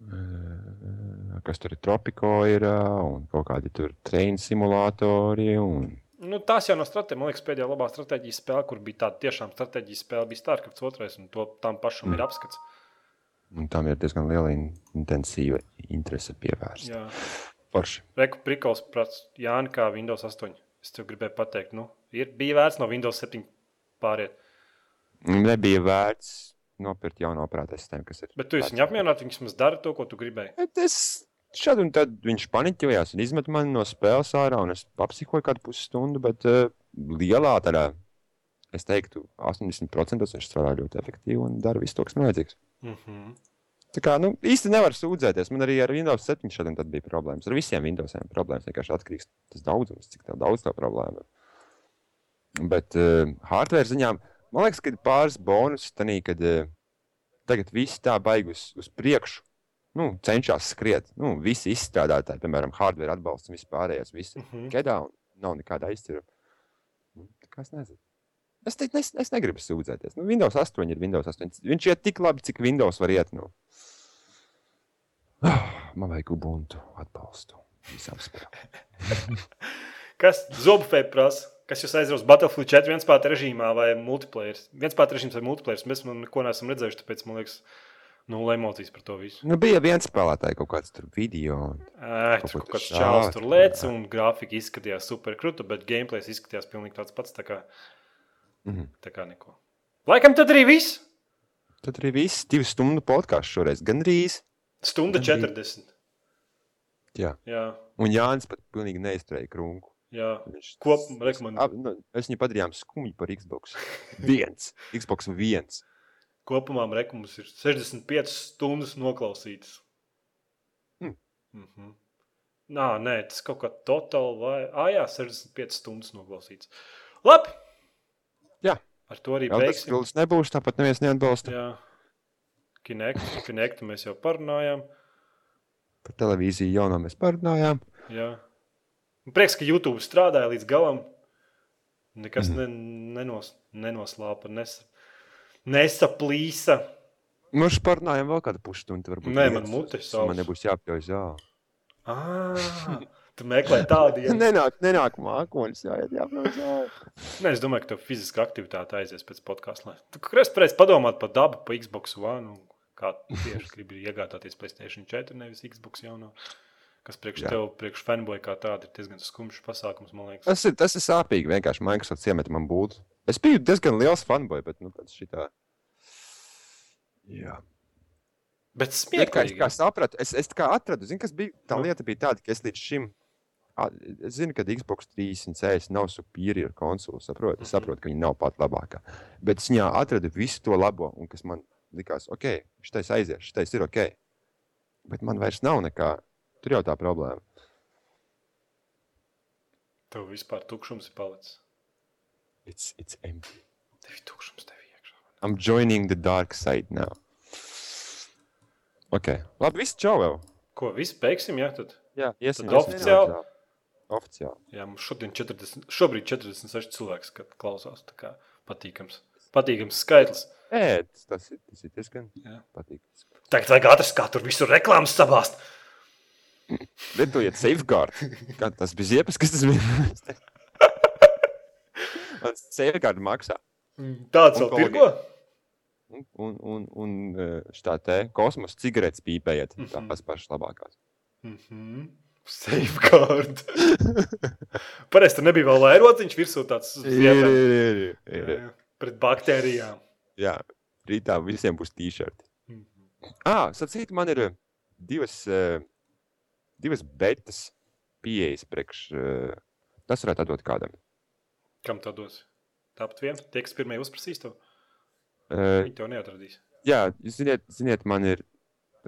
eh, Kas tur ir tropiko, ir un kaut kādi tur trījuma simulatori. Un... Nu, tās jau no stratēģijas, man liekas, pēdējā labā stratēģijas spēle, kur bija tāda tiešām stratēģijas spēle, bija Starcraft 2, un to tam pašam mm. ir apskats. Un tam ir diezgan liela in intensīva interese pievērsta. Jā, Forši. Reku prikals prasa Jāni kā Windows 8. Es tev gribēju pateikt, nu, ir, bija vērts no Windows 7 pāriet. Nebija vērts nopirkt jaunu operācijas sistēmu, kas ir. Bet tu esi apmierināts, viņš mums dara to, ko tu gribēji. Bet Es šad un tad viņš paniķojās un izmet mani no spēles ārā, un es apsikoju kādu pusstundu, bet uh, lielā tādā, es teiktu, 80% viņš strādā ļoti efektīvi un dara visu to, kas man vajadzīgs. Mm -hmm. Tā kā, nu, īsti nevar sūdzēties. Man arī ar Windows 7 šodien bija problēmas. Ar visiem Windowsiem problēmas vienkārši atkarīgs tas daudzums, cik daudz tā problēma. ir. Bet uh, hardware ziņā, man liekas, ka ir pāris bonus tanī, kad uh, tagad viss tā baigi uz, uz priekšu. Nu, cenšas skriet. Nu, visi izstrādātāji, piemēram, hardware atbalsts un vispārējais. Viss ir Mhm. kedā un nav nekāda aizciruma. Nu, es nezinu. Es, te, es, es negribu sūdzēties. Nu, Windows 8 ir Windows 8. Viņš iet tik labi, cik Windows var iet. Nu. Ah, Man vajag Ubuntu atbalstu visām spēlēm. Kas Zobfē prasa? Kas jūs aizraus Battlefield 4 vienspāta režīmā vai multiplayer? Vienspāta režīms vai multiplayer? Mēs man neko neesam redzējuši, tāpēc man liekas, Nulle emocijas par to visu. Nu, bija viens spēlētājs, kaut kāds tur video. un- Ē, Kaut tur kaut kāds šaut. tur lēca, un grafika izskatījās super krūta, bet gameplays izskatījās pilnīgi tāds pats. Tā kā, Mhm. tā kā neko. Laikam tad arī viss. Tad arī viss divu stundu podkāsts šoreiz. Gan rīz. Stunda Gan 40. Jā. Jā, Un Jānis pat pilnīgi neizturēja krunku. jā. Kopumā rekomendācija. Nu, mēs viņu padarījām skumju par Xbox. Viens. Xbox viens. Kopumā rekomendācija ir 65 stundas noklausītas. Hmm. Mm -hmm. Nā, nē, tas kaut kā totāli vai. Ah, jā, 65 stundas noklausītas. Labi. Jā. Ar to arī tas beigsim. stils nebūs, tāpat neviens neatbalsta. Jā. Kinect, Kinectu mēs jau parunājām. Par televīziju jaunā mēs parunājām. Jā. Prieks, ka YouTube strādāja līdz galam. Nekas Mhm. ne, nenos, nenoslāpa, nes, nesaplīsa. Mēs parunājām vēl kādu pusstundu. Nē, man divas. mute Man nebūs jāpļauj jā. Ah, tu meklē tādu dienu. Nenāk, nenāk mākoņus, jāiet jāpļauj jā. Nē, es domāju, ka tev fiziska aktivitāte aizies pēc podkāsta. Tu krist varēsi padomāt par dabu, pa Xbox One. un Kā tieši gribi iegādāties PlayStation 4, nevis Xbox jauno. Kas priekš Jā. tev, priekš fanboy kā tāda, ir diezgan skumjš pasākums. Tas ir, tas ir sāpīgi. Vienkārši Microsoft iemet man būtu. Es biju diezgan liels fanboy, bet nu, pēc šitā. Jā. Bet Bet kā, es smieklīgi. kā sapratu, es, es kā atradu, zinu, kas bija. Tā Nu. lieta bija tāda, ka es līdz šim. Es zinu, ka Xbox 360 nav superior konsole. Saprotu, es Mhm. saprotu, ka viņi nav pat labākā. Bet es viņā atradu visu to labo, un kas man likās, ok, šis aizies, šis ir ok. Bet man vairs nav nekā. Tur jau tā problēma. Tev vispār tukšums ir palicis. It's, it's empty. Tev ir tukšums tev iekšā. I'm joining the dark side now. Ok, labi, viss čau jau. Ko, viss beigsim, jā, tad? Jā, iesim. Tad oficiāli? Oficiāli. Jā, mums šodien 40, šobrīd 46 cilvēks klausās. Tā kā patīkams. Patīkams skaitlis. Ē, tas, tas ir, tas ir diezgan Jā. patīkams. Tagad vajag atrast, kā tur visur reklāmas sabāzt. Lietojiet safeguard. Kā tas bija ziepes, kas tas bija? Un safeguard maksā. Tāds Un vēl tirgo? Un, un, un, un eh, šitā te kosmosa cigaretes pīpējiet. Mhm. Tās pašas labākās. Mhm. Safeguard. Pareizi, tur nebija vēl vairociņš virsū tāds. Pret baktērijām. Jā, rītā visiem būs t-shirti. Mhm. Ah, sacīt, man ir eh, divas, eh, divas betas pieejas priekš. Tas varētu atdot kādam. Kam tā dos? Tāpat vien, tie, kas pirmie uzprasīs to, Eh, viņi tev neatradīs. Jā, ziniet, ziniet, man ir.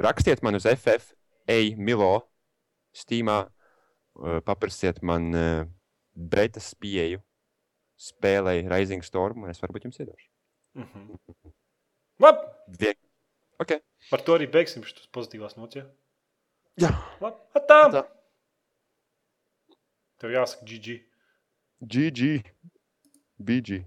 Rakstiet man uz FFA Milo Steamā, uh, paprasiet man uh, betas pieeju spēlēji Rising Storm, un es varbūt jums iedošu. Mhm. Labi, Vie... Ok. par to arī beigsim šīs pozitīvās nots. Ja? Jā, Labi, atā. Tā. Tev jāsaka GG. GG. BG.